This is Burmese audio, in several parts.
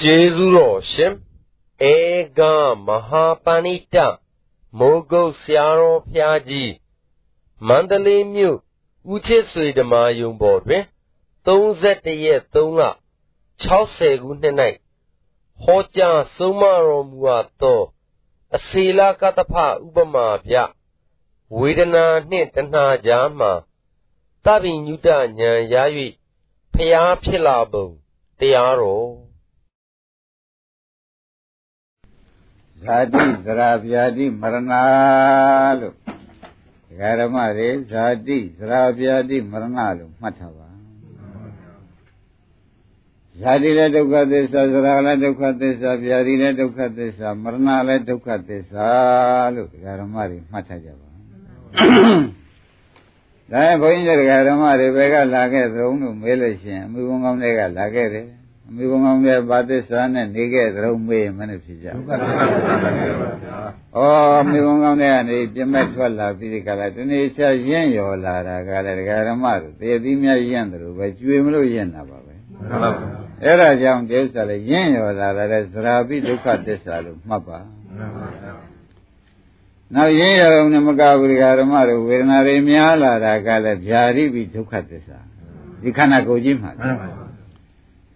ကျေးဇူးတော်ရှင်ဧကမဟာပဏိတမိုးကုတ်ဆရာတော်ဖျားကြီးမန္တလေးမြို့ဦးချစ်ဆွေဓမ္မာယုံပေါ်တွင်31ရက်3လ60ခုနှစ်၌ဟောကြားဆုံးမတော်မူအပ်သောအစေလကတ္တဖဥပမာပြဝေဒနာနှင့်တဏှာကြားမှတပိညုတဉာဏ်ရ၍ဖျားဖြစ်လာပုံတရားတော် ဇာတိသရာဗျာတိမရဏလို့ဒကာရမတွေဇာတိသရာဗျာတိမရဏလို့မှတ်ထားပါဇာတိလည်းဒုက္ခသစ္စာသရာလည်းဒုက္ခသစ္စာဗျာတိလည်းဒုက္ခသစ္စာမရဏလည်းဒုက္ခသစ္စာလို့ဒကာရမတွေမှတ်ထားကြပါဒါရင်ဘုန်းကြီးတွေကဓမ္မတွေဘယ်ကလာခဲ့သရုံလို့မေးလို့ရှိရင်အမှုဘုံကောင်းတွေကလာခဲ့တယ်အ မှုဘုံကောင်းတွေဘာသစ္စာနဲ့နေခဲ့သရုံမေးမနဲ့ဖြစ်ကြဘူးဩအမှုဘုံကောင်းတွေကနေပြမဲ့ထွက်လာပြီးဒီကလာတနေ့ချရင့်ရော်လာတာကလည်းဒကာဓမ္မတို့တေသီးများရင့်တယ်လို့ပဲကျွေမလို့ရင့်တာပါပဲအဲ့ဒါကြောင့်ဒီဥစ္စာလည်းရင့်ရော်လာတဲ့သရာပိဒုက္ခသစ္စာလို့မှတ်ပါနောက်ရင်းရုံနဲ့မကဘူးဒီဓမ္မတို့ဝေဒနာတွေများလာတာကလည်းဗျာတိပိဒုက္ခသစ္စာဒီခန္ဓာကိုယ်ကြီးမှာ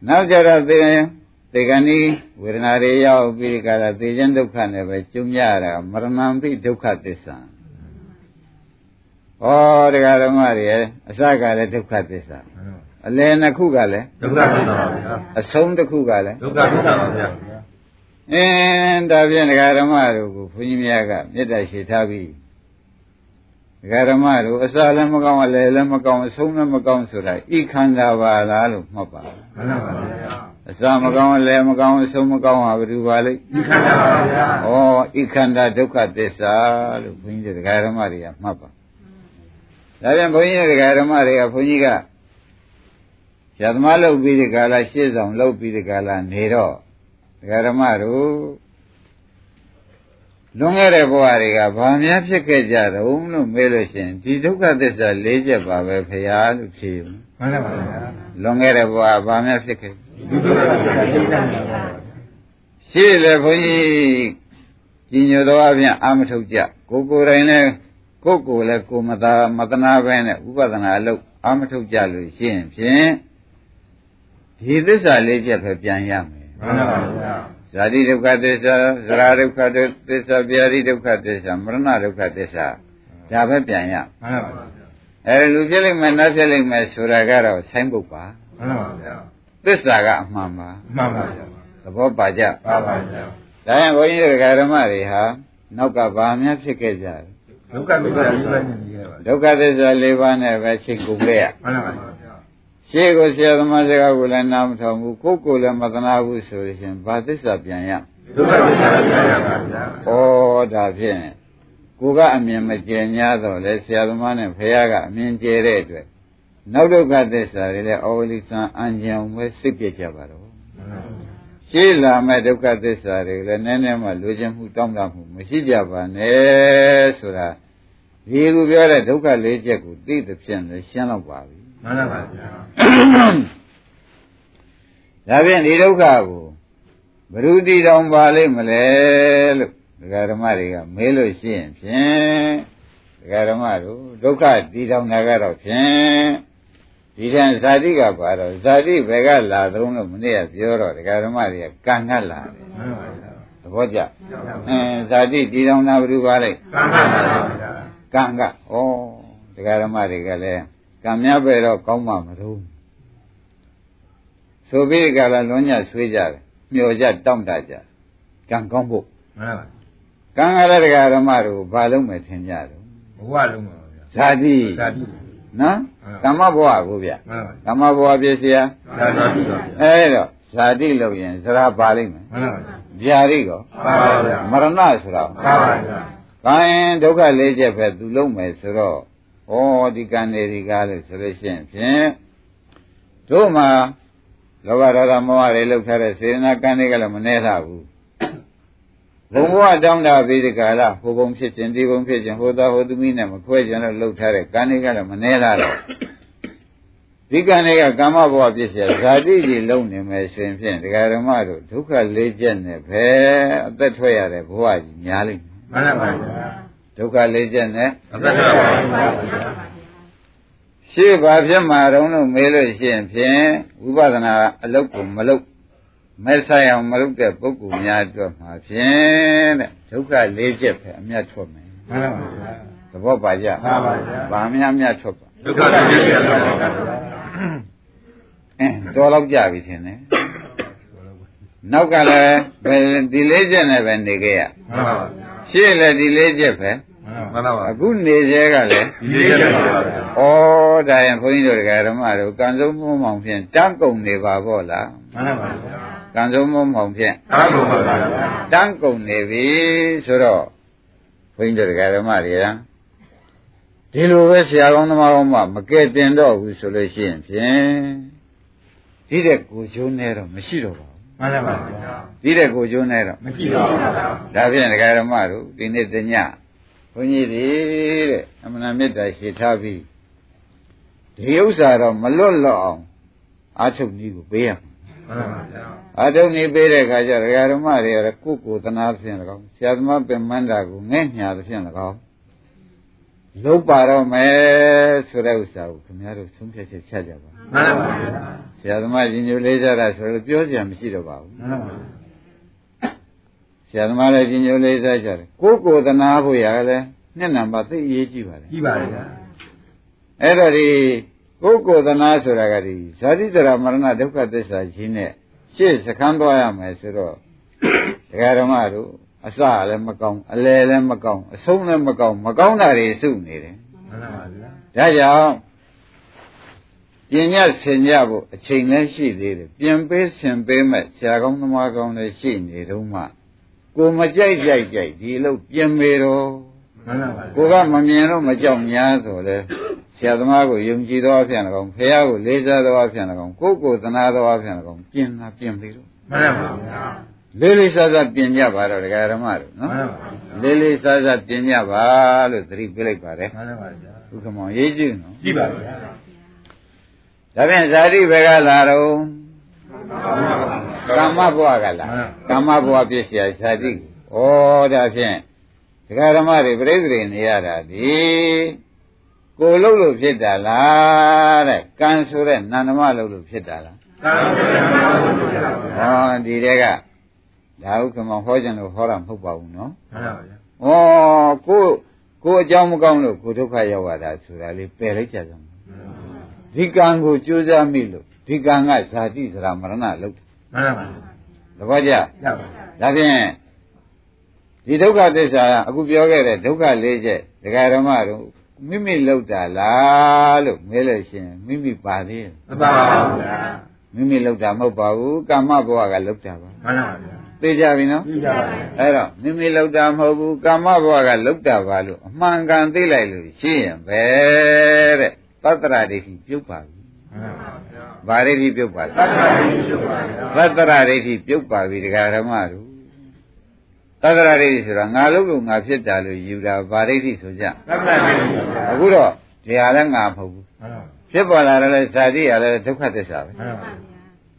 နောက်ကြတော့သေသေကဏီဝေဒနာတွေရောက်ပြီးဒီကလာသေခြင်းဒုက္ခနဲ့ပဲကျုံရတာမရဏံပိဒုက္ခသစ္စာဩတရားဓမ္မတွေအစကလည်းဒုက္ခသစ္စာအလယ်နှစ်ခုကလည်းဒုက္ခသစ္စာပါဗျာအဆုံးတစ်ခုကလည်းဒုက္ခသစ္စာပါဗျာအင်းဒါဖြင့်ဒကာဓမ္မတို့ကိုဘုန်းကြီးများကမေတ္တာရှိထားပြီးဒကာဓမ္မတို့အစလည်းမကောင်းအလယ်လည်းမကောင်းအဆုံးလည်းမကောင်းဆိုတာဤခန္ဓာပါလားလို့မှတ်ပါ မှန်ပါပါဗျာအစမကောင်းအလယ်မကောင်းအဆုံးမကောင်းဟာဘယ်သူပါလိမ့်ဤခန္ဓာပါဗျာဩဤခန္ဓာဒုက္ခသစ္စာလို့ဘုန်းကြီးဒကာဓမ္မတွေကမှတ်ပါဒါပြန်ဘုန်းကြီးဒကာဓမ္မတွေကဘုန်းကြီးကဇာသမားလုပ်ပြီးဒီကာလရှေ့ဆောင်လုပ်ပြီးဒီကာလနေတော့ဒကာဓမ္မတို့ လွန်ခဲ့တဲ့ဘဝတွေကဘာများဖြစ်ခဲ့ကြတုံးလို့မေးလို့ရှိရင်ဒီဒုက္ခသစ္စာ၄ချက်ပါပဲဖရာလို့ဖြေမှန်ပါပါဗျာလွန်ခဲ့တဲ့ဘဝဘာများဖြစ်ခဲ့ဒုက္ခသစ္စာ၄ချက်ပါပါရှိလေဘုန်းကြီးကြီးညိုသောအပြင်အာမထုတ်ကြကိုကိုယ်တိုင်လည်းကိုယ်ကိုယ်လည်းကိုမသာမတနာပဲနဲ့ဥပဒနာအလုပ်အာမထုတ်ကြလို့ရှိရင်ဖြင့်ဒီသစ္စာလေးချက်ပဲပြန်ရမယ်မှန်ပါဗျာ ဇာတိဒုက္ခသစ္စာဇရာဒုက္ခသစ္စာဗျာတိဒုက္ခသစ္စာမရဏဒုက္ခသစ္စာဒါပဲပြန်ရမှန်ပါဗျာအဲလူဖြစ်လိမ့်မယ်နတ်ဖြစ်လိမ့်မယ်ဆိုတာကတော့ဆိုင်းပုတ်ပါမှန်ပါဗျာသစ္စာကအမှန်ပါမှန်ပါဗျာသဘောပါကြပါပါဗျာဒါရင်ဘုန်းကြီးတို့ဓမ္မတွေဟာနောက်ကဘာများဖြစ်ခဲ့ကြလဲဒုက္ခသစ္စာ၄ပါးနဲ့နေရပါဒုက္ခသစ္စာ၄ပါးနဲ့ပဲချိန်ကုန်ခဲ့ရမှန်ပါဗျာ ရှေ့ကိုဆရာသမားစကားကိုလည်းနားမထောင်ဘူးကိုယ်ကိုယ်လည်းမသနာဘူးဆိုရင်ဘာသစ္စာပြန်ရဒုက္ခသစ္စာပြန်ရပါဗျာဩဒါဖြင့်ကိုကအမြင်မကျင်냐တော့လေဆရာသမားနဲ့ဖခင်ကအမြင်ကျဲတဲ့အတွက်နောက်ဒုက္ခသစ္စာတွေလည်းဩဝလိသံအံကြံပဲစိတ်ပြကြပါတော့ရှေ့လာမဲ့ဒုက္ခသစ္စာတွေလည်းနည်းနည်းမှလိုချင်မှုတောင်းတမှုမရှိကြပါနဲ့ဆိုတာဒီလိုပြောတဲ့ဒုက္ခလေးချက်ကိုသိတဲ့ဖြင့်လည်းရှင်းတော့ပါပြီ မှန်ပါဗျာဒါဖြင့်ဒီဒုက္ခကိုဘ ᱹ တိတောင်ပါလိမ့်မလဲလို့ဒကာဓမ္မတွေကမေးလို့ရှိရင်ဖြင့်ဒကာဓမ္မတို့ဒုက္ခတည်တောင်တာကတော့ဖြင့်ဒီထန်ဇာတိကပါတော့ဇာတိဘယ်ကလာသုံးလို့မနေ့ကပြောတော့ဒကာဓမ္မတွေကကံကလာတယ်မှန်ပါဗျာသဘောကျအင်းဇာတိတည်တောင်တာဘယ်သူပါလိမ့်ကံကပါဗျာကံကဩဒကာဓမ္မတွေကလည်း ကံများပဲတော့ကောင်းမှမလို့ဆိုပြီးကြလားလွန်ညဆွေးကြတယ်မျောကြတောင့်တကြကံကောင်းဖို့မှန်ပါကံကလည်းတရားဓမ္မတို့ဘာလုံးမယ်ထင်ကြတယ်ဘဝလုံးပါဗျာဇာတိဇာတိနော်ကမ္မဘဝကိုဗျမှန်ပါကမ္မဘဝပြည့်စရာဇာတိပါဗျာအဲဒါဇာတိလို့ရင်ဇရာပါလိမ့်မယ်မှန်ပါဗျာတိကောပါပါဗျာမရဏဆိုတာပါပါဗျာကံဒုက္ခလေးချက်ပဲသူလုံးမယ်ဆိုတော့ ဩဒီကံတွေဒီကားလို့ဆိုလို့ရှိရင်ဖြင့်တို့မှာလောဘဒေါသမောဟတွေလောက်ထားတဲ့စေနာကံတွေကလည်းမနှဲတာဘူးဘုံဘဝတောင်းတာပြီးဒီကလာဟိုဘုံဖြစ်ခြင်းဒီဘုံဖြစ်ခြင်းဟိုသားဟိုသမီးနဲ့မခွဲခြင်းလို့လှုပ်ထားတဲ့ကံတွေကလည်းမနှဲတာတော့ဒီကံတွေကကာမဘဝပြည့်စရာဇာတိကြီးလုံးနေမယ်ဆိုရင်ဖြင့်ဒကာဓမ္မတို့ဒုက္ခလေးချက်နဲ့ပဲအသက်ထွက်ရတဲ့ဘဝကြီးများလိမ့်မယ်မှန်ပါဗျာ ဒုက္ခလေးချက်နဲ့အသက်ထွက်ပါဗျာရှေ့ဘာဖြစ်မှာတုံးလို့မေးလို့ရှိရင်ဖြင့်ဝိပဿနာအလုပ်ကိုမလုပ်မဲဆိုင်အောင်မလုပ်တဲ့ပုဂ္ဂိုလ်များအတွက်မှာဖြင့်တဲ့ဒုက္ခလေးချက်ပဲအမြတ်ထွက်မယ်မှန်ပါဗျာသဘောပါကြမှန်ပါဗျာဗာများအမြတ်ထွက်ပါဒုက္ခတွေပြည့်ရတော့ပါဗျာအင်းတော်တော့ကြပြီထင်တယ်နောက်ကလည်းဘယ်ဒီလေးချက်နဲ့ပဲနေခဲ့ရမှန်ပါဗျာရှေ့လည်းဒီလေးချက်ပဲ မှန်ပါဗျာအခုနေသေးကလည်းဒီလေးရက်ပါဗျာဩဒါရင်ဘုန်းကြီးတို့ဓမ္မတို့ကံစုံမုံမောင်ဖြင့်တန်းကုန်နေပါဗောလားမှန်ပါဗျာကံစုံမုံမောင်ဖြင့်အားကုန်ပါဗျာတန်းကုန်နေပြီဆိုတော့ဘုန်းကြီးတို့ဓမ္မတွေကဒီလိုပဲဆရာကောင်းသမားကောင်းမှမကဲတင်တော့ဘူးဆိုလို့ရှိရင်ဖြင့်ဒီတဲ့ကိုချိုးနေတော့မရှိတော့ပါဘူးမှန်ပါဗျာဒီတဲ့ကိုချိုးနေတော့မရှိပါဘူးဗျာဒါဖြင့်ဒကာဓမ္မတို့ဒီနေ့တညဘု န်းကြီးတွေတဲ့အမှန်တန်မေတ္တာရှိထားပြီးဒီဥစ္စာတော့မလွတ်လော့အောင်အာထုတ်နည်းကိုပေးရမယ်မှန်ပါဗျာအာထုတ်နည်းပေးတဲ့အခါကျဒကာဓမ္မတွေကတော့ကိုယ့်ကိုယ်သနာဖြင့်၎င်းဆရာသမားပင်မန္တာကိုငဲ့ညာဖြင့်၎င်းလုံးပါတော့မယ်ဆိုတဲ့ဥစ္စာကိုခင်ဗျားတို့ဆုံးဖြတ်ချက်ချကြပါမှန်ပါဗျာဆရာသမားရှင်ညိုလေးကြတာဆိုတော့ပြောကြမရှိတော့ပါဘူးမှန်ပါဗျာ ဆရာသမားလည်းရှင်ညိုလေးစားကြတယ်ကိုယ့်ကိုယ်သနာဖို့ရလည်းနှစ်နံပါတ်သိအရေးကြီးပါတယ်ကြီးပါလေဗျာအဲ့တော့ဒီကိုယ်ကိုယ်သနာဆိုတာကဒီဇာတိတရာမရဏဒုက္ခသစ္စာကြီးနဲ့ရှေ့စခန်းသွားရမယ်ဆိုတော့ဒကာဓမ္မတို့အစလည်းမကောင်းအလယ်လည်းမကောင်းအဆုံးလည်းမကောင်းမကောင်းတာတွေစုနေတယ်မှန်ပါဗျာဒါကြောင့်ပြင်ညဆင်ကြဖို့အချိန်လည်းရှိသေးတယ်ပြင်ပေးဆင်ပေးမဲ့ဆရာကောင်းသမားကောင်းလည်းရှိနေတော့မှ ကိုမကြိုက်ကြိုက်ကြိုက်ဒီလို့ပြင်မေတော့မှန်ပါဗျာကိုကမမြင်တော့မကြောက်များဆိုလဲဆရာသမားကိုယုံကြည်သောအဖြစ်၎င်းဖះကိုလေးစားသောအဖြစ်၎င်းကိုယ့်ကိုယ်သနာသောအဖြစ်၎င်းပြင်တာပြင်ပြီတော့မှန်ပါဗျာလေးလေးစားစားပြင်ကြပါတော့ဒကာဓမ္မတို့မှန်နော်ပါဗျာလေးလေးစားစားပြင်ကြပါလို့သတိပေးလိုက်ပါတယ်မှန်ပါဗျာဘုခမောင်ရေးကြည့်နော်ကြီးပါဗျာဒါဖြင့်ဇာတိဘက်ကလာတော့ ကာမဘဝကလာကာမဘဝပြည့်စရာဇာတိဩဒါဖြင့်ဒကာဓမ္မတွေပြိဿတွေနေရတာဒီကိုလှုပ်လို့ဖြစ်တာလားတဲ့ကံဆိုတဲ့နန္ဒမလှုပ်လို့ဖြစ်တာလားသာသနာ့ဘုရားဟောဒီတဲ့ကဒါဥက္ကမဟောကြလို့ဟောတာမဟုတ်ပါဘူးနော်မှန်ပါဗျာဩကိုကိုအကြောင်းမကောင်းလို့ကိုဒုက္ခရောက်ရတာဆိုတာလေးပယ်လိုက်ကြစမ်းဒီကံကိုကြိုးစားမိလို့ဒီကံကဇာတိစရာမရဏလုတ် မှန်ပါဗျာသဘောကျရပါဗျာဒါဖြင့်ဒီဒုက္ခသစ္စာကအခုပြောခဲ့တဲ့ဒုက္ခလေးချက်ဒကာဓမ္မတို့မိမိလောက်တာလားလို့မဲလို့ရှိရင်မိမိပါသေးတယ်မပါပါဘူးဗျာမိမိလောက်တာမဟုတ်ပါဘူးကာမဘဝကလောက်တာပါမှန်ပါဗျာသိကြပြီနော်ကြီးပါဗျာအဲ့တော့မိမိလောက်တာမဟုတ်ဘူးကာမဘဝကလောက်တာပါလို့အမှန်ကန်သိလိုက်လို့ရှိရင်ပဲတဲ့သတ္တရာဒိဋ္ဌိပြုတ်ပါပြီမှန်ပါဗျာ ဗာဒိဋ္ဌိပြုတ်ပါသလားတ္တရာကြီးရှိပါဗျာသတ္တရာဒိဋ္ဌိပြုတ်ပါပြီဒကာဓမ္မတို့သတ္တရာဒိဋ္ဌိဆိုတာငါလို့လို့ငါဖြစ်တာလို့ယူတာဗာဒိဋ္ဌိဆိုကြသတ္တရာကြီးရှိပါဗျာအခုတော့ဒီဟာလည်းငါမဟုတ်ဘူးမှန်ပါဖြစ်ပေါ်လာတယ်လည်းဇာတိရလည်းဒုက္ခသစ္စာပဲမှန်ပါ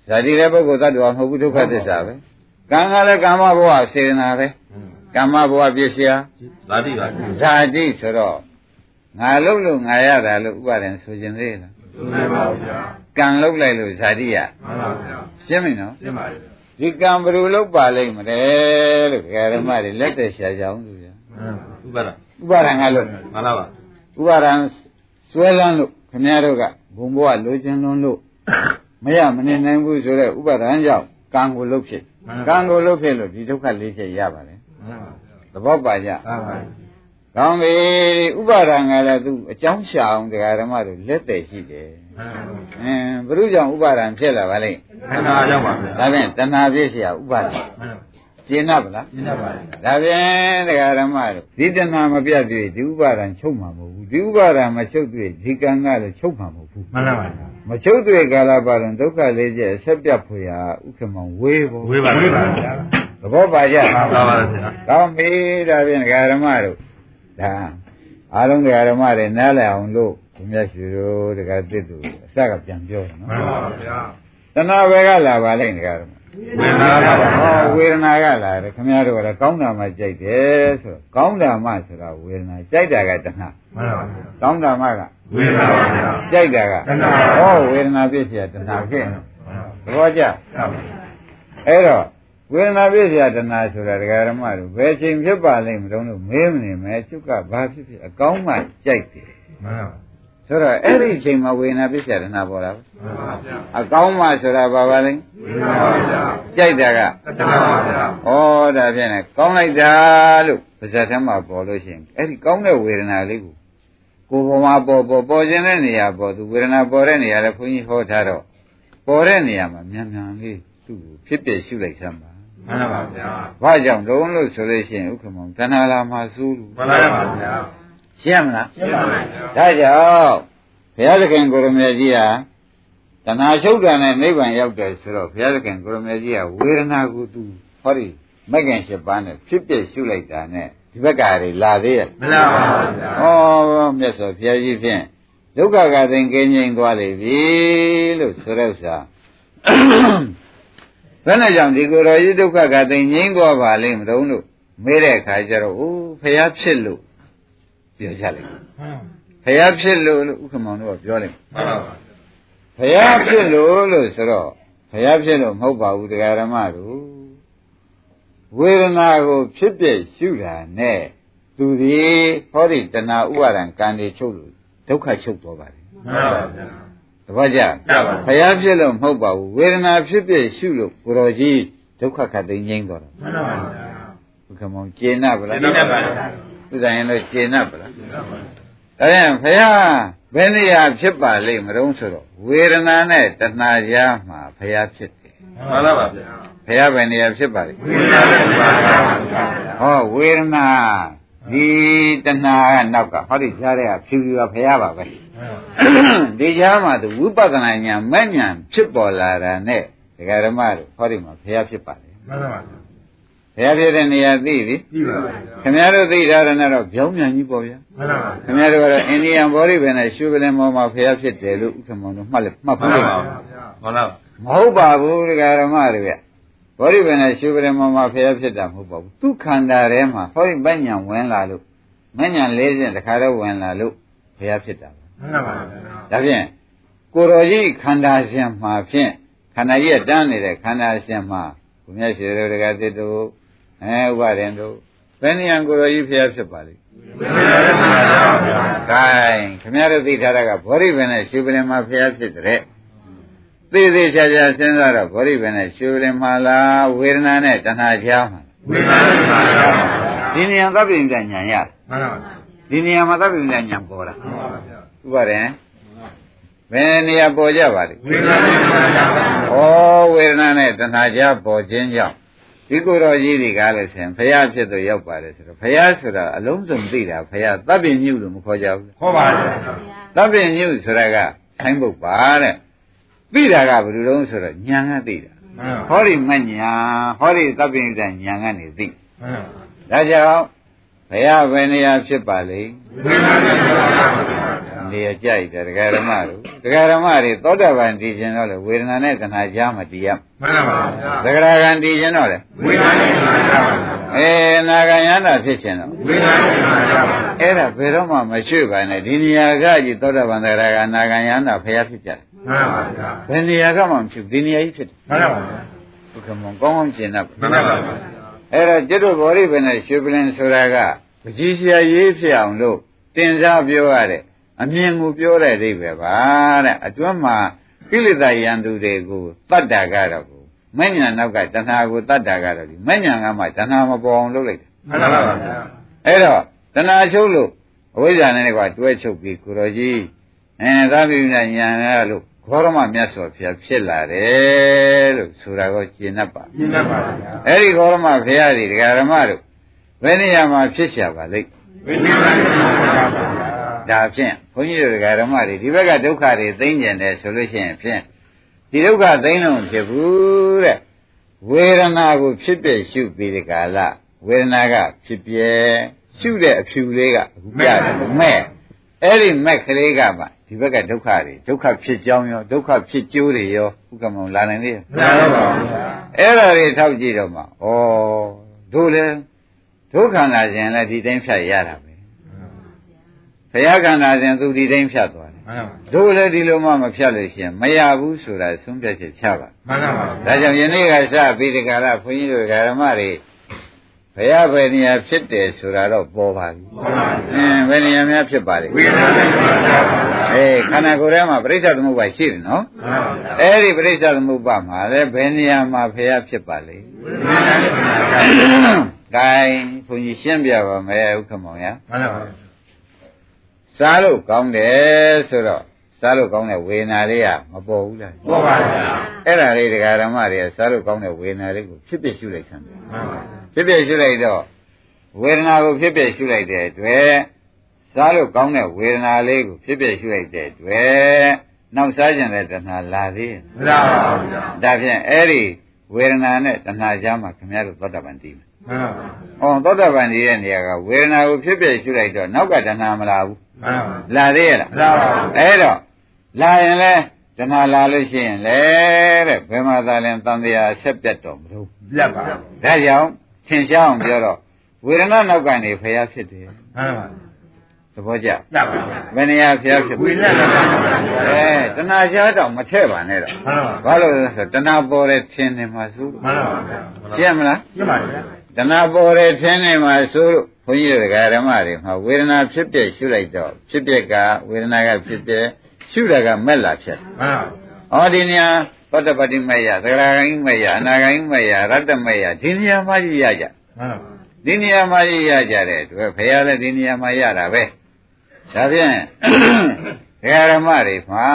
ဇာတိလည်းပုဂ္ဂိုလ်သတ္တဝါမဟုတ်ဘူးဒုက္ခသစ္စာပဲကံကလည်းကာမဘဝစေတနာပဲကာမဘဝပြည့်စရာသာတိပါဇာတိဆိုတော့ငါလုံးလို့ငါရတာလို့ဥပါဒံဆိုခြင်းသေးလား မှန်ပါဗျာကံလုံးလိုက်လို့ဇာတိရမှန်ပါဗျာရှင်းပြီနော်ရှင်းပါပြီဒီကံဘယ်လိုလုပ်ပါလိမ့်မလဲလို့ဓမ္မတွေလက်သက်ရှာကြအောင်သူပြဥပါဒဥပါဒံကလို့မှန်ပါပါဥပါဒံစွဲလန်းလို့ခင်ဗျားတို့ကဘုံဘဝလိုချင်လွန်းလို့မရမနေနိုင်ဘူးဆိုတော့ဥပါဒံကြောင့်ကံကိုလုပ်ဖြစ်ကံကိုလုပ်ဖြစ်လို့ဒီဒုက္ခလေးချက်ရပါတယ်မှန်ပါသဘောပါကြပါပါ ကောင်းပြီဥပါဒံကလည်းသူအကြောင်းရှာအောင်တရားဓမ္မတို့လက်သက်ရှိတယ် မှန်ပါ အင်းဘုရုကြောင့်ဥပါဒံဖြစ်လာပါလိမ့် ခန္ဓာရောက်ပါဗျာ ဒါဖြင့်တဏှာပြည့်เสียဥပါဒံ မှန်ပါ ကျင့်납ဗလား ရှင်းပါပါ ဒါဖြင့်တရားဓမ္မတို့ဒီတဏှာမပြတ်သေးဒီဥပါဒံချုပ်မှာမဟုတ်ဘူးဒီဥပါဒံမချုပ်သေးဒီကံကလည်းချုပ်မှာမဟုတ်ဘူး မှန်ပါပါ မချုပ်သေးကာလပါရင်ဒုက္ခလေးကျအဆက်ပြတ်ဖွေဟာဥက္ကမောင်ဝေးဖို့ ဝေးပါဝေးပါဗျာ သဘောပါကြ ပါပါပါဗျာ ကောင်းပြီဒါဖြင့်တရားဓမ္မတို့ ဒါအားလုံးတရားဓမ္မတွေနားလည်အောင်လို့ ဒီမြတ်ရှိတို့တကတစ်သူအစကပြန်ပြောတယ်နော် မှန်ပါဗျာ တဏှာဘယ်ကလာပါလိမ့်တကားတော့ ဝေဒနာပါဗျာ ဟောဝေဒနာကလာတယ်ခင်ဗျားတို့ကလည်းကောင်းတာမှကြိုက်တယ်ဆိုတော့ကောင်းတာမှဆိုတာဝေဒနာကြိုက်တာကတဏှာ မှန်ပါဗျာ ကောင်းတာမှက ဝေဒနာပါဗျာ ကြိုက်တာက တဏှာ ဟောဝေဒနာပြည့်เสียတဏှာဖြစ်နေသဘောကျ ဟုတ်ပါဗျာ အဲ့တော့ ဝေဒနာပြည့်စရာတဏှာဆိုတာဒကာရမတို့ဘယ်ချိန်ဖြစ်ပါလိမ့်မလို့မေးမနေမဲသူကဘာဖြစ်ဖြစ်အကောင်းမှကြိုက်တယ်မှန်ပါဆိုတော့အဲ့ဒီအချိန်မှာဝေဒနာပြည့်စရာတဏှာပေါ်လာဘူးမှန်ပါဗျာအကောင်းမှဆိုတာဘာပါလိမ့်ဝေဒနာပါဗျာကြိုက်တာကတဏှာပါဗျာဩဒါဖြင့်ကောင်းလိုက်တာလို့ပါဇက်ထဲမှာပေါ်လို့ရှိရင်အဲ့ဒီကောင်းတဲ့ဝေဒနာလေးကိုကိုယ်ပေါ်မှာပေါ်ပေါ်ပေါ်ခြင်းတဲ့နေရာပေါ်သူဝေဒနာပေါ်တဲ့နေရာလဲခွန်ကြီးဟောထားတော့ပေါ်တဲ့နေရာမှာမြန်မြန်လေးသူ့ကိုဖြစ်ပြရှုလိုက်စမ်းပါ မှန်ပါဗျာဘာကြောင့်လုံးလို့ဆိုလို့ရှိရင်ဥက္ကမောင်တဏှာလာမှာစိုးလို့မှန်ပါဗျာရှင်းမလားရှင်းပါဗျာဒါကြောင့်ဘုရားသခင်ကိုရမေကြီးဟာတဏှာချုပ်တာနဲ့နိဗ္ဗာန်ရောက်တယ်ဆိုတော့ဘုရားသခင်ကိုရမေကြီးကဝေဒနာကိုသူဟောဒီမဂ္ဂင်၈ပါးနဲ့ဖြစ်ပြရှုလိုက်တာနဲ့ဒီဘက်ကတွေလာသေးရဲ့မလားပါဗျာဩမြတ်စွာဘုရားကြီးဖြင့်ဒုက္ခကသိင်ကင်းငြိမ်းသွားလေပြီလို့ဆိုတဲ့ဥစ္စာ ဘယ်နဲ့ကြောင့်ဒီကိုယ်တော်ကြီးဒုက္ခကသိင်ငြိမ်းသွားပါလိမ့်မလို့လို့မေးတဲ့အခါကျတော့အိုးဘုရားဖြစ်လို့ပြောကြလိုက်မှန်ဘုရားဖြစ်လို့လို့ဥက္ကမောင်တို့ကပြောလိုက်ပါဗျာဘုရားဖြစ်လို့လို့ဆိုတော့ဘုရားဖြစ်လို့မဟုတ်ပါဘူးတရားဓမ္မတို့ဝေဒနာကိုဖြစ်ပြရှုတာနဲ့သူဒီဟောဒီတဏှာဥပါဒံကံတွေချုပ်လို့ဒုက္ခချုပ်သွားပါတယ်မှန်ပါဗျာ တပည့်ကြမှန်ပါဘုရားဖြစ်လို့မဟုတ်ပါဘူးဝေဒနာဖြစ်ပြရှုလို့ကိုတော်ကြီးဒုက္ခခတ်သိမ်းငြိမ်းသွားတာမှန်ပါဗျာဘုခမောင်ကျေနပ်ဗလားဒီနေ့ပါဗျာဥဒ္ဒရင်လို့ကျေနပ်ဗလားဒါရင်ဘုရားဘယ်နေရာဖြစ်ပါလိမ့်မတုံးဆိုတော့ဝေဒနာနဲ့တဏှာကြားမှာဘုရားဖြစ်တယ်မှန်ပါဗျာဘုရားဘယ်နေရာဖြစ်ပါလိမ့်ဝေဒနာပါဗျာဟောဝေဒနာဒီတဏှာကနောက်ကဟောဒီကြားတဲ့ကဖြူဖြူကဘုရားပါပဲ ဒီကြားမှာသူဝိပဿနာဉာဏ်မဲ့ဉာဏ်ဖြစ်ပေါ်လာတာနဲ့ဒကာဓမ္မတို့ဟောဒီမှာဘုရားဖြစ်ပါလေမှန်ပါဗျာဘုရားဖြစ်တဲ့နေရာသိပြီကြည့်ပါဗျာခင်ဗျားတို့သိထားတယ်နဲ့တော့ပြောင်းမြန်ကြီးပေါ့ဗျာမှန်ပါဗျာခင်ဗျားတို့ကတော့အိန္ဒိယဘောဓိပင်နဲ့ရှုပလင်မောမှာဘုရားဖြစ်တယ်လို့ဥက္ကမောင်တို့မှတ်လက်မှတ်မှဘူးန်လို့ပါဗျာမှန်ပါမဟုတ်ပါဘူးဒကာဓမ္မတွေဗျဘောဓိပင်နဲ့ရှုပလင်မောမှာဘုရားဖြစ်တာမဟုတ်ပါဘူးသူခန္ဓာထဲမှာဟောဒီပညာဝင်လာလို့မညာလေးစဉ်တခါတော့ဝင်လာလို့ဘုရားဖြစ်တာပါ မှန်ပါဗျာဒါဖြင့်ကိုယ်တော်ကြီးခန္ဓာရှင်မှာဖြင့်ခန္ဓာကြီးကတန်းနေတဲ့ခန္ဓာရှင်မှာဘုရားရှိတော်ဒကာတိတို့အဲဥပါရင်တို့ဘယ်နေရာကိုယ်တော်ကြီးဘုရားဖြစ်ပါလိမ့်ဝေဒနာပါဗျာ။ gain ခင်ဗျားတို့သိထားတာကဘောဓိပင်နဲ့ရှုပလင်မှာဖျားဖြစ်တဲ့။သိသိချာချာစဉ်းစားတော့ဘောဓိပင်နဲ့ရှုပလင်မှာလားဝေဒနာနဲ့တဏှာချာမှာဝေဒနာပါဗျာဒီနေရာသဗ္ဗညဉာဏ်ရမှန်ပါဗျာဒီနေရာမှာသဗ္ဗညဉာဏ်ပေါ်လာမှန်ပါဗျာ ဥပါရင်ဘယ်နေရာပေါ်ကြပါလိမ့်ဝေဒနာပါဗျာ။ဩဝေဒနာနဲ့တဏှာချာပေါ်ခြင်းကြောင့်ဒီကိုယ်တော်ကြီးတွေကလည်းဆင်ဖရာဖြစ်သူရောက်ပါလေဆိုတော့ဖရာဆိုတာအလုံးစုံသိတာဖရာသဗ္ဗညုလို့မခေါ်ကြဘူးဟောပါဗျာသဗ္ဗညုဆိုတာကဆိုင်းပုတ်ပါတဲ့သိတာကဘယ်လိုလုံးဆိုတော့ညာကသိတာမှန်ဟောဒီမညာဟောဒီသဗ္ဗညုတညာကနေသိမှန်ဒါကြောင့်ဘုရားဘယ်နေရာဖြစ်ပါလိမ့်ဝေဒနာပါဗျာ နေရာကြိုက်တယ်ဒကာရမတို့ဒကာရမတွေသောတာပန်တည်ခြင်းတော့လေဝေဒနာနဲ့တဏှာကြားမတည်ရမှန်ပါဗျာဒဂရာဂံတည်ခြင်းတော့လေဝေဒနာပါဗျာအေးနာဂံယန္တာဖြစ်ခြင်းတော့ဝေဒနာပါဗျာအဲ့ဒါဘယ်တော့မှမရွှေ့ပါနဲ့ဒီနေရာကကြီးသောတာပန်ဒဂရာဂံနာဂံယန္တာဖျားဖြစ်ကြတယ်မှန်ပါဗျာဘယ်နေရာကမှမဖြစ်ဘူးဒီနေရာကြီးဖြစ်တယ်မှန်ပါဗျာဘုကမောကောင်းကောင်းကျင်တတ်မှန်ပါဗျာအဲ့တော့ကျွတ်တို့ဘောရိပင်နဲ့ရွှေပလင်ဆိုတာကပကြီးဆရာရေးဖြစ်အောင်လို့တင်စားပြောရတဲ့ အမြင်ကိုပြောတဲ့အိဗယ်ပါတဲ့အတွင်းမှာကိလေသာယံသူတွေကိုတတ်တာကတော့ကိုမဉ္ဇဏ်နောက်ကတဏှာကိုတတ်တာကတော့ဒီမဉ္ဇဏ်ကမှတဏှာမပေါ်အောင်လုပ်လိုက်တယ်မှန်ပါဗျာအဲ့တော့တဏှာချုပ်လို့အဝိဇ္ဇာနဲ့ကွာတွဲချုပ်ပြီးကိုတော်ကြီးအဲသာပိဉာဏ်ရလို့ခေါရမမြတ်စွာဘုရားဖြစ်လာတယ်လို့ဆိုတာကိုကျင့်တတ်ပါရှင်းပါဗျာအဲ့ဒီဂေါရမဘုရားတွေဒကာရမတို့ဘယ်နေရာမှာဖြစ်ရှာပါလိမ့်ဝိညာဉ်ပါဗျာ ဒါဖြင့်ဘုန်းကြီးတို့ဒကာရမတွေဒီဘက်ကဒုက္ခတွေသိမ့်ကျင်တယ်ဆိုလို့ရှိရင်ဖြင့်ဒီဒုက္ခသိမ့်လို့မဖြစ်ဘူးတဲ့ဝေဒနာကိုဖြစ်ပြရှုပြီးဒီကာလဝေဒနာကဖြစ်ပြရှုတဲ့အဖြူလေးကအခုပြတယ်မဲ့အဲ့ဒီမက်ကလေးကမှဒီဘက်ကဒုက္ခတွေဒုက္ခဖြစ်ကြောင်းရောဒုက္ခဖြစ်ကျိုးတွေရောဥက္ကမောလာနိုင်သေးရဲ့မရတော့ပါဘူးဗျာအဲ့ဒါတွေထောက်ကြည့်တော့မှဩတို့လည်းဒုက္ခနာခြင်းလည်းဒီတိုင်းဖြတ်ရတာပဲ ဘုရားခန္ဓာခြင်းသူဒီတိုင်းဖြတ်သွားတယ်မှန်ပါပါတို့လည်းဒီလိုမှမဖြတ်လို့ရှိရင်မရဘူးဆိုတာသုံးဖြတ်ချက်ချပါမှန်ပါပါဒါကြောင့်ယနေ့ကစပြီးဒီကလာဘုန်းကြီးတို့ဓမ္မတွေဘုရားဘယ်နေရာဖြစ်တယ်ဆိုတာတော့ပေါ်ပါပြီမှန်ပါအင်းဘယ်နေရာများဖြစ်ပါလဲဝိညာဉ်နဲ့ပါဗျာအေးခန္ဓာကိုယ်ထဲမှာပြိဿသမုပ္ပါရှိတယ်နော်မှန်ပါဗျာအဲ့ဒီပြိဿသမုပ္ပါမှာလည်းဘယ်နေရာမှာဘုရားဖြစ်ပါလဲဝိညာဉ်နဲ့ပါဗျာဂိုင်းဘုန်းကြီးရှင်းပြပါမယ်ဥက္ကမောင်ရမှန်ပါပါ စားလို့ကောင်းတယ်ဆိုတော့စားလို့ကောင်းတဲ့ဝေဒနာလေးကမပေါ်ဘူးလားပေါ်ပါဗျာအဲ့ဒါလေးဒကာဓမ္မတွေကစားလို့ကောင်းတဲ့ဝေဒနာလေးကိုဖြစ်ဖြစ်ရှုလိုက်ဆံတယ်မှန်ပါဖြစ်ဖြစ်ရှုလိုက်တော့ဝေဒနာကိုဖြစ်ဖြစ်ရှုလိုက်တဲ့အတွက်စားလို့ကောင်းတဲ့ဝေဒနာလေးကိုဖြစ်ဖြစ်ရှုလိုက်တဲ့အတွက်နောက်စားကြတဲ့တဏှာလာသေးရဲ့မရပါဘူးဗျာဒါဖြင့်အဲ့ဒီဝေဒနာနဲ့တဏှာကြားမှာခင်ဗျားတို့သောတာပန်တည်မယ် မှန်ပါပါ။အော်သောတာပန်တည်တဲ့နေရာကဝေဒနာကိုဖြစ်ဖြစ်ရှုလိုက်တော့နောက်ကတဏှာမလာဘူးမှန်ပါ။လာသေးရဲ့လားမရပါဘူး။အဲ့တော့လာရင်လဲတဏှာလာလို့ရှိရင်လေတဲ့ဘယ်မှာသာလဲတန်တရားဆက်ပြတ်တော့မလို့ပြတ်ပါ။ဒါကြောင့်သင်ရှားအောင်ပြောတော့ဝေဒနာနောက်ကနေဖျားဖြစ်တယ်မှန်ပါ။သဘောကျပြတ်ပါဗျာ။ဘယ်နေရာဖျားဖြစ်ဝိညာဉ်နဲ့ပါဗျာအဲတဏှာရှားတော့မထည့်ပါနဲ့တော့မှန်ပါ။ဘာလို့လဲဆိုတော့တဏှာပေါ်တဲ့ထင်နေမှာစိုးမှန်ပါဗျာရှင်းမလားရှင်းပါဗျာ တဏှာပေါ်တဲ့ထင်းနေမှာဆိုလို့ဘုန်းကြီးတို့ဓမ္မတွေမှာဝေဒနာဖြစ်ပြရှုလိုက်တော့ဖြစ်ပြကဝေဒနာကဖြစ်ပြရှုတာကမက်လာဖြစ်မှန်ပါ။ဩဒီနေရာပတ္တပတိမယသဂရဂိမယအနာဂိမယရတ္တမယဒီနေရာမှာကြီးရကြမှန်ပါ။ဒီနေရာမှာကြီးရကြတဲ့အတွက်ဘုရားလည်းဒီနေရာမှာရတာပဲ။ဒါဖြင့်ဓမ္မတွေမှာ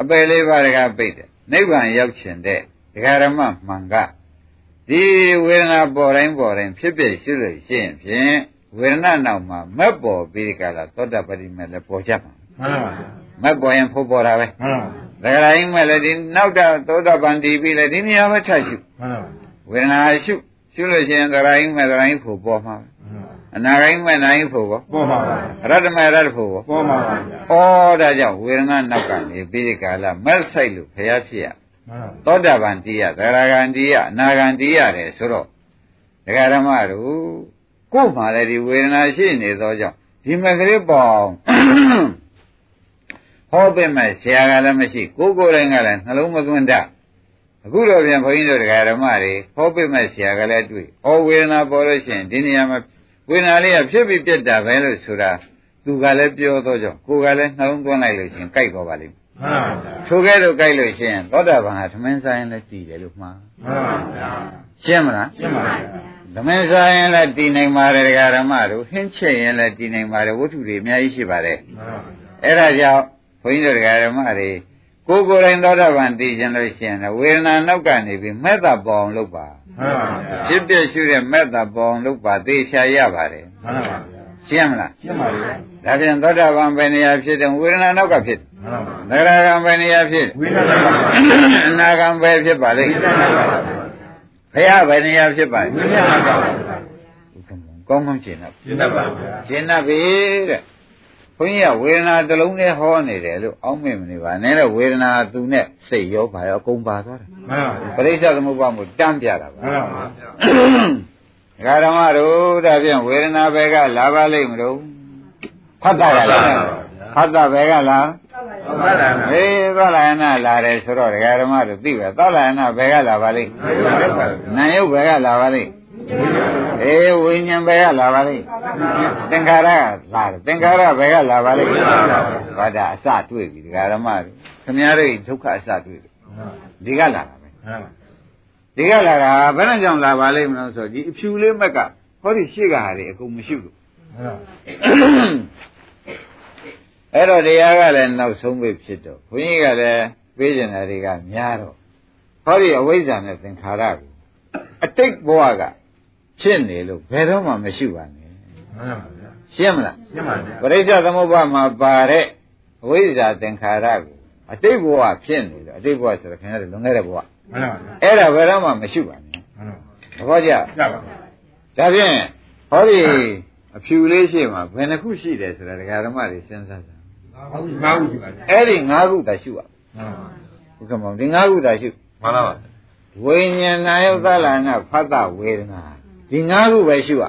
အပယ်လေးပါးကပိတ်တယ်။နိဗ္ဗာန်ရောက်ချင်တဲ့ဓမ္မမှန်က ဒီဝေဒနာပေါ်တိုင်းပေါ်တိုင်းဖြစ်ဖြစ်ရှိလို့ရှိရင်ဖြင့်ဝေဒနာနောက်မှာမက်ပေါ်ပြီးဒီကလာသောတာပတိမဲ့လည်းပေါ်ကြမှာမှန်ပါမက်ပေါ်ရင်ဖို့ပေါ်တာပဲမှန်ပါဒါကြတိုင်းမဲ့လည်းဒီနောက်တာသောတာပန်တည်ပြီးလည်းဒီနေရာပဲထရှုမှန်ပါဝေဒနာရှုရှုလို့ရှိရင်သဂတိုင်းမဲ့သဂတိုင်းဖို့ပေါ်မှာအနာတိုင်းမဲ့နိုင်ဖို့ပေါ်ပေါ်ပါပါရတ္တမဲ့ရတ္တဖို့ပေါ်ပေါ်ပါပါဩဒါကြောင့်ဝေဒနာနောက်ကနေပြီးဒီကလာမက်ဆိုင်လို့ဖျားဖြစ်ရမှန်ပါ သောတာပန်တည်ရသရဂန်တည်ရအနာဂန်တည်ရတယ်ဆိုတော့ဒကာဓမ္မတို့ကိုယ်မှလည်းဒီဝေဒနာရှိနေသောကြောင့်ဒီမကလေးပေါင်းဟောပေးမဲ့ဆရာကလည်းမရှိကိုယ်ကိုယ်တိုင်ကလည်းနှလုံးမသွင်းတတ်အခုတော့ပြန်ဘုန်းကြီးတို့ဒကာဓမ္မတွေဟောပေးမဲ့ဆရာကလည်းတွေ့ဩဝေဒနာပေါ်လို့ရှိရင်ဒီနေရာမှာဝေဒနာလေးကဖြစ်ပြီးပြတ်တာပဲလို့ဆိုတာသူကလည်းပြောသောကြောင့်ကိုယ်ကလည်းနှလုံးသွင်းလိုက်လို့ရှိရင်ကြိုက်တော့ပါလိမ့်မယ် မှန်ပါဗျာထိုကဲ့သို့ကြိုက်လို့ရှိရင်သောတာပန်ဟာသမင်းဆိုင်လည်းတည်တယ်လို့မှားမှန်ပါဗျာရှင်းမလားရှင်းပါဗျာသမင်းဆိုင်လည်းတည်နိုင်ပါတယ်ဒကာဓမ္မတို့ဟင်းချက်ရင်လည်းတည်နိုင်ပါတယ်ဝတ္ထုတွေအများကြီးရှိပါတယ်မှန်ပါဗျာအဲ့ဒါကြောင့်ဘုန်းကြီးတို့ဒကာဓမ္မတွေကိုယ်ကိုယ်တိုင်သောတာပန်တည်ခြင်းလို့ရှိရင်လည်းဝေဒနာနောက်ကနေပြီးမဲ့တာပေါအောင်လုပ်ပါမှန်ပါဗျာဖြစ်ပြရှုတဲ့မဲ့တာပေါအောင်လုပ်ပါသေချာရပါတယ်မှန်ပါဗျာ ရှင်းမလားရှင်းပါဗျာဒါပြန်သောတာပန်ပဲနေရာဖြစ်တယ်ဝေဒနာနောက်ကဖြစ်တယ်မှန်ပါဗျာသဂရကံပဲနေရာဖြစ်ဝိညာဉ်နဲ့ပါဗျာအနာကံပဲဖြစ်ပါလိမ့်ဝိညာဉ်နဲ့ပါဗျာဘုရားပဲနေရာဖြစ်ပါဝိညာဉ်နဲ့ပါဗျာကောင်းကောင်းရှင်းတော့ရှင်းတတ်ပါဗျာရှင်းတော့ပြီတဲ့ဘုန်းကြီးကဝေဒနာတစ်လုံးနဲ့ဟောနေတယ်လို့အောက်မေ့မနေပါနဲ့တဲ့ဝေဒနာသူနဲ့စိတ်ရောပါရောအကုန်ပါသွားတယ်မှန်ပါဗျာပရိစ္ဆေသမုပ္ပါမို့တမ်းပြတာပါမှန်ပါဗျာဒကာ ဓမ္မတို့ဒါဖြင့်ဝေဒနာဘယ်ကလာပါလိမ့်မလို့ဖတ်တာကလားဖတ်တာဘယ်ကလားဟုတ်ပါလားဟေးသောလာယနာလာတယ်ဆိုတော့ဒကာဓမ္မတို့သိပဲသောလာယနာဘယ်ကလာပါလိမ့်နာယုတ်ဘယ်ကလာပါလိမ့်အေးဝိညာဉ်ဘယ်ကလာပါလိမ့်သင်္ခါရကလာတယ်သင်္ခါရဘယ်ကလာပါလိမ့်ဘာဒါအစတွေ့ပြီဒကာဓမ္မတို့ခင်ဗျားတို့ဒုက္ခအစတွေ့ပြီဒီကလာတာပဲမှန်ပါ ဒီကလာတာဘယ်နဲ့ကြောင့်လာပါလိမ့်မလို့ဆိုဒီအဖြူလေးမက်ကဟောဒီရှေ့ကဟာတွေအကုန်မရှိလို့မှန်ပါအဲ့တော့တရားကလည်းနောက်ဆုံးပဲဖြစ်တော့ဘုန်းကြီးကလည်းပေးကျင်တာတွေကများတော့ဟောဒီအဝိဇ္ဇာနဲ့သင်္ခါရကိုအတိတ်ဘဝကဖြစ်နေလို့ဘယ်တော့မှမရှိပါနဲ့မှန်ပါဗျာရှင်းမလားရှင်းပါဗျာပရိစ္ဆေသမုပ္ပါမှာပါတဲ့အဝိဇ္ဇာသင်္ခါရကိုအတိတ်ဘဝဖြစ်နေလို့အတိတ်ဘဝဆိုတော့ခင်ဗျားတို့လွန်ခဲ့တဲ့ဘဝမှန်ပါဗျာ အဲ့ဒါဘယ်တော့မှမရှိပါနဲ့မှန်ပါသဘောကျကြပါဗျာဒါဖြင့်ဟောဒီအဖြူလေးရှိမှဘယ်နှခုရှိတယ်ဆိုတာဒကာဓမ္မတွေစဉ်းစားကြဟုတ်ပြီငါ့ဦးရှိပါဗျာအဲ့ဒီ၅ခုသာရှုရဟုတ်ဘုကမောင်ဒီ၅ခုသာရှုမှန်ပါပါဝိညာဏနာယုသလနာဖတ်တဝေဒနာဒီ၅ခုပဲရှုရ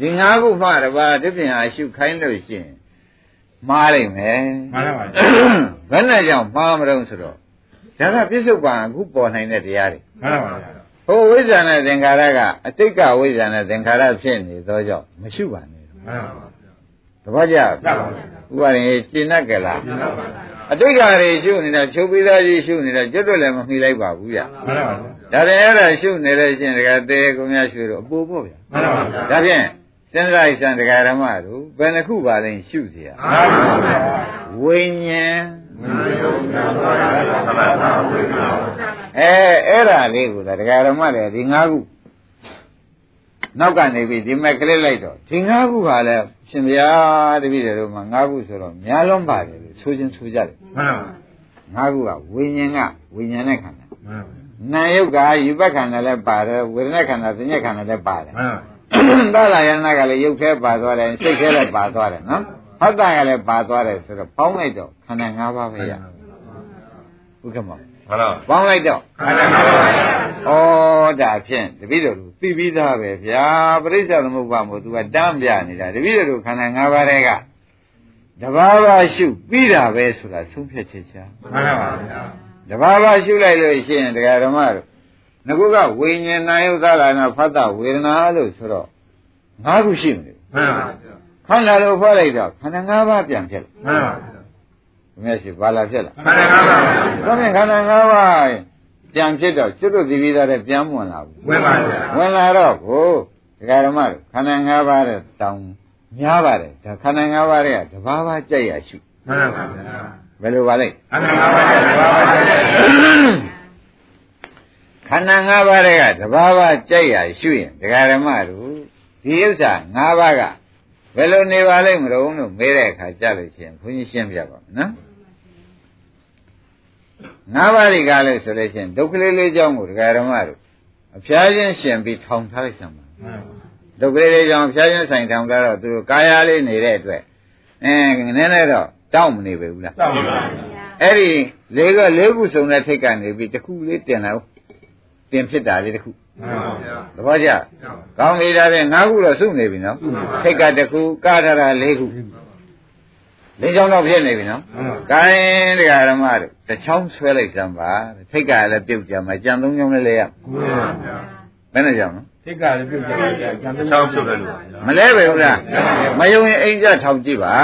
ဒီ၅ခုမှတပါးတပြင်းအားရှုခိုင်းလို့ရှိရင်မှားလိုက်မယ်မှန်ပါပါဘယ်နဲ့ကြောင့်မှားမလို့ဆိုတော့ ဒါကပြစ္ဆုတ်ပံအခုပေါ်နိုင်တဲ့တရားတွေ မှန်ပါပါ ဟိုဝိဇ္ဇာနဲ့သင်္ခါရကအတိတ်ကဝိဇ္ဇာနဲ့သင်္ခါရဖြစ်နေသောကြောင့်မရှိပါနဲ့ မှန်ပါပါ တပည့်ကြ ရပါပါ ဥပါရင်ရှင်းတတ်ကြလား မှန်ပါပါ အတိတ်ကတွေရှုနေတာချုပ်ပြီးသားကြီးရှုနေတာကျွတ်တွက်လည်းမမှီလိုက်ပါဘူးဗျ မှန်ပါပါ ဒါရင်အဲ့ဒါရှုနေလို့ရှရင်တကယ်တဲကုန်များရှုတော့အပူပေါ့ဗျ မှန်ပါပါ ဒါဖြင့်စဉ်းစားရစံဒကာဓမ္မတို့ဘယ်နှခုပါလဲရှုเสีย မှန်ပါပါ ဝိညာဉ် အဲအဲ့ဒါလေးကိုဒါဒကာရမတွေဒီ၅ခုနောက်ကနေပြီးဒီမဲ့ကလေးလိုက်တော့ဒီ၅ခုကလည်းရှင်ဗျာတပည့်တော်မှာ၅ခုဆိုတော့များလွန်ပါတယ်လို့ဆိုချင်းဆိုကြတယ်မှန်ပါ၅ခုကဝိညာဉ်ကဝိညာဉ်နဲ့ခန္ဓာမှန်ပါနာယုတ်ကယူပခန္ဓာလည်းပါတယ်ဝေဒနာခန္ဓာသညခန္ဓာလည်းပါတယ်မှန်ပါသာလယနာကလည်းယုတ်ခဲပါသွားတယ်စိတ်ခဲလည်းပါသွားတယ်နော် ဟတ္တကလည်းပါသွားတယ်ဆိုတော့ပေါင်းလိုက်တော့ခန္ဓာ၅ပါးပဲရဘုက္ကမောမှန်ပါပါပေါင်းလိုက်တော့ခန္ဓာ၅ပါးဩဒါဖြင့်တပည့်တော်တို့သိပြီးသားပဲဗျာပရိစ္ဆေသမုပ္ပါမို့သူကတမ်းပြနေတာတပည့်တော်တို့ခန္ဓာ၅ပါးတွေကတဘာဝရှုပြီးတာပဲဆိုတာသုံးဖြတ်ချက်ချာမှန်ပါပါဗျာတဘာဝရှုလိုက်လို့ရှိရင်တရားဓမ္မတို့ငါကဝိညာဉ်နာယုသလာနာဖတ်တာဝေဒနာလို့ဆိုတော့၅ခုရှိမလို့မှန်ပါပါ ခန္ဓာလို့ဖွဲ့လိုက်တော့ခန္ဓာ၅ပါးပြန်ဖြစ်လာမှန်ပါပါဘုရားရှိဘာလာဖြစ်လာခန္ဓာ၅ပါးဒါဖြင့်ခန္ဓာ၅ပါးပြန်ဖြစ်တော့ကျွတ်တို့ဒီပြီးသားတဲ့ပြန်မဝင်လာဘူးဝင်ပါဗျာဝင်လာတော့ကိုတရားဓမ္မတို့ခန္ဓာ၅ပါးတဲ့တောင်းများပါတယ်ဒါခန္ဓာ၅ပါးတဲ့ကတဘာဝကြိုက်ရရှုမှန်ပါဗျာဘယ်လိုပါလဲခန္ဓာ၅ပါးရဲ့ဘာဝတည်းခန္ဓာ၅ပါးတဲ့ကတဘာဝကြိုက်ရရှုရင်တရားဓမ္မတို့ဒီဥစ္စာ၅ပါးက ဘယ်လိုနေပါလိမ့်မလို့လို့မေးတဲ့အခါကြလို့ရှိရင်ဘုန်းကြီးရှင်းပြပါမယ်နော်ငါးပါးဒီကားလို့ဆိုလို့ရှိရင်ဒုက္ခလေးလေးကြောင့်ကိုဒကာရမတို့အဖျားချင်းရှင်ပြီးထောင်ထားလိုက်စမ်းပါမှန်ပါဒုက္ခလေးလေးကြောင့်အဖျားချင်းဆိုင်ထောင်ထားတော့သူတို့ကာယလေးနေတဲ့အတွက်အဲနည်းနည်းတော့တောင်းမနေပဲဘူးလားတောက်ပါဗျာအဲ့ဒီလေးကလေးခုစုံတဲ့ထိတ်ကနေပြီးတစ်ခုလေးတင်လာတင်ဖြစ်တာလေးတစ်ခု မှန်ပါဗျာသဘောကျကောင်းပြီဒါဖြင့်၅ခုတော့စုနေပြီနော်ထိတ်ကတစ်ခုကားထားတာ၄ခုလေးချောင်းတော့ဖြစ်နေပြီနော်မှန်ပါကိုင်းတရားဓမ္မတို့တစ်ချောင်းဆွဲလိုက်စမ်းပါထိတ်ကလည်းပြုတ်ကြမှာကြံသုံးချောင်းလည်းလဲရကိုယ်ပါဗျာဘယ်နဲ့ကြောင်နော်သိက္ခာလည်းပြုတ်ကြပါဗျာကျန်တဲ့ချောင်းပြုတ်တယ်လို့မလဲပဲဘူးလားမယုံရင်အိမ်ကြထောင်ကြည့်ပါ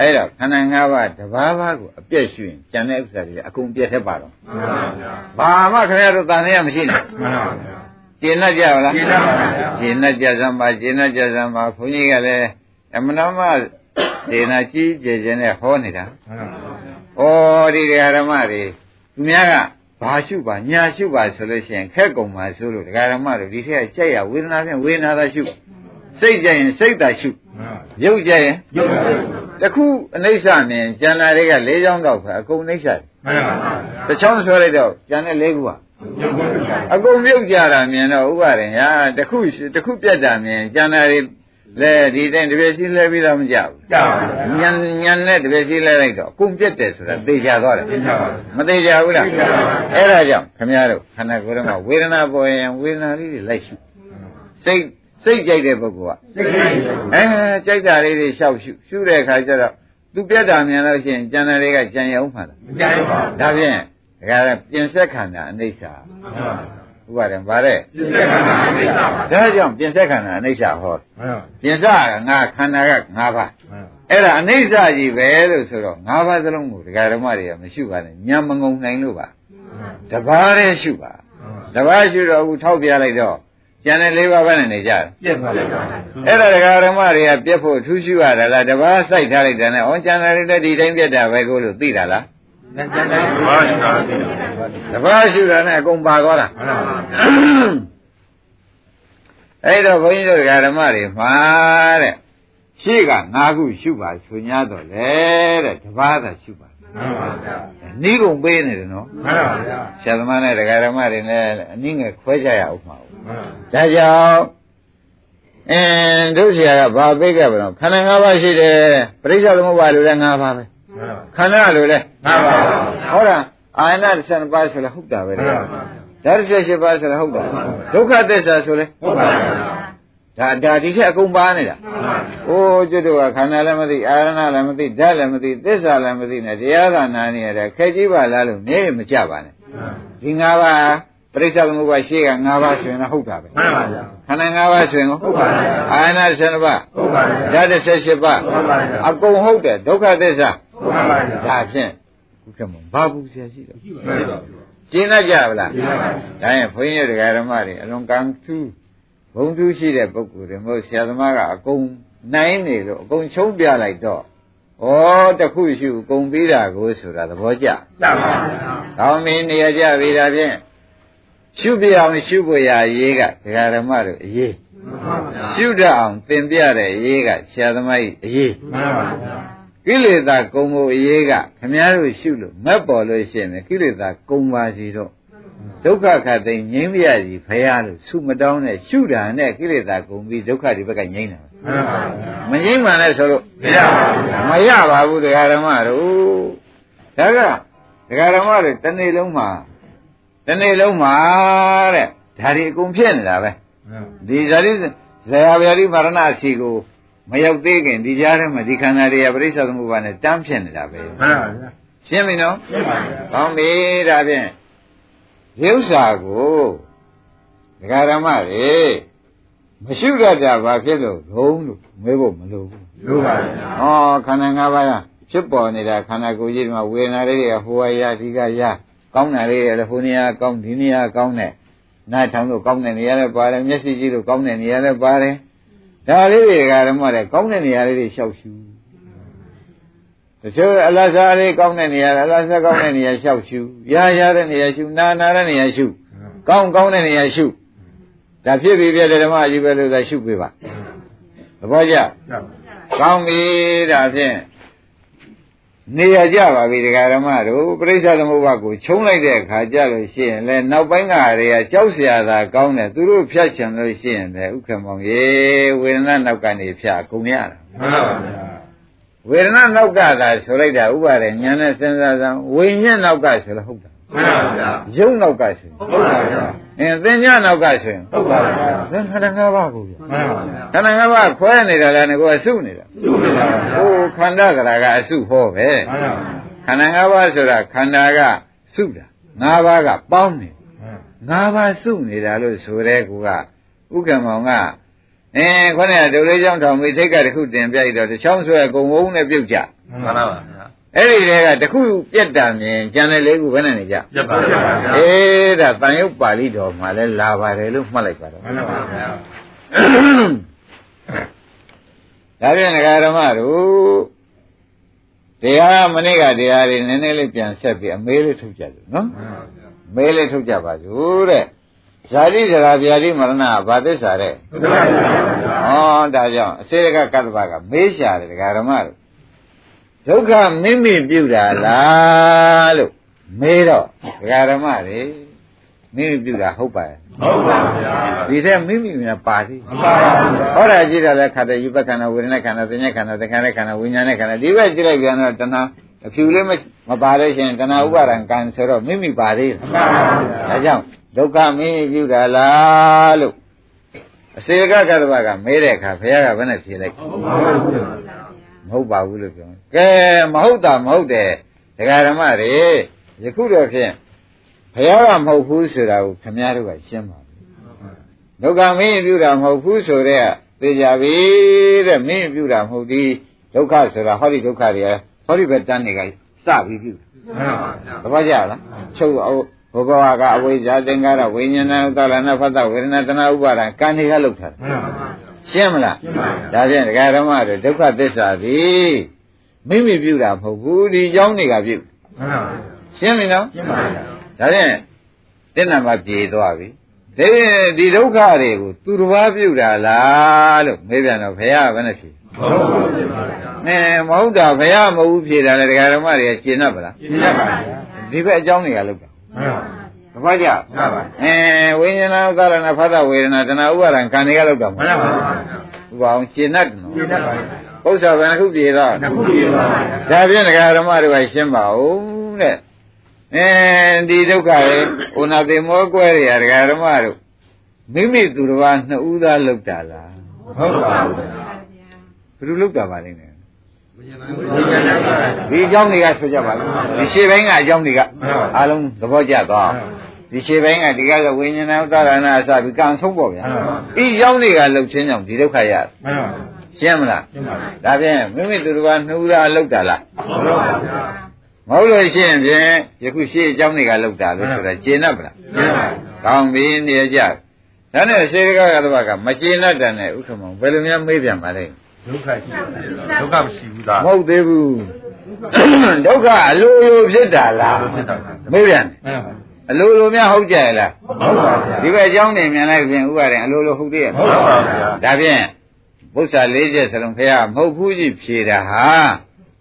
အဲ့တော့ခန္ဓာ၅ပါးတဘာဘာကိုအပြည့်ရှိရင်ကြံတဲ့ဥစ္စာတွေအကုန်ပြည့်ထက်ပါတော့မှန်ပါဗျာဘာမှခင်ဗျားတို့တန်ရမရှိနဲ့မှန်ပါဗျာ ရှင်းတတ်ကြပါလားရှင်းတတ်ပါဗျာရှင်းတတ်ကြစမ်းပါရှင်းတတ်ကြစမ်းပါဘုန်းကြီးကလည်းအမနာမဒေနာကြီးကျယ်ကျယ်နဲ့ဟောနေတာမှန်ပါဗျာဩဒီတရားဓမ္မတွေသူများကဘာရှုပါညာရှုပါဆိုလို့ရှိရင်ခက်ကုန်ပါဆိုလို့တရားဓမ္မတွေဒီထက်ကကြက်ရဝေဒနာဖြင့်ဝေဒနာသာရှုစိတ်ကြရင်စိတ်သာရှုမှန်ပါရုပ်ကြရင်ရုပ်ပါတခုအနိစ္စမြင်ကျန်တာတွေက၄ချောင်းတော့ပဲအကုန်အနိစ္စမှန်ပါဗျာတစ်ချောင်းဆွဲလိုက်တော့ကျန်တဲ့၄ခုကရုပ်ပါဗျာ အကုန်မြုပ်ကြတာမြင်တော့ဥပါရင်ညာတခုတခုပြတ်တာမြင်ကျန်တာတွေလဲဒီတိုင်းတပြည့်စီလဲပြီးတော့မကြဘူးကြောက်ပါဗျာညံညံနဲ့တပြည့်စီလဲလိုက်တော့အကုန်ပြတ်တယ်ဆိုတာသိကြသွားတယ်သိကြပါမသိကြဘူးလားသိကြပါဘူးအဲ့ဒါကြောင့်ခမရတို့ခန္ဓာကိုယ်ထဲမှာဝေဒနာပေါ်ရင်ဝေဒနာလေးတွေလိုက်ရှုစိတ်စိတ်ကြိုက်တဲ့ပုဂ္ဂိုလ်ကသိက္ခာရုပ်အဲကြိုက်တာလေးတွေရှောက်ရှုရှုတဲ့အခါကျတော့သူပြတ်တာမြင်လို့ရှိရင်ကျန်တဲ့တွေကကြံရအောင်မှာလားမကြိုက်ပါဒါဖြင့် ဒါကပြင်ဆက်ခန္ဓာအနိစ္စဘူးမှန်ပါဥပါရင်ဗါတဲ့ပြည့်စက်ခန္ဓာအနိစ္စပါမှန်ဒါကြောင့်ပြင်ဆက်ခန္ဓာအနိစ္စဟောပါပြင်စကငါခန္ဓာကငါးပါးမှန်ပါအဲ့ဒါအနိစ္စကြီးပဲလို့ဆိုတော့ငါးပါးသလုံးကိုဒကာဓမ္မတွေကမရှိပါနဲ့ညံမငုံနိုင်လို့ပါတပါးတည်းရှုပါတပါးရှုတော့အခုထောက်ပြလိုက်တော့ကျန်တဲ့လေးပါးပဲနဲ့နေကြတယ်ပြည့်ပါလေဗျာအဲ့ဒါဒကာဓမ္မတွေကပြက်ဖို့ထူးရှုရတာလားတပါးစိုက်ထားလိုက်တယ်နဲ့ဩကျန်တဲ့တွေလည်းဒီတိုင်းပြက်တာပဲကိုလို့သိတာလားလက်ကျန် တဲ့ဘာရှိတာလဲတပါးရှုတာနဲ့အကုန်ပါသွားတာမှန်ပါအဲ့တော့ဘုန်းကြီးတို့ဓမ္မတွေမှာတဲ့ရှေ့က၅ခုရှုပါဆို냐တော့လေတဲ့တပါးသာရှုပါမှန်ပါဗျာနီးကုန်ပေးနေတယ်နော်မှန်ပါဗျာဆရာသမားနဲ့ဓမ္မတွေနဲ့အနည်းငယ်ခွဲကြရအောင်ပါဘူးမှန်ပါဒါကြောင့်အင်းတို့ဆရာကဘာပေးခဲ့ပါတော့ခန္ဓာ၅ပါးရှိတယ်ပရိစ္ဆေသမုပ္ပါလိုလဲ၅ပါးပဲ ခန္ဓာလိုလဲမှန်ပါပါဟုတ်လားအာယနာ12ပါးဆိုလဲဟုတ်တာပဲလေမှန်ပါပါဓာတ်18ပါးဆိုလဲဟုတ်တာဒုက္ခသစ္စာဆိုလဲဟုတ်ပါဘူးဒါဒါဒီထက်အကုန်ပါနေတာအိုးကျွတ်တို့ကခန္ဓာလည်းမသိအာရဏလည်းမသိဓာတ်လည်းမသိသစ္စာလည်းမသိနဲ့တရားကနာနေရတဲ့ခက်ကြီးပါလားလို့နေမကြပါနဲ့ဒီ၅ပါးပရိစ္ဆေသမုပ္ပါရှေ့က၅ပါးဆိုရင်တော့ဟုတ်တာပဲမှန်ပါဗျာခန္ဓာ၅ပါးဆိုရင်ကိုဟုတ်ပါဗျာအာရဏ12ပါးဟုတ်ပါဗျာဓာတ်18ပါးဟုတ်ပါဗျာအကုန်ဟုတ်တယ်ဒုက္ခသစ္စာ ဟုတ်ပါဗျာဒါဖြင့်ခုကမှဘာဘူးဆရာရှိတော့မှန်ပါဗျာကျင်းတတ်ကြပါလားကျင်းတတ်ပါဘူးဒါရင်ဘုန်းကြီးတို့ဓမ္မတွေအလွန်ကံထူးဘုံထူးရှိတဲ့ပုဂ္ဂိုလ်တွေမဟုတ်ဆရာသမားကအကုန်နိုင်နေလို့အကုန်ချုံးပြလိုက်တော့ဩတခုရှိအကုန်ပြီးတာကိုဆိုတာသဘောကျတတ်ပါဗျာကောင်းပြီနေရာကြပြီဒါဖြင့်ရှုပြအောင်ရှုဖို့ရရေးကဒကာဓမ္မတို့အရေးမှန်ပါဗျာရှုတတ်အောင်သင်ပြတဲ့အရေးကဆရာသမားကြီးအရေးမှန်ပါဗျာ ကိလေသာကုံဖို့အရေးကခမည်းတော်ရှုလို့မက်ပေါ်လို့ရှိရင်ကိလေသာကုံပါစီတော့ဒုက္ခခတ်သိမ်းငြိမ်းပြရစီဖရာလို့ဆုမတောင်းနဲ့ရှုတာနဲ့ကိလေသာကုံပြီးဒုက္ခဒီဘက်ကငြိမ်းတာမှန်ပါဗျာမငြိမ်းမှလည်းဆိုလို့မရပါဘူးဗျာမရပါဘူးတရားဓမ္မတို့ဒါကတရားဓမ္မတွေတစ်နေ့လုံးမှာတစ်နေ့လုံးမှာတဲ့ဒါတွေအကုန်ဖြစ်နေတာပဲဒီဇာတိဇရာဗျာတိမရဏအစီကို မရောက်သေးခင်ဒီကြားထဲမှာဒီခန္ဓာတွေကပရိစ္ဆေသမုပ္ပါနဲ့တန်းဖြစ်နေတာပဲမှန်ပါဗျာရှင်းပြီနော်ရှင်းပါဗျာကောင်းပြီဒါဖြင့်ဒီဥစ္စာကိုဒကာဓမ္မတွေမရှိတတ်တာဘာဖြစ်လို့ဘုံလို့မေးဖို့မလိုဘူးလို့ပါဗျာ။ဟောခန္ဓာ၅ပါးကဖြစ်ပေါ်နေတာခန္ဓာကိုယ်ကြီးဒီမှာဝေဒနာလေးတွေကဟိုဟာရဒီကရကောင်းတာလေးတွေလည်းဟိုနေရာကောင်းဒီနေရာကောင်းတဲ့နားထောင်လို့ကောင်းတဲ့နေရာလည်းပါတယ်မျက်စိကြည့်လို့ကောင်းတဲ့နေရာလည်းပါတယ် ဒါလေးတွေကဓမ္မတွေကောင်းတဲ့နေရာလေးတွေလျှောက်ရှုတချို့အလတ်စားလေးကောင်းတဲ့နေရာအလတ်စားကောင်းတဲ့နေရာလျှောက်ရှုရရတဲ့နေရာရှုနာနာတဲ့နေရာရှုကောင်းကောင်းတဲ့နေရာရှုဒါဖြစ်ပြီပြတဲ့ဓမ္မအကြီးပဲလို့သာရှုပေးပါသဘောကျကောင်းပြီဒါဖြင့် နေရကြပါပြီဒကာရမတို့ပြိဿသမုပ္ပါကိုခြုံလိုက်တဲ့အခါကြလို့ရှိရင်လည်းနောက်ပိုင်းကတွေကကြောက်စရာသာကောင်းတယ်သူတို့ဖြတ်ချင်လို့ရှိရင်လည်းဥက္ကမောင်ရေဝေဒနာနောက်ကနေဖြတ်ကုန်ရတာမှန်ပါဗျာဝေဒနာနောက်ကသာဆိုလိုက်တာဥပါရေညာနဲ့စဉ်းစားစမ်းဝိညာဉ်နောက်ကဆိုလို့ဟုတ်တာ မှန်ပါဗျာယုံနောက်ကဆိုရင်ဟုတ်ပါဗျာအင်းသင်္ညာနောက်ကဆိုရင်ဟုတ်ပါဗျာသင်္ခါရ၅ပါးကိုပြမှန်ပါဗျာခန္ဓာ၅ပါးခွဲနေတာလည်းငါကအစုနေတာသူ့ပါဗျာဟိုခန္ဓာကရာကအစုဟောပဲမှန်ပါဗျာခန္ဓာ၅ပါးဆိုတာခန္ဓာကစုတာ၅ပါးကပေါင်းနေ၅ပါးစုနေတာလို့ဆိုတဲ့ကူကဥက္ကမောင်ကအင်းခေါင်းကဒုလေးချောင်းထောင်ပြီးထိတ်ကတစ်ခုတင်ပြလိုက်တော့တစ်ချောင်းဆွဲအကုန်ဝုန်းနဲ့ပြုတ်ကြမှန်ပါဗျာ အဲ့ဒီတဲကတစ်ခုပြက်တာမြင်ကျန်တဲ့လေးခုဘယ်နဲ့နေကြပြတ်ပါဗျာအေးဒါတန်ရုပ်ပါဠိတော်မှာလဲလာပါတယ်လို့မှတ်လိုက်ပါတော့မှန်ပါဗျာဒါပြန်ဒကာဓမ္မတို့တရားမနေ့ကတရားတွေနည်းနည်းလေးပြန်ဆက်ပြီးအမေးလေးထုတ်ကြလို့နော်မေးလေးထုတ်ကြပါစို့တဲ့ဇာတိဇရာဗျာတိမရဏဘာသစ္စာတဲ့ဟုတ်ပါဗျာဟောဒါကြောင့်အစေကကတ္တဗကမေးရှာတယ်ဒကာဓမ္မတို့ ဒုက္ခမိမိပြုတာလားလို့မေးတော့ဒကာဓမ္မတွေမိမိပြုတာဟုတ်ပါရဲ့ဟုတ်ပါဗျာဒီထက်မိမိများပါသေးမှန်ပါဗျာဟောတာကြည့်တာလဲခတ်တဲ့ယူပခန္ဓာဝေဒနာခန္ဓာသင်္ညခန္ဓာသင်္ခါရခန္ဓာဝိညာဉ်နဲ့ခန္ဓာဒီဘက်ကြည့်လိုက်ပြန်တော့တဏှာအဖြူလေးမမပါလို့ရှိရင်တဏှာဥပါဒံကံဆိုတော့မိမိပါသေးတယ်မှန်ပါဗျာဒါကြောင့်ဒုက္ခမင်းပြုတာလားလို့အစေကကတ္တဗကမေးတဲ့အခါဘုရားကဘယ်နဲ့ဖြေလိုက်ဟုတ်ပါဗျာ မဟုတ်ပါဘူးလို့ပြောတယ်ကဲမဟုတ်တာမဟုတ်တယ်ဒကာဓမ္မတွေယခုတော့ဖြင့်ဘုရားကမဟုတ်ဘူးဆိုတာကိုခင်ဗျားတို့ကရှင်းပါပြီဒုက္ခမင်းပြုတာမဟုတ်ဘူးဆိုတော့သိကြပြီတဲ့မင်းပြုတာမဟုတ်သည်ဒုက္ခဆိုတာဟောဒီဒုက္ခတွေကဟောဒီဘက်တန်းတွေကစပြီးပြုမှန်ပါဗျာသဘောကျလားချုပ်အောင်ဘုဘဝကအဝိဇ္ဇာသင်္ကာရဝိညာဏဥဒ္ဒလနာဖတ်တဝေဒနာတနာဥပါဒံကံတွေကလောက်ထားတယ်မှန်ပါဗျာ ရှင်းမလား ရှင်းပါပြီ ဒါဖြင့်ဒကာဓမ္မတွေဒုက္ခသစ္စာသည်မိမိပြုတာမဟုတ်ဘူးဒီเจ้าတွေကပြု မှန်ပါဗျာ ရှင်းပြီနော် ရှင်းပါဗျာ ဒါဖြင့်တင်းနာမပြေသွားပြီဒီဒီဒုက္ခတွေကိုသူတစ်ပါးပြုတာလားလို့မေးပြန်တော့ဘုရားကဘယ်နဲ့ဖြေ ဟုတ်ပါဗျာ အဲမဟုတ်တာဘုရားမဟုတ်ဘူးဖြေတာလေဒကာဓမ္မတွေကရှင်းတတ်ပါလား ရှင်းရပါဗျာ ဒီဘက်အเจ้าတွေကလောက်တာ မှန်ပါ ဘ သဘောကျမှန်ပါအဲဝိညာဏဥပါဒနာဖသဝေဒနာတဏှာဥပါဒံကံတွေကလောက်တာမမှဟုတ်န်ပါဘူးဥပအောင်ရှင်းတတ်တယ်နော်ပြည့်တတ်ပါဥစ္စာဘယ်နှခုပြေတော့နှစ်ခုပြည့်ပါဒါဖြင့်ဒကာဓမ္မတွေကရှင်းပါဦးတဲ့အဲဒီဒုက္ခရဲ့ဥနာတိမောကွဲတွေကဒကာဓမ္မတို့မိမိသူတော်ဘာနှစ်ဦးသားလောက်တာလားဟုတ်ပါဘူးဘယ်လိုလောက်တာပါလိမ့်မယ်ဝိညာဉ်ပါ ဒီအကြောင်းတွေကဆိုကြပါလားဒီရှေ့ပိုင်းကအကြောင်းတွေကအားလုံးသဘောကျသွားဒီရှေ့ပိုင်းကဒီကကဝိညာဉ်နဲ့ဥဒ္ဒရဏအစပြီးကံဆုံးပေါ့ဗျာဒီအကြောင်းတွေကလှုပ်ချင်းကြောင့်ဒီဒုက္ခရမှန်ပါရှင်းမလားရှင်းပါပြီဒါဖြင့်မိမိသူတော်ဘာနှစ်ဦးသားလောက်တာလားဟုတ်ပါဗျာမဟုတ်လို့ရှိရင်ဖြင့်ယခုရှေ့အကြောင်းတွေကလောက်တာလို့ဆိုတာကျေနပ်ပလားရှင်းပါကောင်းပြီနေကြဒါနဲ့ရှေးကကတော့ကမကျေနပ်တဲ့နဲ့ဥက္ကမောင်ဘယ်လိုများမေးပြန်ပါလဲ ဒုက္ခရှိတယ်ဒုက္ခမရှိဘူးသားမဟုတ်သေးဘူးဒုက္ခအလိုလိုဖြစ်တာလားဖြစ်တာမေးပြန်တယ်မှန်ပါအလိုလိုများဟုတ်ကြရလားဟုတ်ပါဗျာဒီဘက်အကြောင်းနေမြန်လိုက်ပြင်ဥပါရင်အလိုလိုဟုတ်သေးရဲ့ဟုတ်ပါဗျာဒါဖြင့်ဘုရား၄ချက်စလုံးခရမဟုတ်ဘူးကြီးဖြေတာဟာ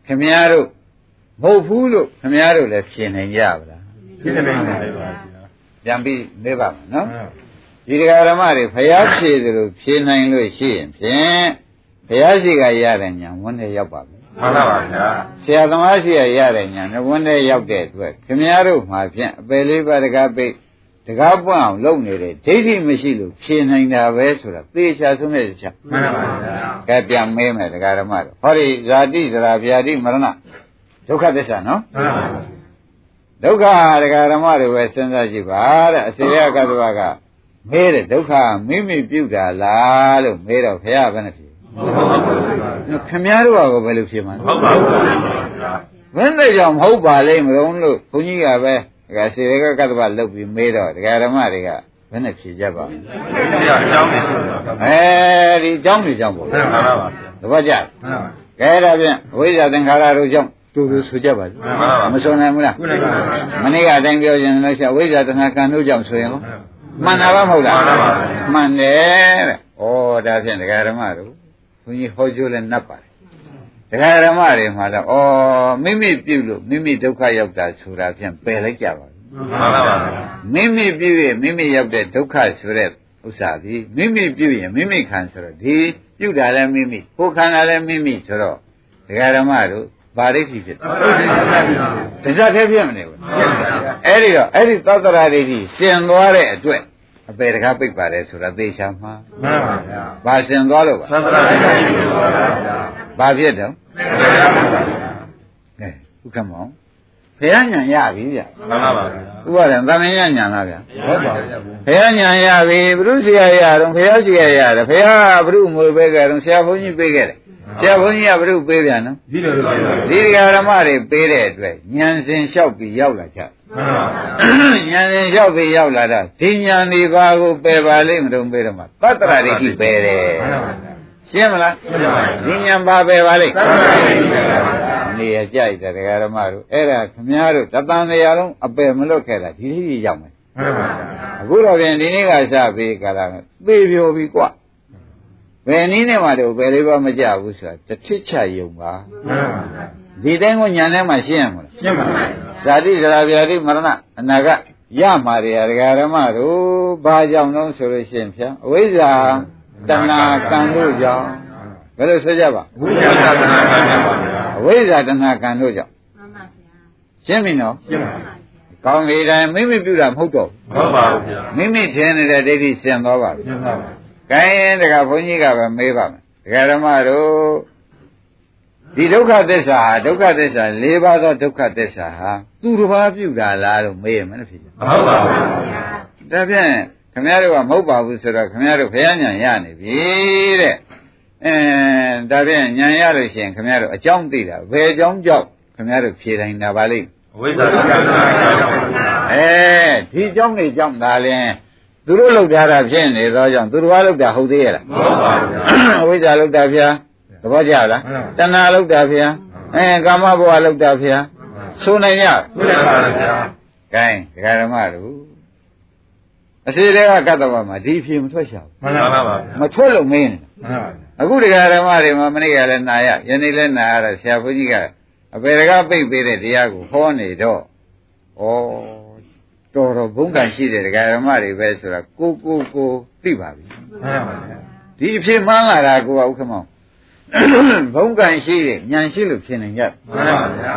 ခမည်းတော်မဟုတ်ဘူးလို့ခမည်းတော်လည်းဖြေနိုင်ကြပါလားဖြစ်နေတယ်ပါဗျာပြန်ပြီးမေးပါမယ်နော်ဟုတ်ဒီတရားဓမ္မတွေဖျားဖြေတယ်လို့ဖြေနိုင်လို့ရှိရင်ဖြင့် ဘုရားရှိခိုးရတဲ့ညာဝန်နဲ့ရောက်ပါပြီမှန်ပါပါဗျာဆရာသမားရှိရရတဲ့ညာနဲ့ဝန်နဲ့ရောက်တဲ့အတွက်ခင်ဗျားတို့မှာဖြင့်အပယ်လေးပါးတကားပိတ်တကားပွင့်အောင်လုပ်နေတဲ့ဒိဋ္ဌိမရှိလို့ဖြေနိုင်တာပဲဆိုတာသေချာဆုံးတဲ့ချက်မှန်ပါဗျာကဲပြန်မေးမယ်တရားဓမ္မတို့ဟောဒီဇာတိဇရာဗျာတိမရဏဒုက္ခသစ္စာနော်မှန်ပါဒုက္ခတရားဓမ္မတွေပဲစဉ်းစားကြည့်ပါတဲ့အစေရကတ္တဝကမေးတဲ့ဒုက္ခမိမိပြုတာလားလို့မေးတော့ဘုရားဘယ်နဲ့ဖြေဟုတ်ပါဘူး ခင်ဗျားတို့ကဘယ်လိုဖြေမှာလဲဟုတ်ပါဘူးဗျာဘယ်နဲ့ကြောင့်မဟုတ်ပါလိမ့်မလို့လို့ဘုန်းကြီးကပဲဒါစေရကကတ္တဝလုတ်ပြီးမေးတော့တရားဓမ္မတွေကဘယ်နဲ့ဖြေကြပါ့မလဲဒီကအကြောင်းနေဆိုတော့မှန်ပါအဲဒီအကြောင်းတွေကြောင့်ပေါ့မှန်ပါပါသဘောကျမှန်ပါကဲဒါဖြင့်အဝိဇ္ဇာသင်္ခါရတို့ကြောင့်တူတူဆိုကြပါစို့မှန်ပါပါမဆိုနိုင်ဘူးလားခုနကပါမနေ့ကအတိုင်းပြောရင်လည်းရှာဝိဇ္ဇာတဏှာကံတို့ကြောင့်ဆိုရင်ဟောမှန်တာပါမဟုတ်လားမှန်ပါပါမှန်တယ်တဲ့ဩဒါဖြင့်ဒကာဓမ္မတို့ ဘုန်းကြီးဟောကျိုးလဲနှပ်ပါတယ်ဒကာဓမ္မတွေမှာတော့ဩမိမိပြုလို့မိမိဒုက္ခရောက်တာဆိုတာဖြင့်ပယ်လိုက်ကြပါဘူးမှန်ပါပါမိမိပြုရင်မိမိရောက်တဲ့ဒုက္ခဆိုတဲ့ဥစ္စာဒီမိမိပြုရင်မိမိခံဆိုတော့ဒီပြုတာလည်းမိမိကိုယ်ခံတာလည်းမိမိဆိုတော့ဒကာဓမ္မတို့ဗာရိဋ္ဌိဖြစ်တယ်ဟုတ်ပါပါတစ္ဆထဲပြည့်မနေဘူးအဲ့ဒီတော့အဲ့ဒီသတ္တရာဒိဋ္ဌိရှင်သွားတဲ့အတွက် အပေတကားပိတ်ပါတယ်ဆိုတာသေချာမှာမှန်ပါဗျာဘာရှင်သွားလို့ပါသန္တရာရှိပါဗျာဘာဖြစ်တော့မှန်ပါပါကဲဥက္ကမောင်ဘုရားညာရပြီဗျမှန်ပါပါဥပါဒံသမယညာလားဗျဟုတ်ပါဗျာဘုရားညာရပြီဘုရုဆရာရတော့ဘုရားရှိရရတယ်ဘုရားကဘုရုမွေပေးကြတော့ဆရာဘုန်းကြီးပေးခဲ့တယ် ဆရာဘုန်းကြီးကဘုရုပေးပြန်နော်ဒီလိုလိုပါဗျာဒီဒကာဓမ္မတွေပေးတဲ့အတွက်ဉာဏ်စဉ်လျှောက်ပြီးရောက်လာကြမှန်ပါပါဉာဏ်စဉ်လျှောက်ပြီးရောက်လာတာဒီဉာဏ်ဒီပါကိုပယ်ပါလိမ့်မလို့ပေးတော့မှသတ္တရာဒိဋ္ဌိပယ်တယ်မှန်ပါပါရှင်းမလားရှင်းပါပါဒီဉာဏ်ပါပယ်ပါလိမ့်သန္တရာရှိပါဗျာနေရကြိုက်တယ်ဒကာဓမ္မတို့အဲ့ဒါခမည်းတော်တသံတရားလုံးအပယ်မလွတ်ခဲ့တာဒီလိုကြီးရောက်မယ်မှန်ပါပါအခုတော့ပြင်ဒီနေ့ကစပြီးကြတာသေပြိုပြီကွာ ဘယ်နည်းနဲ့မှတော့ဘယ်လေးပါမကြဘူးဆိုတာတစ်ထစ်ချယုံပါမှန်ပါပါဒီတိုင်းကိုညာထဲမှာရှင်းရမှာလားရှင်းပါပါဇာတိဇရာဗျာတိမရဏအနာကရမှာတွေဒကာဓမ္မတို့ဘာကြောင့်လဲဆိုလို့ရှိရင်ဖြာအဝိဇ္ဇာတဏှာကံတို့ကြောင့်ဘယ်လိုဆိုကြပါဝိညာဏသနာကံပါဗျာအဝိဇ္ဇာတဏှာကံတို့ကြောင့်မှန်ပါဗျာရှင်းပြီနော်ရှင်းပါပါကောင်းပြီတိုင်းမိမိပြုတာမဟုတ်တော့ဟုတ်ပါဘူးဗျာဘူးမိမိထင်နေတဲ့ဒိဋ္ဌိဆင်သွားပါပြီရှင်းပါပါ။ ကိုင်းတကဘုန်းကြီးကပဲမေးပါမယ်။ဒကာဓမ္မတို့ဒီဒုက္ခသစ္စာဟာဒုက္ခသစ္စာ၄ပါးသောဒုက္ခသစ္စာဟာသူတစ်ပါးပြုတာလားလို့မေးရမယ်နော်ဖြစ်တယ်ဟုတ်ပါဘူး။ဒါဖြင့်ခမည်းတော်ကမဟုတ်ပါဘူးဆိုတော့ခမည်းတော်ဘုရားညာရနေပြီတဲ့။အဲဒါဖြင့်ညာရလို့ရှိရင်ခမည်းတော်အကြောင်းသိတာဘယ်အကြောင်းကြောင့်ခမည်းတော်ဖြေတိုင်းတာပါလိမ့်ဝိဇ္ဇာကံပါဗျာ။အဲဒီအကြောင်းတွေကြောင့်ဒါလင်း သူတို့လောက်ထားတာဖြစ်နေသောကြောင့်သူတို့ကလောက်တာဟုတ်သေးရဲ့လားဟုတ်ပါဘူးဗျာအဝိဇ္ဇာလောက်တာဗျာသဘောကျလားမှန်ပါတဏှာလောက်တာဗျာအဲကာမဘဝလောက်တာဗျာဆိုနိုင်ရဘုရားပါဗျာကဲဒကာဓမ္မတို့အစီတွေကကတ္တဝမှာဒီအဖြေမထွက်ရှာမှန်ပါပါဗျာဘူးမထွက်လို့မင်းနေမှန်ပါဗျာအခုဒကာဓမ္မတွေမှာမနေ့ကလည်းနာရယနေ့လည်းနာရတော့ဆရာဘုန်းကြီးကအပေတကားပိတ်ပေးတဲ့တရားကိုဟောနေတော့ဩ တတော်တော်ဘုံကံရှိတဲ့ဒကာဓမ္မတွေပဲဆိုတာကိုကိုကိုသိပါပြီမှန်ပါဗျာဒီအဖြစ်မှန်းလာတာကိုကဥက္ကမောင်ဘုံကံရှိတဲ့ဉာဏ်ရှိလို့ဖြစ်နေကြတယ်မှန်ပါဗျာ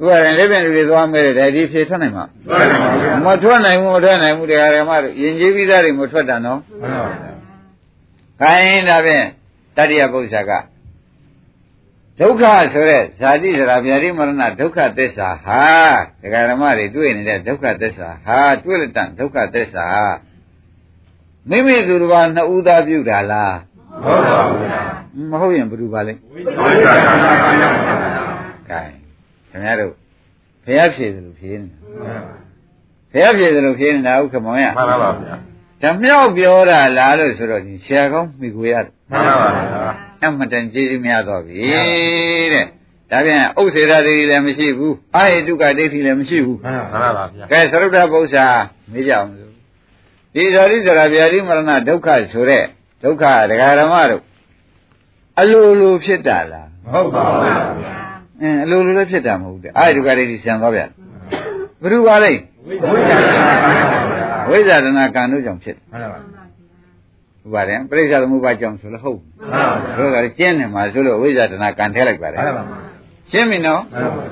ဥပါရင်လက်ပြန်လူတွေသွားမဲတယ်ဒီဖြစ်ထွက်နိုင်မှာမှန်ပါဗျာမထွက်နိုင်ဘူးမထွက်နိုင်ဘူးတရားဓမ္မတို့ယဉ်ကျေးပြီးသားတွေမထွက်တာနော်မှန်ပါဗျာခိုင်းဒါဖြင့်တတ္တိယပု္ပ္ပာက ဒုက္ခဆိုတဲ့ဇာတိဇရာဗျာတိမရဏဒုက္ခသစ္စာဟာတရားဓမ္မတွေတွေ့နေတဲ့ဒုက္ခသစ္စာဟာတွေ့လက်တန်ဒုက္ခသစ္စာမိမိသူတစ်ပါးနှစ်ဦးသားပြုတာလားဟုတ်ပါဗျာမဟုတ်ရင်ဘယ်သူပါလဲဝိဇ္ဇာကံပါဗျာခိုင်းခင်ဗျားတို့ဖျားဖြေတယ်လို့ဖြေနေဖျားဖြေတယ်လို့ဖြေနေတာဥက္ကမောင်ရမှန်ပါဗျာဓမြောက်ပြောတာလားလို့ဆိုတော့ဒီဆရာကောင်းမိကိုရတယ်မှန်ပါဗျာ အမှန်တန်ကျေးဇူးများတော့ပြီတဲ့ဒါပြန်ဥစ္စေရဒိဋ္ဌိလည်းမရှိဘူးအာဟိတုကဒိဋ္ဌိလည်းမရှိဘူးမှန်ပါဗျာကဲသရုပ်တပု္ပ္ပာမေးကြအောင်စို့ဒီဇာတိဇရာဗျာတိမရဏဒုက္ခဆိုတဲ့ဒုက္ခဒကာရမတို့အလိုလိုဖြစ်တာလားဟုတ်ပါဗျာအင်းအလိုလိုလည်းဖြစ်တာမဟုတ်ဘူးတဲ့အာဟိတုကဒိဋ္ဌိဆံသွားဗျာဘ누구ပါလဲဝိဇ္ဇာကံပါဗျာဝိဇာဒနာကံတို့ကြောင့်ဖြစ်တယ်မှန်ပါဟုတ် ပါတယ်ပြိဿသမုပ္ပါကြောင့်ဆိုလို့ဟုတ်ဘူးမှန်ပါဗျာတို့ကလည်းကျင်းနေမှာဆိုလို့ဝိဇာဒနာကံထဲလိုက်ပါတယ်မှန်ပါရှင်းပြီနော်မှန်ပါ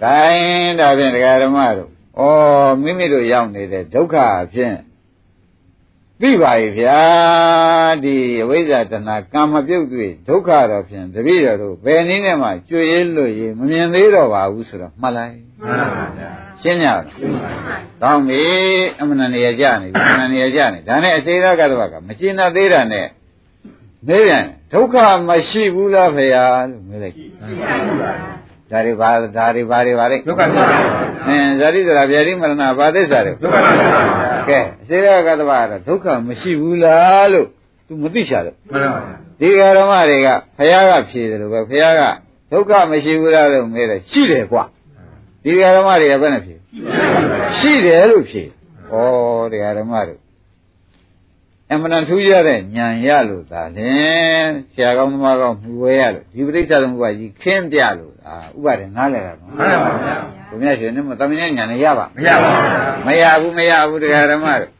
။ဒါရင်ဒါဖြင့်ဒကာဓမ္မတို့ဩမိမိတို့ရောက်နေတဲ့ဒုက္ခအဖြစ်သိပါရဲ့ဗျာဒီအဝိဇ္ဇာတဏကံမပြုတ်တွေ့ဒုက္ခတော့ဖြင့်တပည့်တော်တို့ဘယ်နည်းနဲ့မှကြွေရလွတ်ရမမြင်သေးတော့ပါဘူးဆိုတော့မှတ်လိုက်မှန်ပါဗျာ ရှင်းကြလားကောင်းပြီအမှန်တန်နေရကြနေပြီအမှန်တန်နေရကြနေဒါနဲ့အစေရကတ္တဝကမရှင်းသေးတာနဲ့မေးပြန်ဒုက္ခမရှိဘူးလားဖေယာလို့မေးလိုက်ဒါတွေပါဒါတွေပါတွေပါလေဒုက္ခသစ္စာအင်းဇာတိဆိုတာဗျာတိမရဏဘာသစ္စာတွေဒုက္ခသစ္စာကဲအစေရကတ္တဝကတော့ဒုက္ခမရှိဘူးလားလို့ तू မသိချလို့မှန်ပါဗျာဒီဃာရမတွေကဖယားကဖြေတယ်လို့ပဲဖယားကဒုက္ခမရှိဘူးလားလို့မေးတယ်ရှိတယ်ကွာ ဒီဃာရမတွေကဘယ်နဲ့ဖြေရှိတယ်လို့ဖြေဩဒီဃာရမတွေအမှန်တန်ထူးရတဲ့ဉာဏ်ရလို့သာလင်ဆရာကောင်းသမားကောင်းမှုဝဲရလို့ဒီပရိစ္ဆေသမုပ္ပါကြီးခင်းပြလို့သာဥပါဒေနားလဲတာနော်မှန်ပါဗျာဘုရားရှင်နဲ့မသမင်းဉာဏ်နဲ့ရပါမရပါဘူးမရဘူးမရဘူးတရားဓမ္မတို့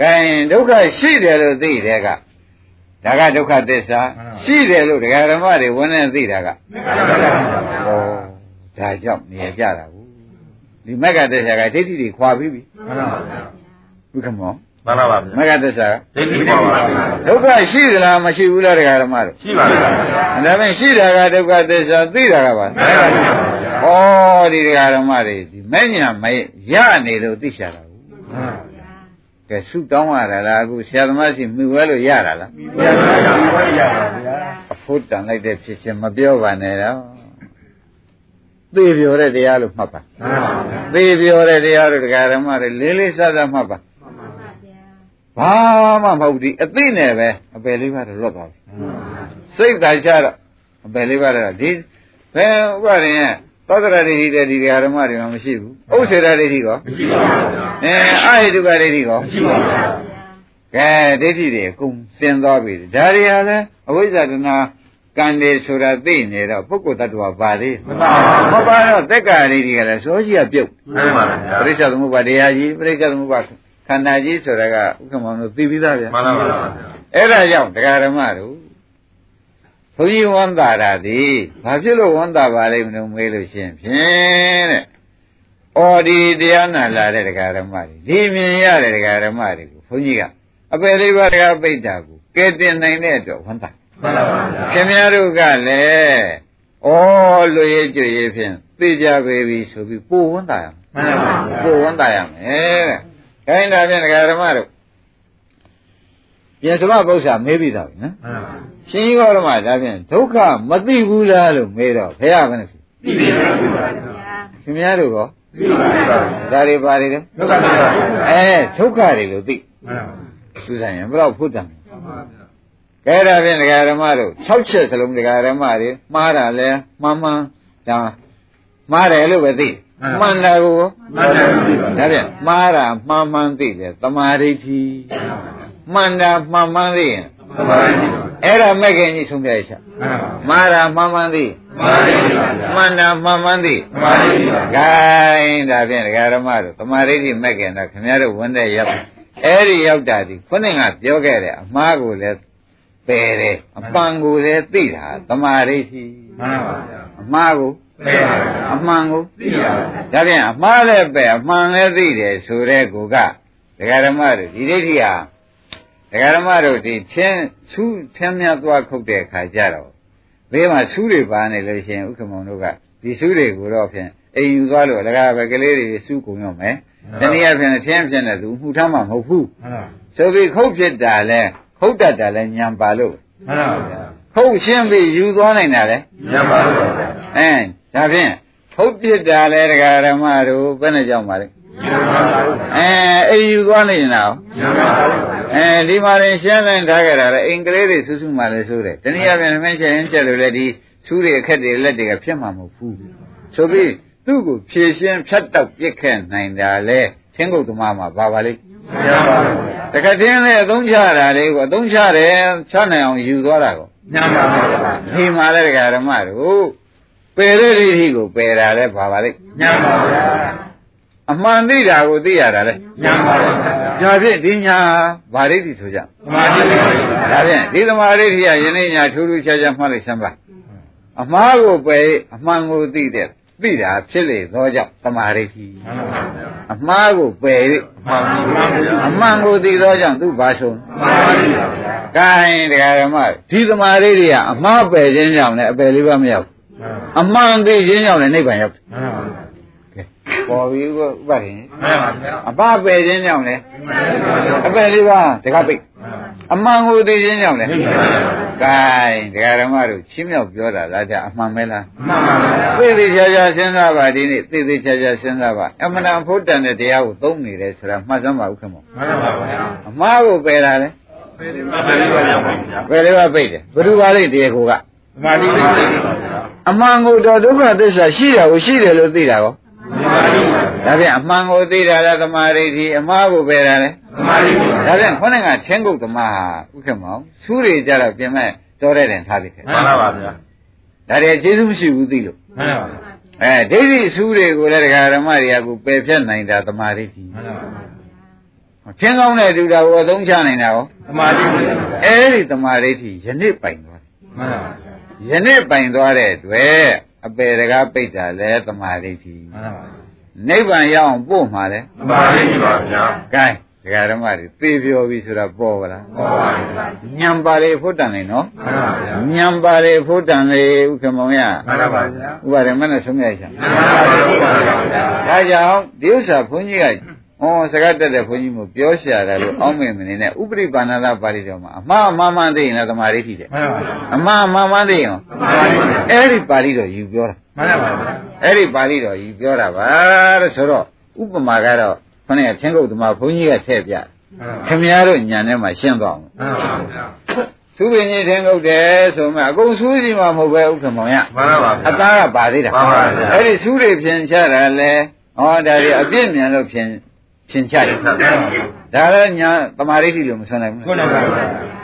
ကဲဒုက္ခရှိတယ်လို့သိတဲ့ကဒါကဒုက္ခသစ္စာရှိတယ်လို့တရားဓမ္မတွေဝင်နေသိတာကဩဒါကြောင့်နေရကြတာဘူး ဒီမက္ကသစ္စာကဒိဋ္ဌိတွေခွာပြီးပြီမှန်ပါဗျာဘုခမောမှန်ပါဗျာမက္ကသစ္စာကဒိဋ္ဌိပါပါဗျာဒုက္ခရှိသလားမရှိဘူးလားတရားဓမ္မတို့ရှိပါဗျာဒါဖြင့်ရှိတာကဒုက္ခသစ္စာသိတာကပါမှန်ပါဗျာဩဒီတရားဓမ္မတွေဒီမဲ့ညာမရနေလို့သိချတာဘူးမှန်ပါဗျာကဲဆုတောင်းရတာလားအခုဆရာသမားရှိမိဝဲလို့ရတာလားဘုရားရှင်ဘုရားရပါဗျာအဖို့တန်လိုက်တဲ့ဖြစ်ချင်းမပြောပါနဲ့တော့ သေပြောတဲ့တရားလို့မှတ်ပါမှန်ပါဗျာသေပြောတဲ့တရားတို့တရားဓမ္မတွေလေးလေးစားစားမှတ်ပါဘာမှမဟုတ်ဒီအသိနဲ့ပဲအပယ်လေးပါတော့လွတ်သွားပြီစိတ်သာချတော့အပယ်လေးပါတော့ဒီဘယ်ဥပါရင်ရဲ့သောတရဒိဋ္ဌိတဲ့ဒီတရားဓမ္မတွေမှာမရှိဘူးဥစ္စေရဒိဋ္ဌိကောမရှိပါဘူးဗျာအဲအာဟိတုကဒိဋ္ဌိကောမရှိပါဘူးဗျာကဲဒိဋ္ဌိတွေအကုန်စင်သွားပြီဒါတွေဟာလဲအဝိဇ္ဇာတနာ ကံတွေဆိုတာသိနေတော့ပုဂ္ဂိုလ်တ attva ပါသေးမှန်ပါဗျာမပါတော့သက္ကာဒိဋ္ဌိကလည်းစောကြီးကပြုတ်မှန်ပါဗျာပရိစ္ဆေသမုပ္ပါတရားကြီးပရိစ္ဆေသမုပ္ပါခန္ဓာကြီးဆိုတာကဥက္ကမောင်တို့သိပြီးသားဗျာမှန်ပါဗျာအဲ့ဒါကြောင့်တရားဓမ္မတို့ဘုန်းကြီးဝန္တာတာသည်ဘာဖြစ်လို့ဝန္တာပါလိမ့်မလို့မေးလို့ရှင်းဖြင့်တဲ့။အော်ဒီတရားနာလာတဲ့တရားဓမ္မတွေဒီမြင်ရတဲ့တရားဓမ္မတွေကိုဘုန်းကြီးကအပေလေးပါးတရားပိဋ္ဌာကိုကဲတင်နိုင်တဲ့အတွက်ဝန္တာ မှန်ပါဗျာခင်ဗျားတို့ကလည်းဩလွေကြွေဖြင့်သိကြပေပြီဆိုပြီးပို့ဝန္တာရမယ်မှန်ပါဗျာပို့ဝန္တာရမယ်တဲ့။ခိုင်းတာဖြင့်တရားဓမ္မတို့ပြင်စမပု္ပ္ပာမေးပြီးသားပြီနော်မှန်ပါရှင်ကြီးတော်မှာဒါဖြင့်ဒုက္ခမသိဘူးလားလို့မေးတော့ဘုရားကလည်းသိပြီဗျာခင်ဗျားတို့ကောသိပါဗျာဒါတွေပါတွေလဲဒုက္ခသစ္စာအဲဒုက္ခတွေလို့သိမှန်ပါသူဆိုင်ရင်ဘယ်တော့ဖုတ်တယ်မှန်ပါ ဗျာကဲဒါဖြင့်ဒကာဓမ္မတို့6ချက်စလုံးဒကာဓမ္မတွေမှားတာလဲမှန်မှန်ဒါမှားတယ်လို့ပဲသိမှန်တာကိုမှန်တယ်သိပါဒါဖြင့်မှားတာမှန်မှန်သိတယ်တမာဒိဋ္ဌိမှန်တာမှန်မှန်သိရင်မှန်ပါဗျာအဲ့ဒါမဲ့ခင်ကြီးဆုံးဖြတ်ရချက်မှားတာမှန်မှန်သိမှန်တာမှန်မှန်သိဂိုင်းဒါဖြင့်ဒကာရမတို့တမာရိဋ္ဌိမဲ့ခင်တော့ခင်ဗျားတို့ဝန်တဲ့ရောက်အဲ့ဒီရောက်တာဒီခုနကပြောခဲ့တဲ့အမှားကိုလည်း ပယ်တယ်အပန်ကိုလည်းသိတာတမာရိဋ္ဌိအမှားကိုအမှန်ကိုသိရဒါဖြင့်အမှားလည်းပဲအမှန်လည်းသိတယ်ဆိုတဲ့ကိုကဒကာရမတို့ဒီဒိဋ္ဌိဟာဒကာရမတို့ဒီချင်းဆူးထင်းမြတ်သွားခုတ်တဲ့အခါကျတော့ဘေးမှာဆူးတွေပါနေလို့ရှိရင်ဥက္ကမောင်တို့ကဒီဆူးတွေကိုတော့ဖြင့်အိမ်ယူသွားလို့ဒကာပဲကလေးတွေဆူးကုန်ရောမယ်တနည်းအားဖြင့်ထင်းဖြစ်နေသူမှုထားမှာမဟုတ်ဘူးဆိုပြီးခုတ်ဖြစ်တာလဲ ခုတ်တတ်တာလဲညံပါလို့ခုတ်ရှင်းပြီးယူသွားနိုင်တာလဲညံပါလို့အဲဒါဖြင့်ဟုတ်ပြစ်တာလဲတရားဓမ္မတို့ဘယ်နဲ့ကြောင့်ပါလဲအဲအိမ်ယူသွားနေရင်တော့အဲဒီမှာရင်ရှင်းလိုက်ထားကြတာလေအင်္ဂလိပ်တွေဆူဆူမှလည်းဆိုတယ်တနည်းအားဖြင့်မင်းချက်ရင်ချက်လို့လေဒီဆူးတွေအခက်တွေလက်တွေကဖြစ်မှာမဟုတ်ဘူးဆိုပြီးသူ့ကိုဖြည့်ရှင်းဖြတ်တောက်ပြစ်ခဲ့နိုင်တာလေသင်္ကုတ်သမားမှာပါပါလိမ့် တခါတင်းလေအသုံးချတာလေးကိုအသုံးချတယ်ချနိုင်အောင်ယူသွားတာကိုညံပါပါဒီမှာလေတရားဓမ္မတို့ပယ်တဲ့ဒိဋ္ဌိကိုပယ်တာလဲပါပါလိမ့်ညံပါဗျာအမှန်သိတာကိုသိရတာလဲညံပါဗျာဒါဖြင့်ဒီညာဗာဒိဋ္ဌိဆိုကြသမာဓိဒါဖြင့်ဒီသမာဓိဋ္ဌိကယနေ့ညာထူးထူးခြားခြားမှတ်လိုက်စမ်းပါအမှားကိုပယ်အမှန်ကိုသိတဲ့ သိတာဖြစ်လေသောကြောင့်သမာဓိဋ္ဌိအမှားကိုပယ်အမှန်ကိုသိသောကြောင့်သူဘာဆုံးသမာဓိပါဗျာ gain တရားဓမ္မဒီသမာဓိတွေကအမှားပယ်ခြင်းကြောင့်လည်းအပယ်လေးပါမရောက်အမှန်သိခြင်းကြောင့်လည်းနိဗ္ဗာန်ရောက်ပေါ်ပြီးဥပဒေအပပယ်ခြင်းကြောင့်လည်းအပယ်လေးပါတခါပိတ် အမှန်ကိုသိခြင်းကြောင့်လည်း gain တရားဓမ္မတို့ချင်းမြောက်ပြောတာလားကြအမှန်ပဲလားမှန်ပါဗျာသိသိချာချာစဉ်းစားပါဒီနေ့သိသိချာချာစဉ်းစားပါအမှန်တန်ဖို့တန်တဲ့တရားကိုသုံးနေတယ်ဆိုတာမှတ်စမ်းပါဥက္ကမောမှန်ပါဗျာအမှားကိုပယ်တာလေပယ်လေးပါပိတ်တယ်ဘယ်သူပါလိမ့်တရားကိုကသမာဓိပါဗျာအမှန်ကိုတော့ဒုက္ခသစ္စာရှိတာကိုရှိတယ်လို့သိတာကော ဒါပြန်အမှန်ကိုသိတာလားသမာဓိတိအမှားကိုပယ်တာလဲသမာဓိဒါပြန်ခေါင်းကချင်းကုတ်သမားဥက္ကမောင်စူးတွေကြတော့ပြင်မဲ့တော်တဲ့တယ်ထားပြီခဲ့မှန်ပါပါဗျာဒါတွေကျေးဇူးမရှိဘူးသိလို့မှန်ပါပါအဲဒိဋ္ဌိစူးတွေကိုလည်းဒကာဓမ္မတွေကကိုပယ်ဖြတ်နိုင်တာသမာဓိတိမှန်ပါပါချင်းကောင်းတဲ့တူတာကိုအသုံးချနိုင်တာရောသမာဓိအဲ့ဒီသမာဓိတိယနေ့ပိုင်သွားမှန်ပါပါယနေ့ပိုင်သွားတဲ့အတွက်အပေတကားပိတ်တာလဲသမာဓိတိမှန်ပါပါ နိဗ္ဗာန်ရောက်အောင်ပို့မှာလဲသမာဓိပါဗျာ gain ဒကာဓမ္မတွေသေပြောပြီဆိုတာပေါ်ပါလားပေါ်ပါဗျာညံပါလေဖို့တန်လေနော်မှန်ပါဗျာညံပါလေဖို့တန်လေဥက္ကမောင်ရမှန်ပါပါဗျာဥပါရမနဲ့ဆုံးရချာမှန်ပါပါဗျာဒါကြောင့်ဒီဥစ္စာဘုန်းကြီးကဩစကားတက်တဲ့ဘုန်းကြီးမို့ပြောရှာတယ်လို့အောင်းမြင်မနေနဲ့ဥပရိပါဏာသပါဠိတော်မှာအမှားအမှားမှန်သိရင်လည်းသမာဓိရှိတယ်မှန်ပါဗျာအမှားအမှားမှန်သိရင်သမာဓိပါအဲ့ဒီပါဠိတော်ယူပြောတာ မှန်ပါဗျာအဲ့ဒီပါဠိတော်ယူပြောတာပါတဲ့ဆိုတော့ဥပမာကတော့ခொနဲ့သင်္ကုတ်သမားဘုန်းကြီးကထည့်ပြခင်ဗျားတို့ညာထဲမှာရှင်းသွားအောင်မှန်ပါဗျာသူပင်ကြီးထင်ကုန်တယ်ဆိုမှအကုန်ဆူးစီမှာမဟုတ်ပဲဥက္ကမောင်ရမှန်ပါပါအသားကပါသေးတာမှန်ပါဗျာအဲ့ဒီဆူးတွေဖြင်ချတာလဲဟောဒါတွေအပြည့်မြန်လို့ဖြင်ဖြင်ချတယ်ဒါလည်းညာတမာရိတိလို့မဆွနိုင်ဘူးဟုတ်ပါဘူးတ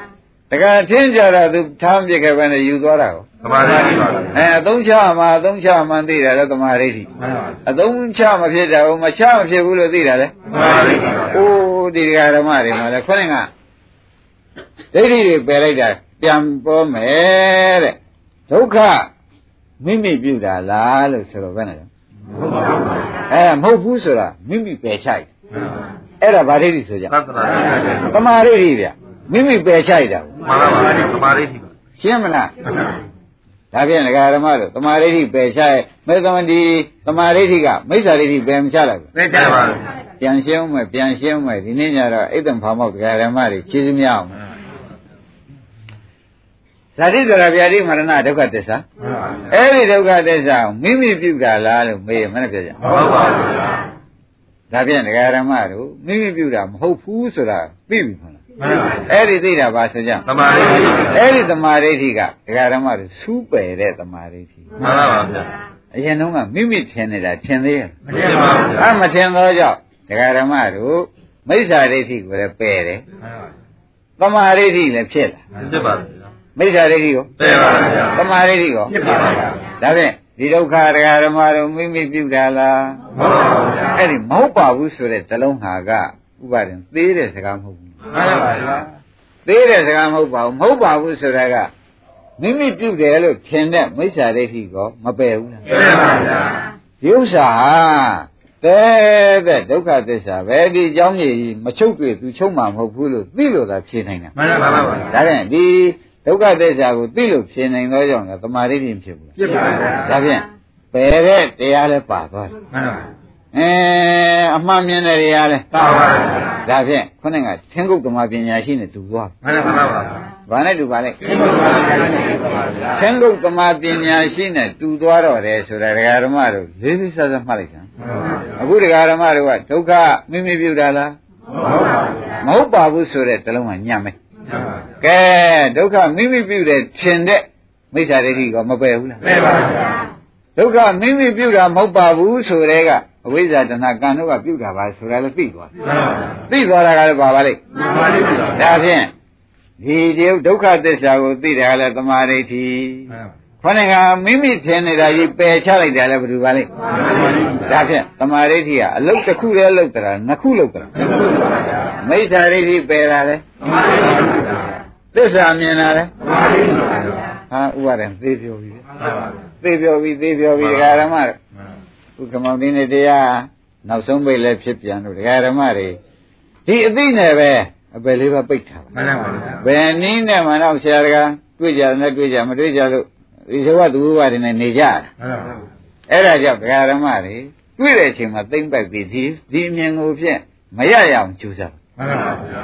ကယ်ထင်းကြတာသူထားပြခဲ့ပဲနဲ့ယူသွားတာကိုသမာဓိပါအဲအသုံးချမှာအသုံးချမှန်သိတာလဲသမာဓိတိမှန်ပါအသုံးချမဖြစ်တာကိုမချမဖြစ်ဘူးလို့သိတာလဲသမာဓိပါအိုးဒီဓမ္မတွေမှာလဲခေါင်းကဒိဋ္ဌိတွေပယ်လိုက်တာပြန်ပေါ်မယ်တဲ့ဒုက္ခမိမိပြုတာလားလို့ဆိုတော့ဘယ်နဲ့လဲအဲမဟုတ်ဘူးဆိုတာမိမိပယ်ချိုက်အဲ့ဒါဗာဒိဋ္ဌိဆိုကြသတ္တနာသမာဓိဋ္ဌိဗျ မိမိပယ်ချိုက်တာမှန်ပါပါသမာဓိဋ္ဌိပါရှင်းမလားဒါဖြင့်ဒကာဓမ္မတို့သမာဓိဋ္ဌိပယ်ချိုက်မေသမတိသမာဓိဋ္ဌိကမိစ္ဆာဒိဋ္ဌိပယ်မချလိုက်ဘူးပယ်ချပါဘူးပြန်ရှင်းမယ်ပြန်ရှင်းမယ်ဒီနေ့ညတော့အိတ်တံဖာမောက်ဒကာဓမ္မတွေခြေစမြအောင်ဇာတိဇရာဗျာတိမရဏဒုက္ခသစ္စာအဲ့ဒီဒုက္ခသစ္စာမိမိပြုတာလားလို့မေးရမနဲ့ပြောကြဟုတ်ပါဘူးဗျာဒါဖြင့်ဒကာရမတို့မိမိပြုတာမဟုတ်ဘူးဆိုတာသိပြီမလား မှန်ပါဘူးအဲ့ဒီသိတာပါဆိုကြသမာဓိအဲ့ဒီသမာဓိဋ္ဌိကဒကာရမတို့စူးပယ်တဲ့သမာဓိဋ္ဌိမှန်ပါပါဗျာအရင်တုန်းကမိမိထင်နေတာထင်သေးရဲ့မထင်ပါဘူးအမထင်သောကြောင့်ဒကာရမတို့မိစ္ဆာဒိဋ္ဌိကိုလည်းပယ်တယ်သမာဓိဋ္ဌိလည်းဖြစ်လာဖြစ်ပါဘူးမိစ္ဆာဒိဋ္ဌိကိုသိပါဗျာသမာဓိဋ္ဌိကိုဖြစ်ပါဗျာဒါဖြင့်ဒီဒုက္ခတရားဓမ္မတို့မိမိပြုတာလားဟုတ်ပါဗျာအဲ့ဒီမဟုတ်ပါဘူးဆိုတဲ့ဇလုံးဟာကဥပါရင်သေးတဲ့စကားမဟုတ်ဘူး မှန်ပါဗျာသေးတဲ့စကားမဟုတ်ပါဘူးမဟုတ်ပါဘူးဆိုတာကမိမိပြုတယ်လို့ထင်တဲ့မိစ္ဆာဒိဋ္ဌိကိုမပယ်ဘူးလားသိပါဗျာဒီဥစ္စာဟာတဲ့တဲ့ဒုက္ခသစ္စာပဲဒီအကြောင်းကြီးမချုပ်တွေ့သူချုပ်မှာမဟုတ်ဘူးလို့သိလို့သာဖြေနိုင်တာမှန်ပါပါဗျာဒါဖြင့်ဒီဒုက္ခသစ္စာကိုသိလို့ဖြေနိုင်သောကြောင့်လည်းသမာဓိဋ္ဌိမဖြစ်ဘူးလားဖြစ်ပါဗျာဒါဖြင့်ပယ်တဲ့တရားလည်းပါသွားတယ်မှန်ပါ အဲအမှန်မြင်တဲ့တရားလည်းပါပါဗျာဒါဖြင့်ခုနကသင်္ကုတ်သမာပညာရှိနဲ့တူသွားမှန်ပါပါဗျာဘာနဲ့တူပါလဲသိပါပါဗျာသိပါပါဗျာသင်္ကုတ်သမာပညာရှိနဲ့တူသွားတော့တယ်ဆိုတာဒကာဓမ္မတို့လေးလေးစားစားမှတ်လိုက်စမ်းအခုတရားဓမ္မတွေကဒုက္ခမိမိပြုတာလားဟုတ်ပါဗျာမဟုတ်ပါဘူးဆိုတဲ့တလုံးကညံ့မယ်မှန်ပါကဲဒုက္ခမိမိပြုတဲ့ထင်တဲ့မိစ္ဆာဒိဋ္ဌိကမပယ်ဘူးလားသိပါဗျာဒုက္ခမိမိပြုတာမဟုတ်ပါဘူးဆိုတဲ့က အဝိဇ္ဇာတဏကံတို့ကပြုတာပါဆိုတာလည်းသိသွားမှန်ပါဗျာသိသွားတာကလည်းပါပါလိမ့်မှန်ပါဗျာဒါဖြင့်ဒီဒီဒုက္ခသစ္စာကိုသိတာကလည်းသမာဓိဋ္ဌိခொနကမိမိထင်နေတာကြီးပယ်ချလိုက်တယ်လည်းဘယ်လိုပါလိမ့်ဒါဖြင့်သမာဓိဋ္ဌိကအလုတ်တစ်ခုတည်းလုတ်တာနှစ်ခုလုတ်တာမိစ္ဆာဒိဋ္ဌိပယ်တာလေသစ္စာမြင်တာလေဟာဥပါဒံသေပြောပြီသေပြောပြီသေပြောပြီဒကာဓမ္မတို့ ဥက္ကမောင်တင်းနေတရားနောက်ဆုံးပိတ်လည်းဖြစ်ပြန်လို့ဒကာဓမ္မတွေဒီအသိနဲ့ပဲအပယ်လေးပါပိတ်ထားပါမှန်ပါဗျာဘယ်နည်းနဲ့မှတော့ဆရာတကာတွေ့ကြတယ်နဲ့တွေ့ကြမတွေ့ကြလို့ဒီသဘောသူဘဝတွေနဲ့နေကြတာမှန်ပါအဲ့ဒါကြောင့်ဒကာဓမ္မတွေတွေ့တဲ့အချိန်မှာသိမ့်ပိုက်ပြီးဒီဒီအမြင်ကိုဖြင့်မရရအောင်ကြိုးစားမှန်ပါဗျာ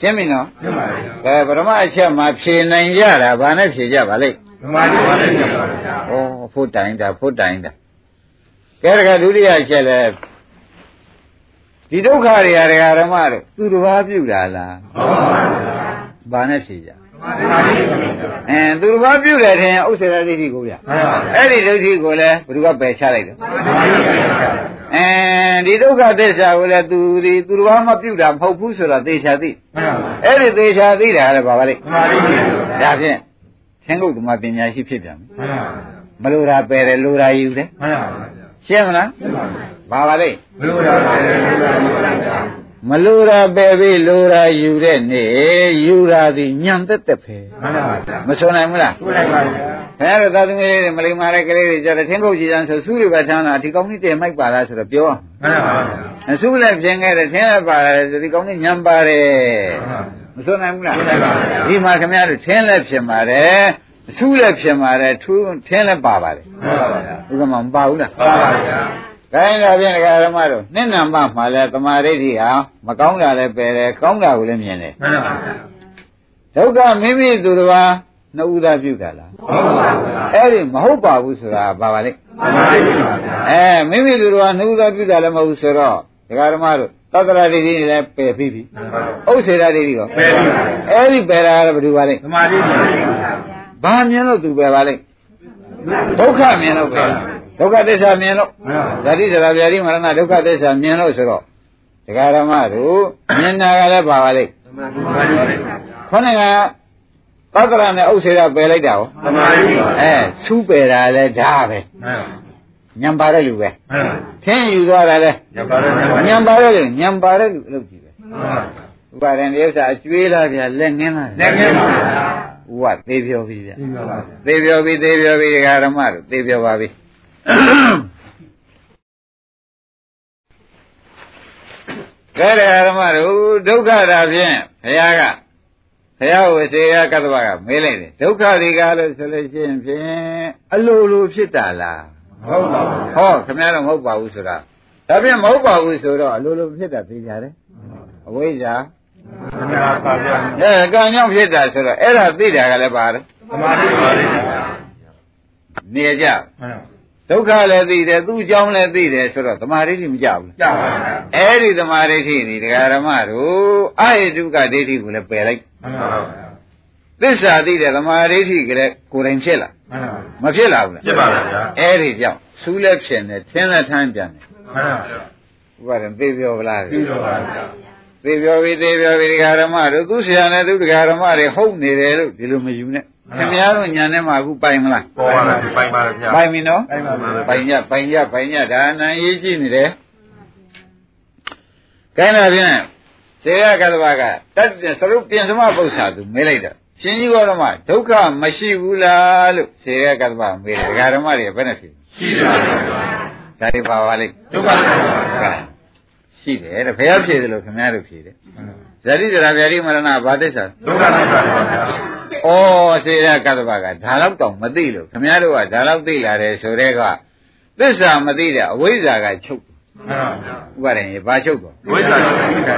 ရှင်းပြီနော်ရှင်းပါဗျာကဲပထမအချက်မှာဖြေနိုင်ကြတာဘာနဲ့ဖြေကြပါလိမ့်ဓမ္မတိပါလိမ့်မယ်ဗျာဩဖို့တိုင်တာဖို့တိုင်တာကဲ ဒကာဒုတိယအချက်လဲဒီဒုက္ခတွေကဒကာဓမ္မတို့သူတစ်ပါးပြုတာလားဟုတ်ပါဗျာဘာနဲ့ဖြေကြဓမ္မတိပါလိမ့်မယ်ဗျာအဲသူတစ်ပါးပြုတယ်ထင်ဥစ္စေတဒိဋ္ဌိကိုဗျမှန်ပါဗျာအဲ့ဒီဒိဋ္ဌိကိုလည်းဘယ်သူကပယ်ချလိုက်တယ်ဓမ္မတိပါလိမ့်မယ်ဗျာအဲဒီဒုက္ခသစ္စာကိုလည်းသူဒီသူတစ်ပါးမပြုတာမဟုတ်ဘူးဆိုတာသေချာသိမှန်ပါဗျာအဲ့ဒီသေချာသိတာလည်းပါပါလိမ့်ဓမ္မတိပါလိမ့်မယ်ဗျာဒါဖြင့်သင်္ကုတ်သမာပညာရှိဖြစ်ပြန်ပြီမှန်ပါဗျာမလိုတာပယ်တယ်လိုတာယူတယ်မှန်ပါဗျာ ရှင်းမလားရှင်းပါဗျာပါပါလိမ့်ဘယ်လိုလဲဘယ်လိုလဲဗျာမလိုတာပယ်ပြီးလိုတာယူတဲ့နေ့ယူတာဒီညံသက်သက်ပဲမှန်ပါဗျာမစွန်နိုင်ဘူးလားတွေ့လိုက်ပါဗျာခင်ဗျားတို့သာသမီလေးတွေမလိမ္မာတဲ့ကလေးတွေကြတဲ့သင်္ကုတ်ကြီးတန်းဆိုစုတွေပဲထမ်းတာဒီကောင်းကြီးတည်းမိုက်ပါလားဆိုတော့ပြောအောင်မှန်ပါဗျာအစုလည်းပြင်ခဲ့တယ်ထင်းလည်းပါတယ်ဆိုဒီကောင်းကြီးညံပါတယ်မှန်ပါဗျာမစွန်နိုင်ဘူးလားစွန့်နိုင်ပါဗျာဒီမှာခင်ဗျားတို့ထင်းလည်းပြင်ပါတယ် အစုလည်းပြင်ပါတယ်ထူးထင်းလည်းပါပါတယ်မှန်ပါဗျာဒီကမှမပါဘူးလားပါပါဗျာဒါရင်ဒါဖြင့်ဒကာဓမ္မတို့နှစ်နံပါမှလည်းသမာဓိဋ္ဌိဟာမကောင်းတာလည်းပယ်တယ်ကောင်းတာကိုလည်းမြင်တယ်မှန်ပါဗျာဒုက္ခမိမိသူတော်ဘာနှစ်ဦးသားပြုတာလားဟုတ်ပါဗျာအဲ့ဒီမဟုတ်ပါဘူးဆိုတာပါပါလိမ့်ဓမ္မတိပါဗျာအဲမိမိသူတော်ဘာနှစ်ဦးသားပြုတာလည်းမဟုတ်ဘူးဆိုတော့ဒကာဓမ္မတို့သတ္တရာဒိဋ္ဌိလည်းပယ်ပြီးပြီမှန်ပါဗျာဥစ္စေရာဒိဋ္ဌိရောပယ်ပြီပါဗျာအဲ့ဒီပယ်တာကဘယ်သူပါလိမ့်ဓမ္မတိပါဗျာ ဘာမြင်လို့သူပယ်ပါလိမ့်ဒုက္ခမြင်လို့ပယ်ဒုက္ခသစ္စာမြင်လို့မှန်ပါဇာတိဇရာဗျာတိမရဏဒုက္ခသစ္စာမြင်လို့ဆိုတော့ဒကာဓမ္မတို့မြင်တာကလည်းပါပါလိမ့်ဓမ္မတိပါဗျာခေါင်းကသတ္တရနဲ့ဥစ္စေရပယ်လိုက်တာဟောဓမ္မတိပါဗျာအဲစူးပယ်တာလည်းဒါပဲမှန်ပါညံပါတဲ့လူပဲမှန်ပါထင်းယူသွားတာလည်းညပါရညပါညံပါတဲ့လူညံပါတဲ့လူအလုပ်ကြည့်ပဲမှန် ပါဥပါဒံဒီဥစ္စာအကျွေးလားဗျာလက်ငင်းလားလက်ငင်းပါဗျာဥပသေးပြောပြီဗျာဒီပါပါသေးပြောပြီသေးပြောပြီဒကာဓမ္မတို့သေးပြောပါပြီကဲဒကာဓမ္မတို့ဒုက္ခတာဖြင့်ဘုရားကဘုရားဝစေယကတ္တဗကမေးလိုက်တယ်ဒုက္ခတွေကလို့ဆိုလို့ရှိရင်ဖြင့်အလိုလိုဖြစ်တာလားဟုတ်ပါဘူးဟောခင်ဗျားတော့မဟုတ်ပါဘူးဆိုတာဒါဖြင့်မဟုတ်ပါဘူးဆိုတော့အလိုလိုဖြစ်တာသိကြတယ်အဝိဇ္ဇာဓ မ္မပါဗျာအဲကံကြောင့်ဖြစ်တာဆိုတော့အဲ့ဒါသိတာကလည်းပါတယ်ဓမ္မတိပါဗျာနေကြမှန်ပါဒုက္ခလည်းသိတယ်သူ့အကြောင်းလည်းသိတယ်ဆိုတော့သမာဓိဋ္ဌိမကြဘူးကြပါဗျာအဲ့ဒီသမာဓိဋ္ဌိဒီဒကာရမတို့အဟိတုကဒိဋ္ဌိကိုလည်းပယ်လိုက်မှန်ပါဗျာသစ္စာသိတယ်သမာဓိဋ္ဌိကလည်းကိုယ်တိုင်ဖြစ်လာမှန်ပါမဖြစ်လာဘူးလားဖြစ်ပါဗျာအဲ့ဒီကြောင့်စူးလည်းဖြစ်နေသင်းလည်းထမ်းပြန်တယ်မှန်ပါဗျာဥပါဒံသိပြောဗလားပြီးတော့ပါဗျာ သိပြောပြီသိပြောပြီဒကာရမတို့သူဆရာနဲ့သူဒကာရမတွေဟုတ်နေတယ်လို့ဒီလိုမယူနဲ့မှခင်ဗျားတို့ညာထဲမှာအခုပိုင်မလားပေါ်ပါလားပိုင်ပါလားဗျာပိုင်ပြီနော်ပိုင်ပါပါပိုင်ညပိုင်ညပိုင်ညဒါအနံရေးကြည့်နေတယ်ခိုင်းတာဖြင့်စေရကတ္တဗကတတ်တဲ့သရုပ်ပြင်စမပု္ပ္ပာသူမေးလိုက်တာရှင်ကြီးတော်မှာဒုက္ခမရှိဘူးလားလို့စေရကတ္တဗမေးတယ်ဒကာဓမ္မတွေဘယ်နဲ့ဖြစ်ရှိတယ်ဗျာဒါတွေပါပါလိမ့်ဒုက္ခပါဗျာ ရှိတယ်တဲ့ဘုရားဖြေတယ်လို့ခင်ဗျားတို့ဖြေတယ်ဇတိတရာဗျာတိမရဏဘာသစ္စာဒုက္ခသစ္စာပါဗျာဩစေရကတ္တဗကဒါတော့တောင်မသိလို့ခင်ဗျားတို့ကဒါတော့သိလာတယ်ဆိုတဲ့ကသစ္စာမသိတဲ့အဝိဇ္ဇာကချုပ်မှန်ပါဗျာဥပါဒင်ရေဘာချုပ်တော့ဝိဇ္ဇာရှိတယ်ဗျာ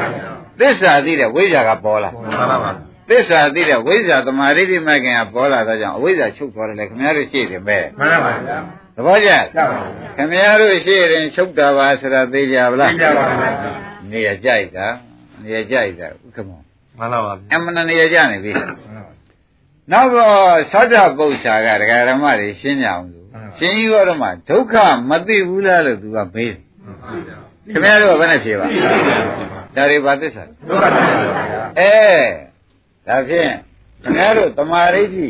သစ္စာသိတဲ့ဝိဇ္ဇာကပေါ်လာမှန်ပါပါသစ္စာသိတဲ့ဝိဇ္ဇာသမာဓိတိမကင်ကပေါ်လာတော့ကြောင့်အဝိဇ္ဇာချုပ်သွားတယ်လေခင်ဗျားတို့ရှိတယ်ပဲမှန်ပါဗျာ သဘောကျကျပါပါခင်ဗျားတို့ရှိရင်ချုပ်တာပါဆိုတာသိကြပါလားသိကြပါဗျာနေရကြိုက်တာနေရကြိုက်တာဥက္ကမောမှန်ပါပါအမှန်နေရကြနေပြီနောက်တော့သောတာပု္ပ္ပာကဒကာဓမ္မတွေရှင်းကြအောင်လို့ရှင်ကြီးတော်မှာဒုက္ခမသိဘူးလားလို့သူကမေးတယ်ခင်ဗျားတို့ကဘယ်နဲ့ဖြေပါဒါတွေပါသစ္စာဒုက္ခသစ္စာပါဗျာအဲဒါဖြင့်ခင်ဗျားတို့တမာရိဋ္ဌိ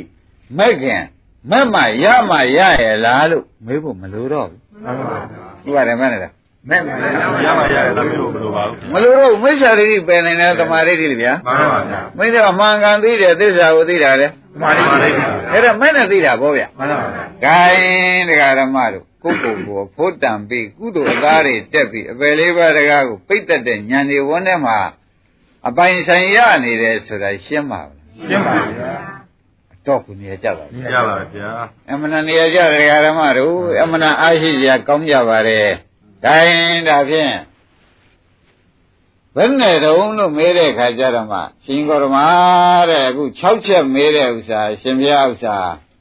မဲ့ခင် မက်မှရမှရရဲ့လားလို့မေးဖို့မလိုတော့ဘူးမှန်ပါပါဥပါဒမနဲ့လားမဲ့မှန်ရပါရတယ်ဒါမျိုးဘယ်လိုပါဘူးမလိုတော့ဘူးမိစ္ဆာရိဋ္ဌိပယ်နိုင်တယ်တမာရိဋ္ဌိလေဗျာမှန်ပါဗျာမင်းတို့အမှန်ကန်သိတယ်သစ္စာကိုသိတာလေမှန်ပါပါအဲ့ဒါမဲ့နဲ့သိတာပေါ့ဗျမှန်ပါပါဂိုင်းတရားဓမ္မတို့ကိုယ့်ကိုယ်ကိုဖို့တံပြီးကုသိုလ်အသားတွေတက်ပြီးအပယ်လေးပါးတကားကိုပိတ်တတ်တဲ့ဉာဏ်တွေဝန်းထဲမှာအပိုင်ဆိုင်ရနေတယ်ဆိုတာရှင်းပါဘူးရှင်းပါဗျာ တော့ခုနေရကြပါဘူးရပါဗျာအမှန်တန်နေရကြတရားဓမ္မတို့အမှန်တန်အားရှိကြကောင်းကြပါတယ်ဂိုင်းဒါဖြင့်ဘယ်နဲ့တုံးလို့မေးတဲ့ခါကျတော့မှရှင်ကောရမတဲ့အခု6ချက်မေးတဲ့ဥစ္စာရှင်ဘုရားဥစ္စာ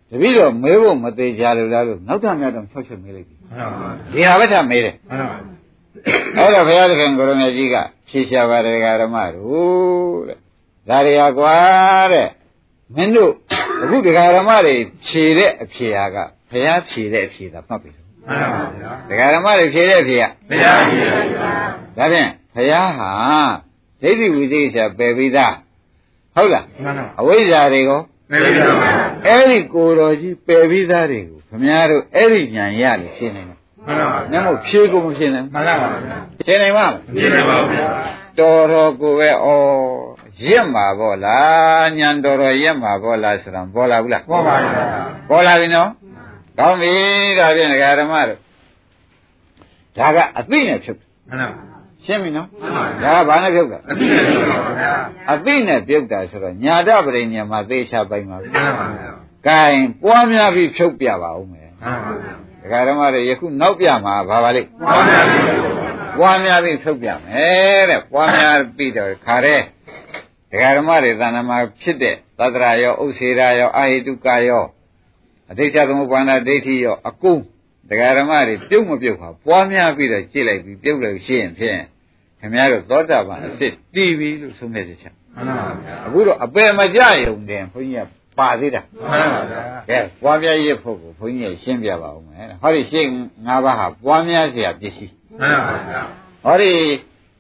တပည့်တော်မေးဖို့မသေးကြလို့လားလို့နောက်ထပ်များတော့6ချက်မေးလိုက်ပြီမှန်ပါပါဒီဟာပဲထားမေးတယ်မှန်ပါပါအဲ့တော့ဘုရားသခင်ကိုရမေကြီးကဖြေရှာပါတယ်ဓမ္မတို့တဲ့ဒါရီဟာကွာတဲ့ မင်းတို့အခုဒကာဓမ္မတွေဖြေတဲ့အဖြေဟာကဘုရားဖြေတဲ့အဖြေသာမှတ်ပြီမှန်ပါဗျာဒကာဓမ္မတွေဖြေတဲ့အဖြေကဘုရားရှိတယ်ဗျာဒါဖြင့်ဘုရားဟာဒိဋ္ဌိဝိသိကိစ္စပယ်ပြီးသားဟုတ်လားမှန်ပါအဝိဇ္ဇာတွေကိုမေတ္တာပါအဲ့ဒီကိုယ်တော်ကြီးပယ်ပြီးသားတွေကိုခင်ဗျားတို့အဲ့ဒီဉာဏ်ရလို့ရှင်းနေတယ်မှန်ပါ။နမို့ဖြေကိုမရှင်းနိုင်မှန်ပါပါဘူးရှင်းနိုင်မှာမပြည့်နေပါဗျာတော်တော်ကိုပဲဩ ရင့်မှာပေါ့လားညံတော်တော်ရင့်မှာပေါ့လားဆိုတော့ပေါ်လာဘူးလားပေါ်ပါဗျာပေါ်လာပြီနော်ကောင်းပြီဒါဖြင့်ဒကာဓမ္မတို့ဒါကအသိနဲ့ဖြုတ်မှန်ပါရှင်းပြီနော်မှန်ပါဒါကဘာနဲ့ဖြုတ်တာအတိအကျပါဗျာအသိနဲ့ပြုတ်တာဆိုတော့ညာတပရိညာမှာသေချာပိုင်ပါပြီမှန်ပါဗျာကဲပွားများပြီးဖြုတ်ပြပါဦးမယ်မှန်ပါဗျာဒကာဓမ္မတွေယခုနောက်ပြမှာဘာပါလိမ့်ပေါ်ပါဗျာပွားများပြီးဖြုတ်ပြမယ်တဲ့ပွားများပြီးတော့ခါတဲ့ ဒကာဓမ္မတွေသဏ္ဍာန်မှာဖြစ်တဲ့သတ္တရာရောဥစ္စေရာရောအာဟိတုကရောအဋ္ဌိသမုပ္ပန္နဒိဋ္ဌိရောအကုန်ဒကာဓမ္မတွေပြုတ်မပြုတ်ပါပွားများပြီးတော့ကြည့်လိုက်ပြီးပြုတ်လို့ရှိရင်ဖြင့်ခင်ဗျားတို့သောတာပန်အစ်စ်တည်ပြီလို့ဆုံးဖြတ်ချက်ချ မှန်ပါဗျာ အခုတော့အပယ်မကြယုံတယ်ဘုန်းကြီးကပါသေးတာ မှန်ပါဗျာ ကဲပွားများရဖို့ကိုဘုန်းကြီးကရှင်းပြပါဦးမယ်ဟောဒီရှင်း၅ပါးဟာပွားများเสียပစ္စည်း မှန်ပါဗျာ ဟောဒီ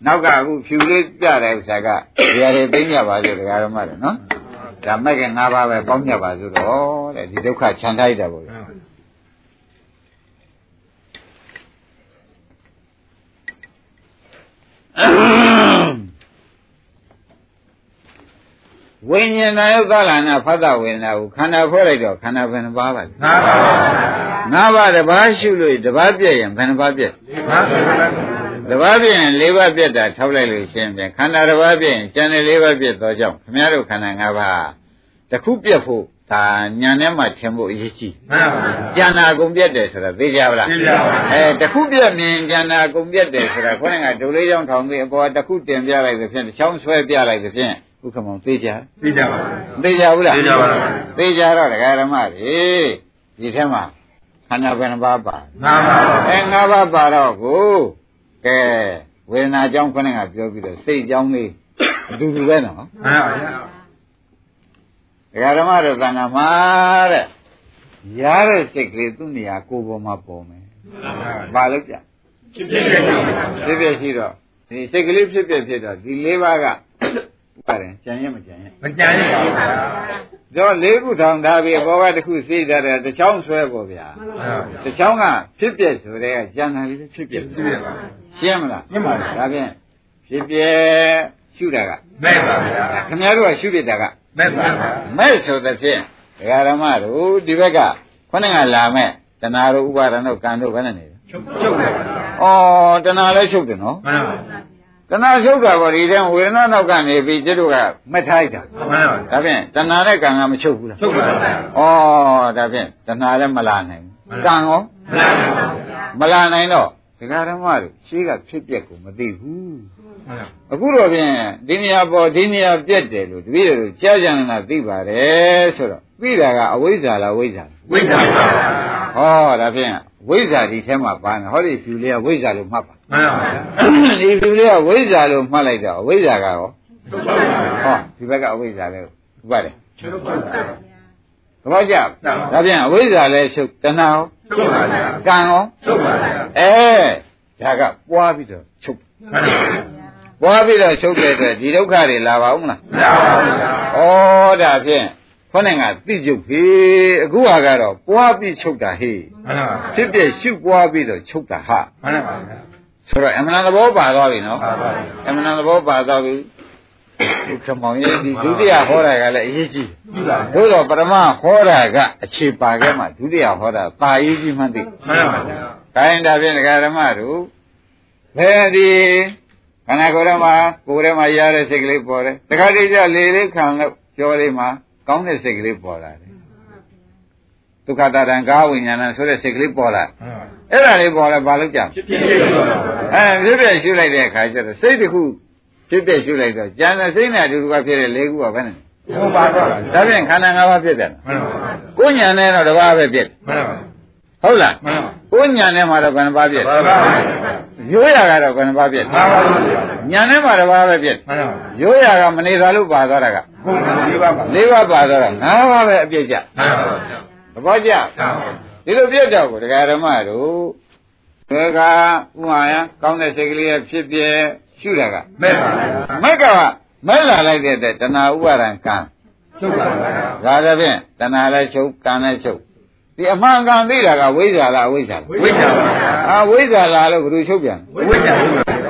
နောက်ကအခုဖြူလေးပြတဲ့ဥစ္စာကဒီဟာတွေသိကြပါစေတရားတော်မှတယ်နော်ဒါမဲ့က၅ပါးပဲပေါင်းကြပါစို့တော့တဲ့ဒီဒုက္ခခြံထားရတာပေါ့ဗျာဝိညာဏယုတ်ကလနာဖတ်တဝေဒနာကိုခန္ဓာဖွဲ့လိုက်တော့ခန္ဓာဘယ်နှပါးပါလဲမှန်ပါဗျာ၅ပါးတစ်ပါးရှုလို့တစ်ပါးပြည့်ရင်ဘယ်နှပါးပြည့်မှန်ပါဗျာ တစ်ပါးပြည့်ရင်၄ပါးပြည့်တာထောက်လိုက်လို့ရှင်းပြန်ခန္ဓာတစ်ပါးပြည့်ရင်ကျန်တဲ့၄ပါးပြည့်တော့ကြောင့်ခမည်းတော်ခန္ဓာ၅ပါးတစ်ခုပြည့်ဖို့ဒါညာနဲ့မှထင်ဖို့အရေးကြီးမှန်ပါဗျာကျန်တာအကုန်ပြည့်တယ်ဆိုတာသိကြပါလားသိကြပါပါအဲတစ်ခုပြည့်မြင်ကျန်တာအကုန်ပြည့်တယ်ဆိုတာခေါင်းကဒုလေးချောင်းထောင်ပြီးအပေါ်တစ်ခုတင်ပြလိုက်သဖြင့်တစ်ချောင်းဆွဲပြလိုက်သဖြင့်ဥက္ကမောင်သိကြသိကြပါသိကြဘူးလားသိကြပါလားသိကြတော့ဒကာရမတွေဒီထဲမှာခန္ဓာဘယ်နှပါးပါမှန်ပါဗျာအဲငါးပါးပါတော့ကို ကဲဝေဒနာကြောင့်ခொနဲ့ကပြောပြီးတော့စိတ်ကြောင့်လေးအတူတူပဲနော်မှန်ပါဗျာဒကာဓမ္မတို့သံဃာမှာတဲ့ရတဲ့စိတ်ကလေးသူ့နေရာကိုယ်ပေါ်မှာပေါ်မယ်ဘာလို့ပြဖြစ်ဖြစ်ဖြစ်ပါဖြစ်ဖြစ်ရှိတော့ဒီစိတ်ကလေးဖြစ်ဖြစ်ဖြစ်တော့ဒီလေးပါးက ပါတယ်ကြံရင်မကြံရင်မကြံရပါဘူးဗျာတော့လေးခုထောင်ထားပြီးဘောကတစ်ခုစိတ်ထားတယ်တစ်ချောင်းဆွဲပေါ့ဗျာမှန်ပါဗျာတစ်ချောင်းကဖြစ်ပြက်ဆိုတဲ့ကကြံတာလေးဖြစ်ပြက်ပြည့်ပါရှင်းမလားရှင်းပါပြီဒါဖြင့်ဖြစ်ပြက်ရှုတာကမဲ့ပါဗျာခင်ဗျားတို့ကရှုပြတာကမဲ့ပါဗျာမဲ့ဆိုတဲ့ဖြင့်ဒကာရမတို့ဒီဘက်ကခေါင်းကလာမဲ့တဏှာတို့ဥပါဒဏ်တို့ကံတို့ဘယ်နဲ့နေလဲချုပ်ချုပ်တယ်ဗျာဩတဏှာလည်းချုပ်တယ်နော်မှန်ပါဗျာ တဏှာချုပ်တာပေါ့ဒီတဲ့ဝေဒနာနောက်ကနေပြီးကျတို့ကမထိုက်တာမှန်ပါဗျာဒါဖြင့်တဏှာနဲ့ကံကမချုပ်ဘူးလားချုပ်ပါဗျာဩဒါဖြင့်တဏှာလည်းမလာနိုင်ဘူးကံရောမှန်ပါဗျာမလာနိုင်တော့ဒကာဓမ္မတို့ရှေးကဖြစ်ပျက်ကိုမသိဘူးမှန်ပါအခုတော့ဖြင့်ဒီနေရာပေါ်ဒီနေရာပြက်တယ်လို့တပည့်တော်ကြားကြံတာသိပါတယ်ဆိုတော့သိတာကအဝိဇ္ဇာလားဝိဇ္ဇာလား ဝိဇ္ဇာပါဗျာဟောဒါဖြင့်ဝိဇ္ဇာဒီထဲမှာပါနေဟောဒီဖြူလေးကဝိဇ္ဇာလို့မှတ်ပါမှန်ပါဗျာဒီဖြူလေးကဝိဇ္ဇာလို့မှတ်လိုက်တော့ဝိဇ္ဇာကရောချုပ်ပါဗျာဟောဒီဘက်ကအဝိဇ္ဇာလဲဟုတ်ပါတယ်ချုပ်ပါဗျာသဘောကျဒါဖြင့်အဝိဇ္ဇာလဲချုပ်တဏှာရောချုပ်ပါဗျာကံရောချုပ်ပါဗျာအဲဒါကပွားပြီးတော့ချုပ်မှန်ပါဗျာပွားပြီးတော့ချုပ်တဲ့အတွက်ဒီဒုက္ခတွေလာပါဦးမလားမှန်ပါဗျာဩဒါဖြင့် ခေါင်းကသိကျုပ်ဖေးအခုဟာကတော့ပွားပြီးချုပ်တာဟေးမှန်ပါဗျာဖြစ်ပြရှုပွားပြီးတော့ချုပ်တာဟာမှန်ပါဗျာဆိုတော့အမှန်သဘောပါသွားပြီနော်ပါပါအမှန်သဘောပါသွားပြီဒီခမောင်ကြီးဒီဒုတိယဟောတာကလည်းအရေးကြီးပြီပါသို့တော့ပထမဟောတာကအခြေပါခဲ့မှဒုတိယဟောတာတာရေးကြီးမှသိမှန်ပါဗျာဒါရင်ဒါဖြင့်ဒကာဓမ္မတို့ဘယ်ဒီခန္ဓာကိုယ်ထဲမှာကိုယ်ထဲမှာရတဲ့စိတ်ကလေးပေါ်တယ်တခါတည်းကျလေလေးခံလို့ကြောလေးမှာ ကောင်းတဲ့စိတ်ကလေးပေါ်လာတယ်ဒုက္ခတာတံကာဝိညာဏဆိုတဲ့စိတ်ကလေးပေါ်လာမှန်ပါအဲ့ဒါလေးပေါ်လာဘာလို့ကြံဖြစ်ဖြစ်ဖြစ်ပါဗျာအဲဖြစ်ဖြစ်ရှုလိုက်တဲ့အခါကျတော့စိတ်တစ်ခုဖြစ်ဖြစ်ရှုလိုက်တော့ဉာဏ်နဲ့စိတ်နဲ့အတူတူကဖြစ်တဲ့လေးခုကဘယ်နဲ့ဟုတ်ပါတော့ဒါဖြင့်ခန္ဓာ၅ပါးဖြစ်တယ်မှန်ပါဗျာကိုယ်ဉာဏ်နဲ့တော့တစ်ပါးပဲဖြစ်တယ်မှန်ပါ ဟုတ်လားမှန်ပါကိုယ်ဉာဏ်နဲ့မှတော့ဘယ်နှပါးဖြစ်ပါပါရိုးရကတော့ဘယ်နှပါးဖြစ်ပါပါဗျာဉာဏ်နဲ့မှတစ်ပါးပဲဖြစ်မှန်ပါရိုးရကမနေသာလို့ပါသွားတာကဟုတ်ပါပြီပါပါလေးပါးပါသွားတာ၅ပါးပဲအပြည့်ကြမှန်ပါဗျာသဘောကျမှန်ပါဒီလိုပြည့်တော့ကိုဒကာဓမ္မတို့ဘယ်ကဥမာယကောင်းတဲ့စိတ်ကလေးရဲ့ဖြစ်ပြရှုတာကမဲ့ပါဗျာမက်ကမဲ့လာလိုက်တဲ့အတွက်တဏှာဥပါဒံကံချုပ်ပါဗျာဒါကြဖြင့်တဏှာလည်းချုပ်ကံလည်းချုပ် ဒီအမှန်ကန်သိတာကဝိဇ္ဇာလားအဝိဇ္ဇာလားဝိဇ္ဇာပါဗျာအာဝိဇ္ဇာလားလို့ဘယ်သူချုပ်ပြန်ဝိဇ္ဇာပါ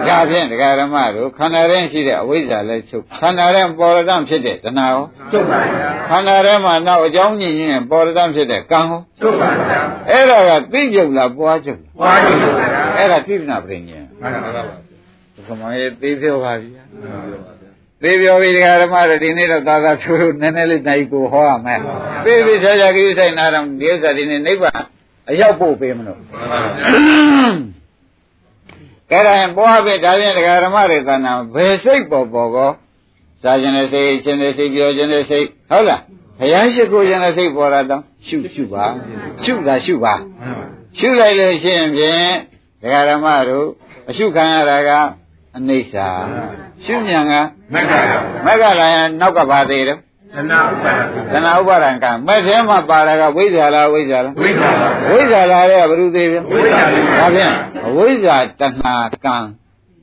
ဗျာဒါဖြင့်ဒကာဓမ္မတို့ခန္ဓာရင်ရှိတဲ့အဝိဇ္ဇာလည်းချုပ်ခန္ဓာရင်ပေါ်ရတံဖြစ်တဲ့တဏှာရောချုပ်ပါဗျာခန္ဓာထဲမှာနောက်အကြောင်းညင်ရင်ပေါ်ရတံဖြစ်တဲ့ကံရောချုပ်ပါဗျာအဲ့ဒါကသိကြုံလားပွားကြုံလားဝါချုပ်ပါဗျာအဲ့ဒါသိပနာပရိညာမှန်ပါဗျာဒီကမောရဲ့သိပြောပါဗျာ သိပြောပြီဒကာဓမ္မတို့ဒီနေ့တော့သာသာဖြိုးလို့နည်းနည်းလေးနိုင်ကိုဟောရမယ်သိပြီဆရာကြီးဆိုင်နာတော့ဒီဥစ္စာဒီနေ့နိဗ္ဗာန်အရောက်ဖို့ပေးမလို့ကဲဒါရင်ပွားပြီဒါဖြင့်ဒကာဓမ္မတွေသဏ္ဍာန်ဘယ်စိတ်ပေါ်ပေါ်ကောစားခြင်းနဲ့စိတ်ခြင်းနဲ့စိတ်ပြောခြင်းနဲ့စိတ်ဟုတ်လားဘုရားရှိခိုးခြင်းနဲ့စိတ်ပေါ်လာတော့ရှုရှုပါရှုတာရှုပါရှုလိုက်လို့ရှိရင်ဖြင့်ဒကာဓမ္မတို့အရှုခံရတာက အနိစ္စရှုဉဏ်ကမက္ခာမက္ကလာယနောက်ကပါသေးတယ်သနာဥပါဒသနာဥပါဒံကမဲ့ထဲမှာပါတာကဝိဇ္ဇာလားဝိဇ္ဇာလားဝိဇ္ဇာပါဝိဇ္ဇာလားတဲ့ကဘယ်သူသေးပြန်ဝိဇ္ဇာပါဒါဖြင့်အဝိဇ္ဇာတဏှာကံ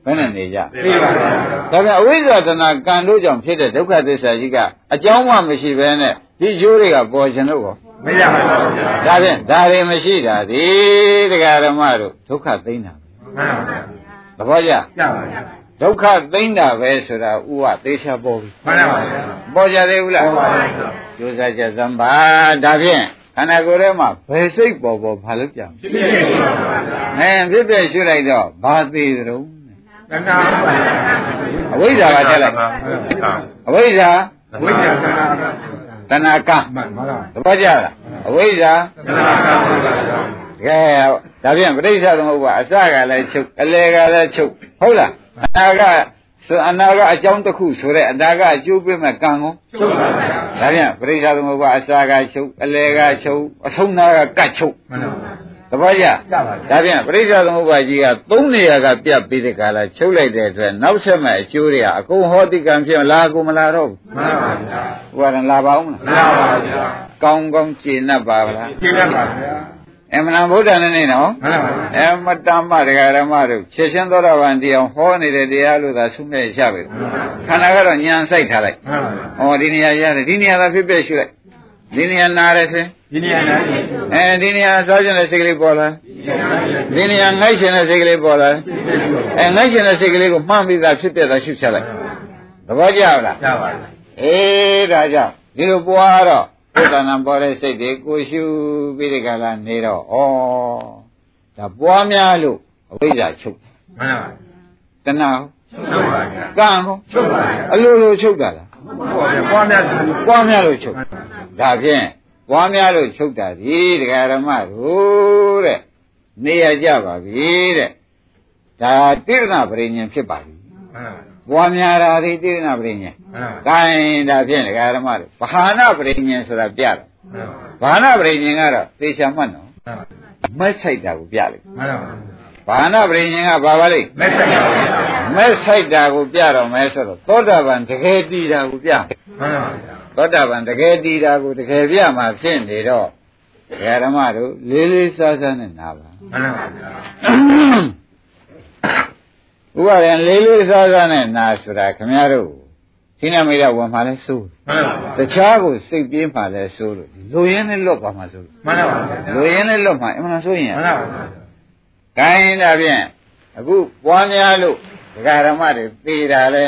ဘယ်နဲ့နေကြသိပါဗျာဒါပြန်အဝိဇ္ဇာတဏှာကံတို့ကြောင့်ဖြစ်တဲ့ဒုက္ခသစ္စာကြီးကအကြောင်းမှမရှိဘဲနဲ့ဒီကျိုးတွေကပေါ်ခြင်းလို့ကောမရပါဘူးဗျာဒါဖြင့်ဒါတွေမရှိတာဒီတရားဓမ္မတို့ဒုက္ခသိမ့်တာမှန်ပါဗျာ သဘောကျရပါဗျာဒုက္ခသိမ့်တာပဲဆိုတာဥဝသေချာပေါ်ပြီမှန်ပါဗျာပေါ်ကြသေးဘူးလားဟုတ်ပါဗျာကျိုးစားချက်သံပါဒါဖြင့်ခန္ဓာကိုယ်ထဲမှာဘယ်စိတ်ပေါ်ပေါ်ဘာလို့ပြောင်းဖြစ်ဖြစ်ဖြစ်ပါဗျာအဲဖြစ်ဖြစ်ရှုလိုက်တော့ဘာသေးသလဲသနာဥပါဒအဝိဇ္ဇာကတက်လိုက်အဝိဇ္ဇာဝိဇ္ဇာသနာတဏှာကမှန်ပါလားသဘောကျလားအဝိဇ္ဇာသနာကပါဗျာ ကဲဒါဖြင့်ပဋိစ္စသမုပ္ပါအစကလည်းချုပ်အလယ်ကလည်းချုပ်ဟုတ်လားအနာကဆိုအနာကအကြောင်းတစ်ခုဆိုတဲ့အနာကအကျိုးပေးမဲ့ကံကိုချုပ်ပါဗျာဒါဖြင့်ပဋိစ္စသမုပ္ပါအစကချုပ်အလယ်ကချုပ်အဆုံးနာကကတ်ချုပ်မှန်ပါဗျာသဘောကျရပါဗျာဒါဖြင့်ပဋိစ္စသမုပ္ပါကြီးကသုံးနေရာကပြတ်ပြီးတဲ့ကာလချုပ်လိုက်တဲ့အတွက်နောက်ဆက်မဲ့အကျိုးတွေကအကုန်ဟောတိကံဖြစ်လာကုန်မလာတော့ဘူးမှန်ပါဗျာဟိုကလာပါဦးမလားရပါဗျာကောင်းကောင်းကျေနပ်ပါဗလားရှင်းရပါဗျာက အမှန်တန်ဗုဒ္ဓနဲ့နေနော်မှန်ပါပါအမတမဒကာရမတို့ခြေရှင်သောတာပန်တရားဟောနေတဲ့တရားလို့သာဆုံးဖြတ်ရပြီခန္ဓာကတော့ညံစိုက်ထားလိုက်မှန်ပါပါဟောဒီနေရာရတယ်ဒီနေရာသာဖြစ်ဖြစ်ရှုလိုက်ဒီနေရာနားတယ်ဆိုရင်ဒီနေရာနားကြီးအဲဒီနေရာစားခြင်းတဲ့စိတ်ကလေးပေါ်လာဒီနေရာနားကြီးဒီနေရာငိုက်ခြင်းတဲ့စိတ်ကလေးပေါ်လာအဲငိုက်ခြင်းတဲ့စိတ်ကလေးကိုမှန်းပြီးသားဖြစ်ပြတာရှုချလိုက်သဘောကျလားရပါလားအေးဒါကြောင့်ဒီလိုပွားတော့ ဘုဒ္ဓနာပေါ်တဲ့စိတ်တွေကိုရှုပြီးဒီကလာနေတော့ဩဒါပွားများလို့အဝိဇ္ဇာချုပ်မှန်ပါတဏှာချုပ်ပါဗျာကံဟောချုပ်ပါဗျာအလိုလိုချုပ်တာလားဟုတ်ဗျာပွားများစုပွားများလို့ချုပ်ဒါဖြင့်ပွားများလို့ချုပ်တာဒီဒကာရမတို့တဲ့နေရကြပါပြီတဲ့ဒါတိရဏပရိညာဉ်ဖြစ်ပါပြီမှန်ပါ ပွားများတာဒီတိရဏပရိညာဉ်မှန်ပါကိုင်းဒါဖြင့်ဒကာရမတို့ဘာဟာနာပရိညာဉ်ဆိုတာပြတယ်မှန်ပါဘာနာပရိညာဉ်ကတော့သေချာမှတ်နော်မှန်ပါမက်ဆိုင်တာကိုပြလိုက်မှန်ပါဘာနာပရိညာဉ်ကဘာပါလိမ့်မက်ဆက်ပါဗျာမက်ဆိုင်တာကိုပြတော့မဲဆိုတော့သောတာပန်တကယ်တည်တာကိုပြမှန်ပါဗျာသောတာပန်တကယ်တည်တာကိုတကယ်ပြမှာဖြစ်နေတော့ဓမ္မတို့လေးလေးစားစားနဲ့နာပါမှန်ပါဗျာ ဥပါရင်လေးလေးစားစားနဲ့နာဆိုတာခမည်းတော်သိနာမိတ်ဝင်မှလဲစိုးမှန်ပါတခြားကိုစိတ်ပြင်းမှလဲစိုးလို့လူရင်းနဲ့လွတ်ပါမှာစိုးမှန်ပါဗျာလူရင်းနဲ့လွတ်မှအမှန်ဆိုရင်မှန်ပါဗျာကိုင်းဒါဖြင့်အခုပွားများလို့ဒကာဓမ္မတွေသေတာလဲ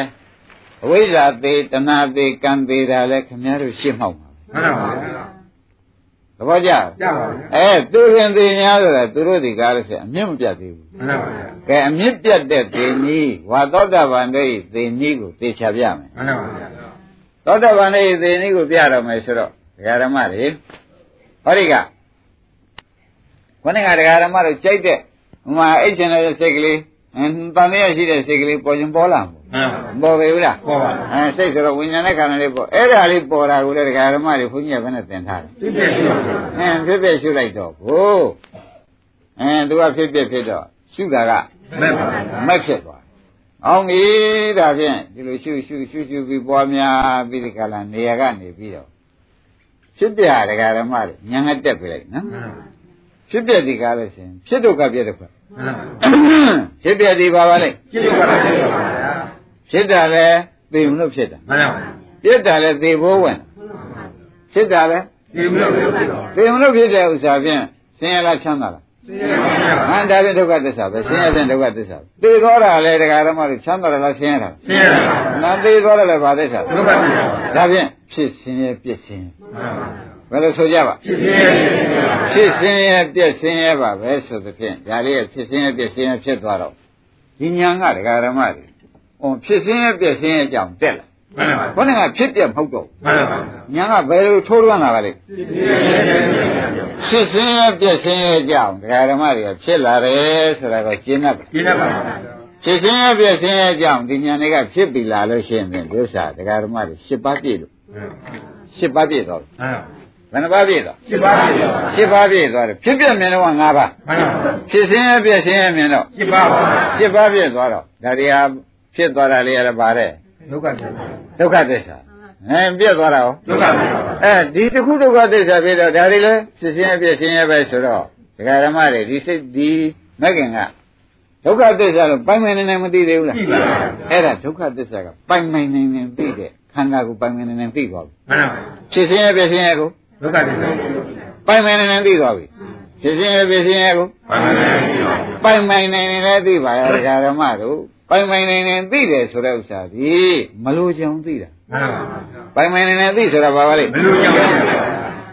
အဝိဇ္ဇာသေတဏှာသေကံသေတာလဲခမည်းတော်ရှင်းမှောက်ပါမှန်ပါဗျာ သဘောကျလားရပါဗျာအဲသူရင်သေ냐ဆိုတာသူတို့ဒီကားလို့ဆိုရင်အမြင့်မပြတ်သေးဘူးမှန်ပါဗျာကဲအမြင့်ပြတ်တဲ့သေနည်းဝါသောတာပန်တို့ဤသေနည်းကိုသေချာပြမယ်မှန်ပါဗျာသောတာပန်တို့ဤသေနည်းကိုပြတော့မယ်ဆိုတော့ဒကာဓမ္မတွေဟောဒီကခொနကဒကာဓမ္မတို့ကြိုက်တဲ့ဟိုမှာအိတ်ချင်တဲ့စိတ်ကလေးအင်းတန်ရရှိတဲ့စိတ်ကလေးပေါ်ရင်ပေါ်လာမှာမှန် ပါပေါ်ပေဘူးလားပေါ်ပါအဲစိတ်ဆိုတော့ဝိညာဉ်နဲ့ခန္ဓာလေးပေါ်အဲ့ဒါလေးပေါ်တာကိုလည်းဒကာဓမ္မတွေဘုန်းကြီးကဘယ်နဲ့သင်ထားလဲဒီပြည့်ရှိပါဗျာအင်းဖြစ်ဖြစ်ရှုလိုက်တော့ကိုအင်းသူကဖြစ်ဖြစ်ဖြစ်တော့ရှုတာကမှန်ပါဗျာမက်ဖြစ်သွား။အောင်ပြီဒါဖြင့်ဒီလိုရှုရှုရှုရှုပြီးပွားများပြီးဒီကလာနေရာကနေပြီးတော့ဖြစ်ပြဒကာဓမ္မတွေညာငတ်တက်ပြလိုက်နော်မှန်ပါ။ဖြစ်ပြဒီကားလို့ရှင်ဖြစ်ဒုက္ခပြတဲ့ခွက်မှန်ပါဖြစ်ပြဒီပါပါလေပြည့်စုံပါလားပြည့်စုံပါဗျာ ဖြစ်တာလဲသိမလို့ဖြစ်တာမှန်ပါပြစ်တာလဲသိဖို့ဝင်ဖြစ်တာလဲဒီလိုမျိုးပြည့်စုံသိမလို့ဖြစ်တဲ့ဥစ္စာဖြင့်ဆင်းရဲလားချမ်းသာလားပါဟန်ဒါဖြင့်ဒုက္ခသစ္စာပဲဆင်းရဲဖြင့်ဒုက္ခသစ္စာသိသောတာလဲဒကာဓမ္မတွေချမ်းသာတယ်လားဆင်းရဲတာဆင်းရဲပါနာသိသောတာလဲဘာသစ္စာဒုက္ခပြည့်စုံဒါဖြင့်ဖြစ်စင်းရဲ့ပြည့်စင်းမှန်ပါဘယ်လိုဆိုကြပါဖြစ်စင်းရဲ့ဖြစ်စင်းရဲ့ပြည့်စင်းရဲ့ပါပဲဆိုသဖြင့်ဒါလေးရဲ့ဖြစ်စင်းရဲ့ပြည့်စင်းရဲ့ဖြစ်သွားတော့ဒီညာကဒကာဓမ္မတွေ ဟောဖြစ်စင်းရဲ့ပြည့်စင်းရဲ့အကြောင်းတက်လာမှန်ပါခေါင်းကဖြစ်ပြမဟုတ်တော့မှန်ပါညာကဘယ်လိုထိုးလွှမ်းလာပါလိမ့်ဖြစ်စင်းရဲ့ဖြစ်စင်းရဲ့ပြည့်စင်းရဲ့အကြောင်းဒကာဓမ္မတွေကဖြစ်လာတယ်ဆိုတာကိုရှင်းတတ်ပါကျင်းတတ်ပါဖြစ်စင်းရဲ့ပြည့်စင်းရဲ့အကြောင်းဒီညာတွေကဖြစ်ပြီလာလို့ရှိရင်ဖြင့်ဒုစရဒကာဓမ္မတွေ၈ပါးပြည့်လို့၈ပါးပြည့်တော့မှန်ပါဘယ်နှပါးပြည့်တော့ရှင်းပါပြီရှင်းပါးပြည့်သွားတယ်ဖြစ်ပြမြင်တော့၅ပါးမှန်ပါဖြစ်စင်းရပြည့်စင်းရမြင်တော့ရှင်းပါပါရှင်းပါးပြည့်သွားတော့ဒါတွေဟာ ဖြစ်သွားတာလေးရတယ်ပါတဲ့ဒုက္ခပြည့်ဒုက္ခသစ္စာအဲပြည့်သွားတာရောဒုက္ခပြည့်အဲဒီတစ်ခုဒုက္ခသစ္စာပြည့်တော့ဒါတွေလည်းဖြစ်စင်းရပြည့်စင်းရပဲဆိုတော့ဒကာရမတွေဒီစိတ်ဒီမဂ်ခင်ကဒုက္ခသစ္စာလို့ပိုင်ပိုင်နေနေမသိသေးဘူးလားကြည့်ပါလားအဲ့ဒါဒုက္ခသစ္စာကပိုင်ပိုင်နေနေသိတဲ့ခန္ဓာကိုပိုင်ပိုင်နေနေသိသွားပြီမှန်ပါဖြစ်စင်းရပြည့်စင်းရကိုဒုက္ခပြည့်ပိုင်ပိုင်နေနေသိသွားပြီဖြစ်စင်းရပြည့်စင်းရကိုမှန်ပါပြီပိုင်ပိုင်နိုင်နေလည်းသိပါရဲ့ဒကာဓမ္မတို့ ပိုင်ပိုင်နိုင်နေသိတယ်ဆိုတဲ့ဥစ္စာဒီမလို့ကြောင်သိတာမှန်ပါပိုင်ပိုင်နိုင်နေသိဆိုတာဘာပါလဲဘယ်လိုကြောင့်လဲ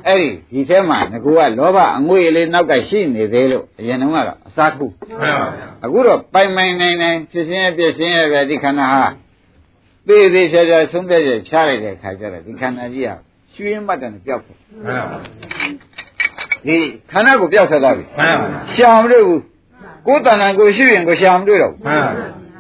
အဲ့ဒီဒီထဲမှာငကူကလောဘအငွေ့လေးနောက်ကရှိနေသေးလို့အရင်တုန်းကတော့အစားခုမှန်ပါအခုတော့ပိုင်ပိုင်နိုင်နိုင်ဖြစ်စင်းရဲ့ပြည့်စင်းရဲ့ပဲဒီခန္ဓာဟာသေသေးချာချာဆုံးဖြတ်ချက်ချလိုက်တဲ့ခါကျတော့ဒီခန္ဓာကြီးဟာရွှေမှတ်တယ်ပျောက်တယ်မှန်ပါဒီခန္ဓာကိုပျောက်ဆက်သွားပြီမှန်ပါရှာမတွေ့ဘူးကိုယ်တဏ္ဍာကိုရှိရင်ကိုရှာမတွေ့တော့ဘူးမှန်ပါ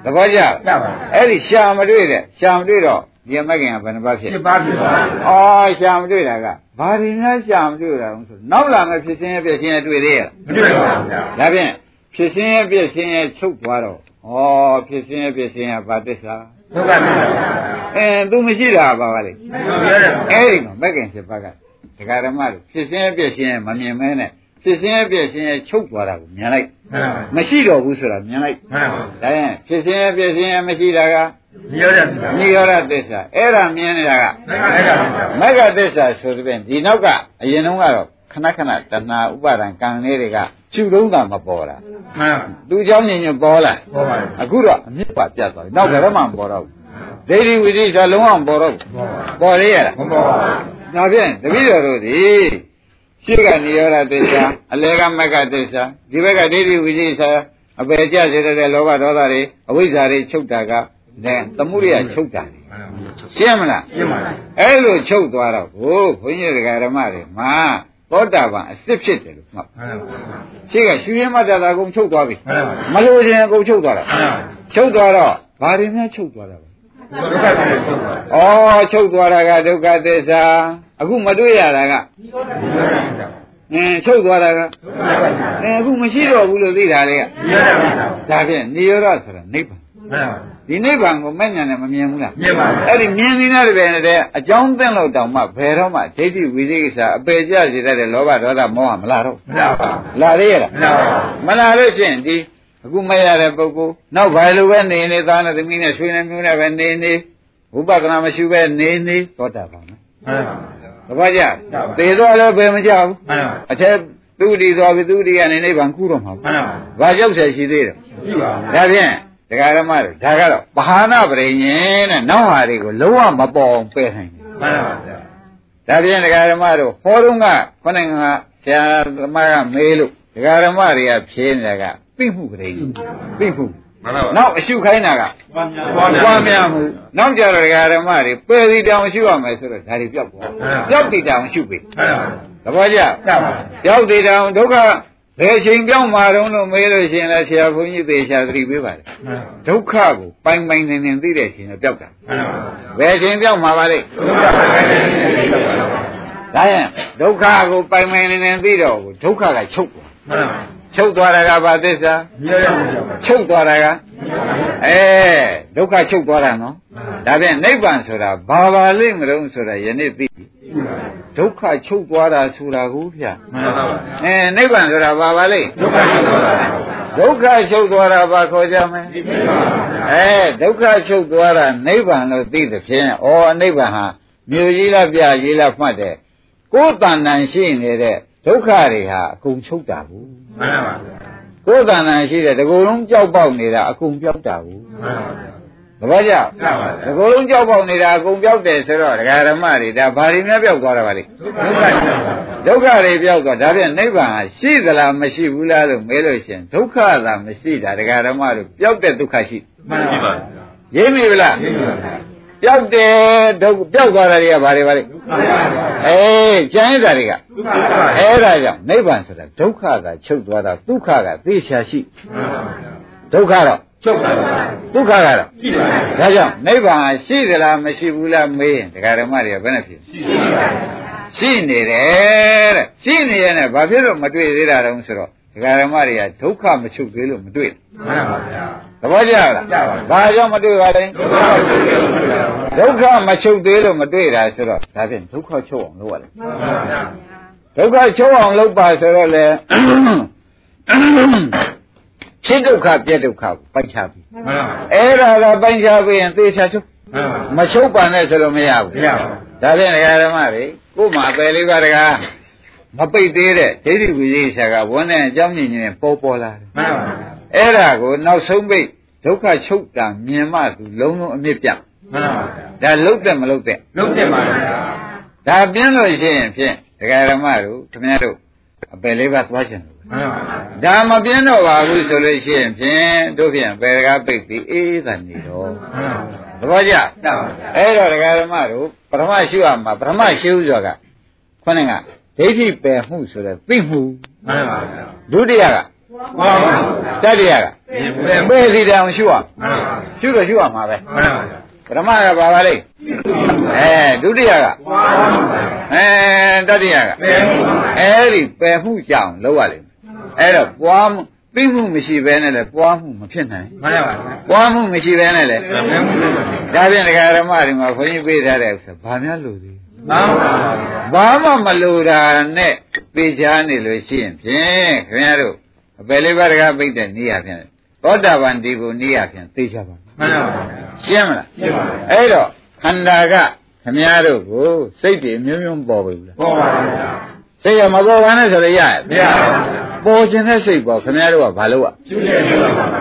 သဘောကျလားရပါအဲ့ဒီရှာမတွေ့တဲ့ရှာမတွေ့တော့ဒီမဂ္ဂင်ကဘယ်နှပါဖြစ်ရှင်းပါပြီပါ။အော်ရှာမတွေ့တာကဘာတွေများရှာမတွေ့တာလဲဆိုနောက်လာမဲ့ဖြစ်စင်းရဲ့ပြည့်စင်းရဲ့တွေ့သေးရဲ့မတွေ့ပါဘူးဗျာ။ဒါဖြင့်ဖြစ်စင်းရဲ့ပြည့်စင်းရဲ့ချုပ်သွားတော့ဩဖြစ်စင်းရဲ့ပြည့်စင်းရဲ့ဘာသစ္စာဒုက္ခပြည့်။အဲသူမရှိတာပါပါလေမပြောရ။အဲ့ဒီမှာမဂ္ဂင်ဖြစ်ပါကဒကာဓမ္မတို့ဖြစ်စင်းရဲ့ပြည့်စင်းရဲ့မမြင်မဲနဲ့ ဖြစ်စင်းရဲ့ပြည့်စင်းရဲ့ချုပ်သွားတာကိုမြင်လိုက် မှန်ပါ မရှိတော့ဘူးဆိုတာမြင်လိုက် မှန်ပါ ဒါရင်ဖြစ်စင်းရဲ့ပြည့်စင်းရဲ့မရှိတာက ညောရတယ်ဗျာ နိရောဓသစ္စာအဲ့ဒါမြင်နေတာက မက္ကသစ္စာ မဂ္ဂသစ္စာဆိုတဲ့ပြင်ဒီနောက်ကအရင်တုန်းကတော့ခဏခဏတဏှာဥပါဒံကံလေးတွေကကျူတုံးတာမပေါ်တာ မှန်ပါ သူเจ้าညင်ညင်ပေါ်လာ ပေါ်ပါလေ အခုတော့အမြစ်ပါပြတ်သွားပြီနောက်ဘယ်တော့မှမပေါ်တော့ဘူးဒိဋ္ဌိဝိသိဆိုလုံးဝမပေါ်တော့ဘူး ပေါ်ပါ ပေါ်လေရလား မပေါ်ပါ ဒါဖြင့်တပည့်တော်တို့ဒီ ရှေ့ကနိရောဓသစ္စာအလဲကမက္ကသစ္စာဒီဘက်ကဒိဋ္ဌိဝိသိစာအပေကျစေတဲ့လောဘဒေါသတွေအဝိဇ္ဇာတွေချုပ်တာကနဲ့သမှုရိယချုပ်တာတွေမှန်ပါရှင်းမလားရှင်းပါလားအဲ့လိုချုပ်သွားတော့ဟိုဘုန်းကြီးတွေကဓမ္မတွေမှာသောတာပန်အစ်စ်ဖြစ်တယ်လို့မှတ်မှန်ပါရှေ့ကရှင်ရမတ္တတာအကုန်ချုပ်သွားပြီမှန်ပါမလို့ခြင်းအကုန်ချုပ်သွားတာမှန်ပါချုပ်သွားတော့ဘာတွေများချုပ်သွားတာလဲဒုက္ခသစ္စာချုပ်ပါဩချုပ်သွားတာကဒုက္ခသစ္စာ အခုမတွေ့ရတာကညောရတယ်ဗျာအင်းချုပ်သွားတာကဒုက္ခသစ္စာအဲအခုမရှိတော့ဘူးလို့သိတာလေကညောရတယ်ဗျာဒါဖြင့်နိရောဓဆိုတာနိဗ္ဗာန်မှန်ပါဒီနိဗ္ဗာန်ကိုမဲ့ညာနဲ့မမြင်ဘူးလားမြင်ပါဘူးအဲ့ဒီမြင်နေတဲ့တပည့်နဲ့တဲ့အကြောင်းသိလို့တောင်မှဘယ်တော့မှဒိဋ္ဌိဝိသိကိစ္စအပေကျစေတတ်တဲ့လောဘဒေါသမောဟမလာတော့မလားပါလာသေးရလားမလားပါမလာလို့ရှိရင်ဒီအခုမရတဲ့ပုဂ္ဂိုလ်နောက်ဘာလိုပဲနေနေသားနဲ့သမီးနဲ့ဆွေနဲ့မျိုးနဲ့ပဲနေနေဝိပဿနာမရှိပဲနေနေသောတာပန်မယ် မှန်ပါတပည့်ကြပါသေတော့လည်းဘယ်မကြဘူးမှန်ပါအထက်သူတိသွားပြီသူတိကနေနိဗ္ဗာန်ကူတော့မှာမှန်ပါဘာရောက်ဆက်ရှိသေးတယ်ကြည့်ပါဦးဒါဖြင့်ဒကာရမတို့ဒါကတော့ဘာဟာနာပရိညင်တဲ့နောက်ဟာတွေကိုလုံးဝမပေါ်အောင်ပယ်နိုင်တယ်မှန်ပါဗျာဒါဖြင့်ဒကာရမတို့ဟောတော့ကခொနဲ့ကဆရာသမားကမေးလို့ဒကာရမတွေကဖြေနေတာကသိမှုပရိညင်သိမှု မှန်ပါနောက်အရှုခိုင်းတာကပွားများပွားများမှုနောက်ကြတော့ဒကာရမတွေပယ်စီတောင်ရှုရမယ်ဆိုတော့ဒါတွေပြောက်သွားပြောက်တည်တောင်ရှုပြီမှန်ပါသဘောကျကြပါပြောက်တည်တောင်ဒုက္ခဘယ်ချိန်ပြောင်းမှာတော့လို့မေးလို့ရှိရင်လည်းဆရာဘုန်းကြီးသေချာသတိပေးပါတယ်မှန်ဒုက္ခကိုပိုင်ပိုင်နေနေသိတဲ့ချိန်တော့ပြောက်တာပါဘယ်ချိန်ပြောက်မှာပါလဲဒုက္ခပဲနေနေပါဒါရင်ဒုက္ခကိုပိုင်ပိုင်နေနေသိတော့ကိုဒုက္ခကချုပ်သွားမှန်ပါ ချုပ်သွားတာကဘာသစ္စာညောရတယ်ဗျာချုပ်သွားတာကအဲဒုက္ခချုပ်သွားတာနော်ဒါဖြင့်နိဗ္ဗာန်ဆိုတာဘာပါလိမ့်မလို့ဆိုတာယနေ့သိပြီဒုက္ခချုပ်သွားတာဆိုတာကိုဗျာမှန်ပါအဲနိဗ္ဗာန်ဆိုတာဘာပါလိမ့်ဒုက္ခချုပ်ပါဒုက္ခချုပ်သွားတာဘာခေါ်ကြမလဲဒီပြပါဗျာအဲဒုက္ခချုပ်သွားတာနိဗ္ဗာန်လို့သိသဖြင့်ဩနိဗ္ဗာန်ဟာမြို့ကြီးလားပြကြီးလားမှတ်တယ်ကိုယ်တဏ္ဍန်ရှိနေတဲ့ ဒုက္ခတွေဟာအကုန်ချုပ်တာဘူးမှန်ပါကိုယ်တဏ္ဍန်ရှိတဲ့ဒီကုလုံးကြောက်ပေါက်နေတာအကုန်ပြောက်တာဘူးမှန်ပါသဘောကျကြပါဒီကုလုံးကြောက်ပေါက်နေတာအကုန်ပြောက်တယ်ဆိုတော့ဒကာဓမ္မတွေဒါဘာတွေများပြောက်သွားတာပါလဲဒုက္ခချုပ်ပါဒုက္ခတွေပြောက်သွားဒါပြန်နိဗ္ဗာန်ဟာရှိသလားမရှိဘူးလားလို့မဲလို့ရှရင်ဒုက္ခသာမရှိတာဒကာဓမ္မတို့ပြောက်တဲ့ဒုက္ခရှိမှန်ပါရင်းမိဗလားဒီပါဗျာ ပျောက်တယ်ဒုက္ခပျောက်သွားတာတွေကဘာတွေပါလဲအေးကျန်ရတာတွေကဒုက္ခပါအဲ့ဒါကြောင့်နိဗ္ဗာန်ဆိုတာဒုက္ခကချုပ်သွားတာဒုက္ခကသိချာရှိမှန်ပါဗျာဒုက္ခတော့ချုပ်ပါဒုက္ခကတော့ကြည့်ပါဒါကြောင့်နိဗ္ဗာန်ဟာရှိသလားမရှိဘူးလားမေးရင်ဒကာဓမ္မတွေကဘယ်နဲ့ဖြစ်ကြည့်ပါရှိနေတယ်တဲ့ရှိနေရတဲ့ဘာဖြစ်လို့မတွေ့သေးတာတုံးဆိုတော့ ဒကာဓမ္မတွေကဒုက္ခမချုပ်သေးလို့မတွေ့မှန်ပါဗျာသဘောကျလားကျပါဘာကြောင့်မတွေ့ပါလဲဒုက္ခချုပ်ပါဒုက္ခမချုပ်သေးလို့မတွေ့တာဆိုတော့ဒါဖြင့်ဒုက္ခချုပ်အောင်လုပ်ရတယ်မှန်ပါဗျာဒုက္ခချုပ်အောင်လုပ်ပါဆိုတော့လေဖြစ်ဒုက္ခပြက်ဒုက္ခကိုပိုက်ချပြီမှန်ပါအဲ့ဒါကပိုက်ချပြီးရင်သေချာချုပ်မှန်ပါမချုပ်ပါနဲ့ဆိုလို့မရဘူးမရပါဘူးဒါဖြင့်ဒကာဓမ္မတွေကို့မှာအပယ်လေးပါးဒကာ မပိတ်သေးတဲ့ဒိဋ္ဌိဝိသေသကဝန်းနဲ့အကြောင်းညင်ညင်ပေါ်ပေါ်လာတယ်မှန်ပါဗျာအဲ့ဒါကိုနောက်ဆုံးပိတ်ဒုက္ခချုပ်တာမြင်မှသူလုံးလုံးအမြင့်ပြတ်မှန်ပါဗျာဒါလုတ်တယ်မလုတ်တဲ့လုံးတင်ပါဗျာဒါပြင်းလို့ရှိရင်ဖြင့်ဒကာဓမ္မတို့ခင်ဗျားတို့အပယ်လေးပါးသွားချင်တယ်မှန်ပါဗျာဒါမပြင်းတော့ပါဘူးဆိုလို့ရှိရင်ဖြင့်တို့ဖြင့်ပယ်ကားပိတ်ပြီးအေးသာနေတော့မှန်ပါသဘောကျဗျာကျပါဗျာအဲ့တော့ဒကာဓမ္မတို့ပထမရှိရမှာပထမရှိဥစွာကခေါင်းက ဒိဋ္ဌိပယ်မှုဆိုတဲ့သိမှုမှန်ပါဗျာဒုတိယကမှန်ပါတတိယကဗျာပယ်စီတောင်ရှုရမှန်ပါရှုတော့ရှုရမှာပဲမှန်ပါဗျာပထမကဘာပါလဲအဲဒုတိယကမှန်ပါဗျာအဲတတိယကဘယ်မှုအဲ့ဒီပယ်မှုကြောင့်လောက်ရလိမ့်မယ်အဲ့တော့ပွားမှုသိမှုမရှိဘဲနဲ့လည်းပွားမှုမဖြစ်နိုင်မှန်ပါဗျာပွားမှုမရှိဘဲနဲ့လည်းဘယ်မှုလဲဒါဖြင့်ဒကာရမတွေမှာခွန်ကြီးပေးထားတဲ့ဥစ္စာဘာများလို့သေး မမှန်ပါဗျာဘာမှမလိုတာနဲ့ပေချာနေလို့ရှိရင်ဖြင့်ခင်ဗျားတို့အပယ်လေးပါးတကားပိတ်တဲ့နေရဖြင့်သောတာပန်ဒီကိုနေရဖြင့်သိချပါမှန်ပါဗျာရှင်းမလားရှင်းပါဗျာအဲ့တော့ခန္ဓာကခင်ဗျားတို့ကိုစိတ်တွေမျိုးမျိုးပေါ်ပြီလားပေါ်ပါဗျာစိတ်ရမပေါ်ပါနဲ့ဆိုရရရဲ့မရပါဘူးဗျာပေါ်ခြင်းတဲ့စိတ်ပေါ်ခင်ဗျားတို့ကဘာလို့อ่ะကျူးတယ်ကျူးပါပါဗျာ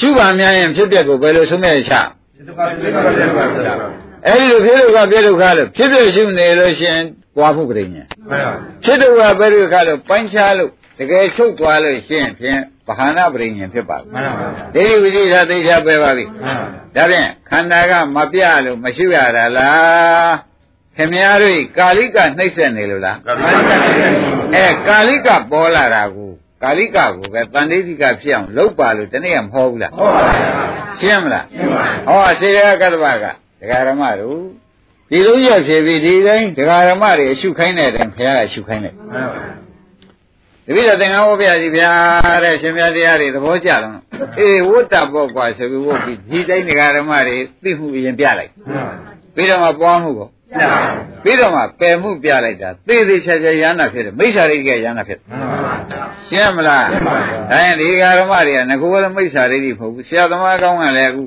ရှုပါများရင်ဖြစ်ပျက်ကိုဘယ်လိုဆုံးမဲ့ချဒီတစ်ခါဒီတစ်ခါဒီတစ်ခါဗျာ အဲ့ဒီလိုဖြစ်လို့ကပြည့်ဒုက္ခလို့ဖြစ်ဖြစ်ရှုနေလို့ရှိရင်ပွားမှုပရိညာမှန်ပါဖြစ်ဒုက္ခပြည့်ဒုက္ခလို့ပိုင်းခြားလို့တကယ်ချုပ်သွားလို့ရှိရင်ဖြင့်ဗဟာနာပရိညာဖြစ်ပါဘူးမှန်ပါဗျာဒိဋ္ဌိဝိသိသာသိချပဲပါပြီမှန်ပါဒါဖြင့်ခန္ဓာကမပြလို့မရှိရတာလားခင်ဗျားတို့ကာလိကနှိမ့်ဆက်နေလို့လားကတိကတိအဲကာလိကပေါ်လာတာကိုကာလိကကိုပဲတန်ဋိဋ္ဌိကဖြစ်အောင်လုပ်ပါလို့တနေ့ကမဟောဘူးလားဟုတ်ပါဗျာရှင်းမလားရှင်းပါဟောစေရကတ္တဗက ဒကာရမတို့ဒီလိုရဖြစ်ပြီးဒီတိုင်းဒကာရမတွေအရှုခိုင်းတဲ့အတိုင်းဘုရားကရှုခိုင်းတယ်မှန်ပါတပည့်တော်သင်္ကန်းဝပြကြီးဗျာတဲ့ရှင်မြတ်တရားတွေသဘောကျတော့အေးဝတ္တပေါ့ကွာဆိုပြီးဝတ်ပြီးဒီတိုင်းဒကာရမတွေသိမှုအရင်ပြလိုက်မှန်ပါပြီးတော့မှပွားမှုကိုပြပါပြီးတော့မှပယ်မှုပြလိုက်တာသေသေးချာချာရဟနာဖြစ်တယ်မိစ္ဆာရိကရဟနာဖြစ်တယ်မှန်ပါဗျာရှင်းမလားရှင်းပါပြီဒါရင်ဒီဃာရမတွေကငကိုယ်လည်းမိစ္ဆာရိတိမဟုတ်ဘူးဆရာသမားကောင်းကလည်းအခု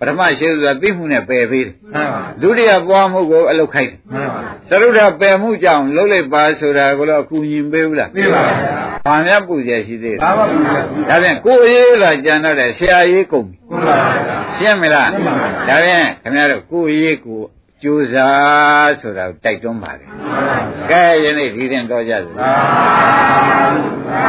ပထမရှိဆိုတာသိမှုနဲ့ပယ်ပေးတယ်မှန်ပါဒုတိယပွားမှုကိုအလုတ်ခိုက်တယ်မှန်ပါသရုဒ္ဓပယ်မှုကြောင့်လှုပ်လိုက်ပါဆိုတာကိုတော့အကူညီပေးဘူးလားပြပါဗျာဘာများပူကြရှိသေးလဲဘာမှမဖြစ်ဘူးဒါဖြင့်ကိုယ်ရေးလာကြံတော့တယ်ဆရာရေးကုန်ပြီဟုတ်ပါဗျာရှင်းမလားရှင်းပါပြီဒါဖြင့်ခင်ဗျားတို့ကိုယ်ရေးကိုကြိုးစားဆိုတာကိုတိုက်တွန်းပါတယ်မှန်ပါဗျာကဲယနေ့ဒီရင်တော်ကြစို့သာသာ